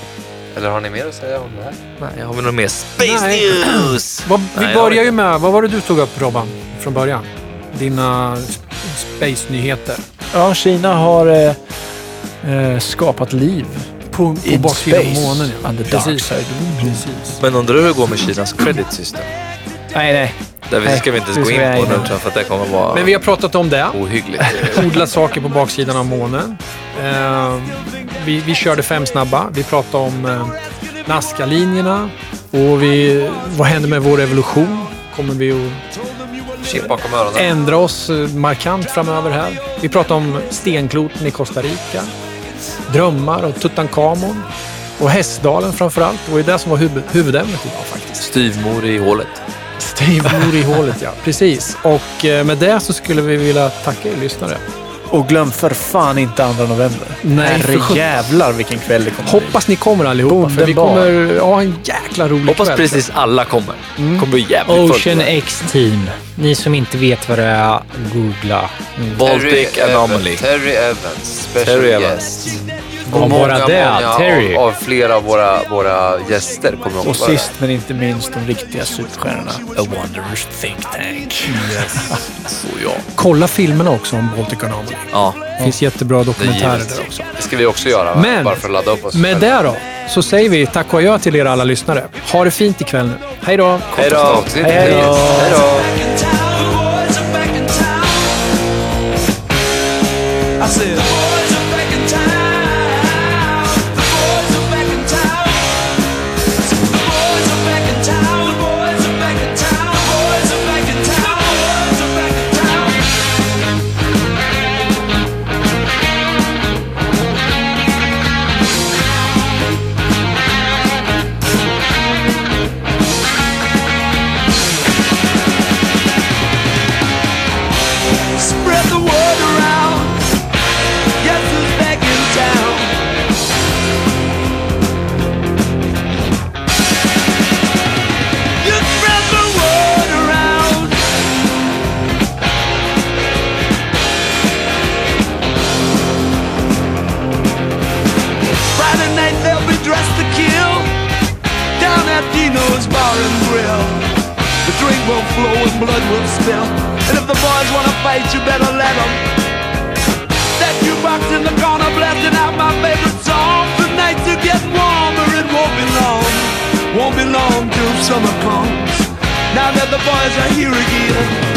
Eller har ni mer att säga om det här? Nej, har vi något mer Space Nej. News? Vad, vi Nej, börjar ju med, vad var det du tog upp Robban, från början? Dina space-nyheter. ja, Kina har eh, eh, skapat liv På, på baksidan space. av månen. Ja. Precis. side. Precis. Men undrar hur det går med Kinas credit system? Nej, nej. Det ska vi inte ens gå in på nu tror jag, för att det kommer vara Men vi har pratat om det. ohyggligt. Odla saker på baksidan av månen. Eh, vi, vi körde fem snabba. Vi pratade om eh, Nazca-linjerna. Och vi, vad händer med vår evolution? Kommer vi att Chip bakom öronen. ändra oss eh, markant framöver här? Vi pratade om stenkloten i Costa Rica. Drömmar och Tutankhamon. Och Hästdalen framför allt. Det var ju det som var huvud, huvudämnet idag faktiskt. Styvmor i hålet. Styvmor i hålet, ja. Precis. Och eh, med det så skulle vi vilja tacka er lyssnare. Och glöm för fan inte 2 november. Nej, för jävlar vilken kväll det kommer bli. Hoppas ni kommer allihopa, för vi bar. kommer ha en jäkla rolig Hoppas kväll. precis alla kommer. kommer bli jävligt. Ocean X-team. Ni som inte vet vad det är, googla. Baltic Anomaly. Evans, Terry Evans, special Terry Evans. guest. Och Och bara det, Terry. Av, av flera av våra, våra gäster kommer Och också vara sist men inte minst de riktiga superstjärnorna. A Wanderers Think Tank. Så ja. Kolla filmerna också om Baltic Anomaly. Ja, Det finns jättebra dokumentärer där också. Det ska vi också göra, va? Men- bara för att ladda upp oss. Med det då, så säger vi tack och adjö till er alla lyssnare. Ha det fint ikväll nu. Hej då! hej då. Hej då. Boys are here again.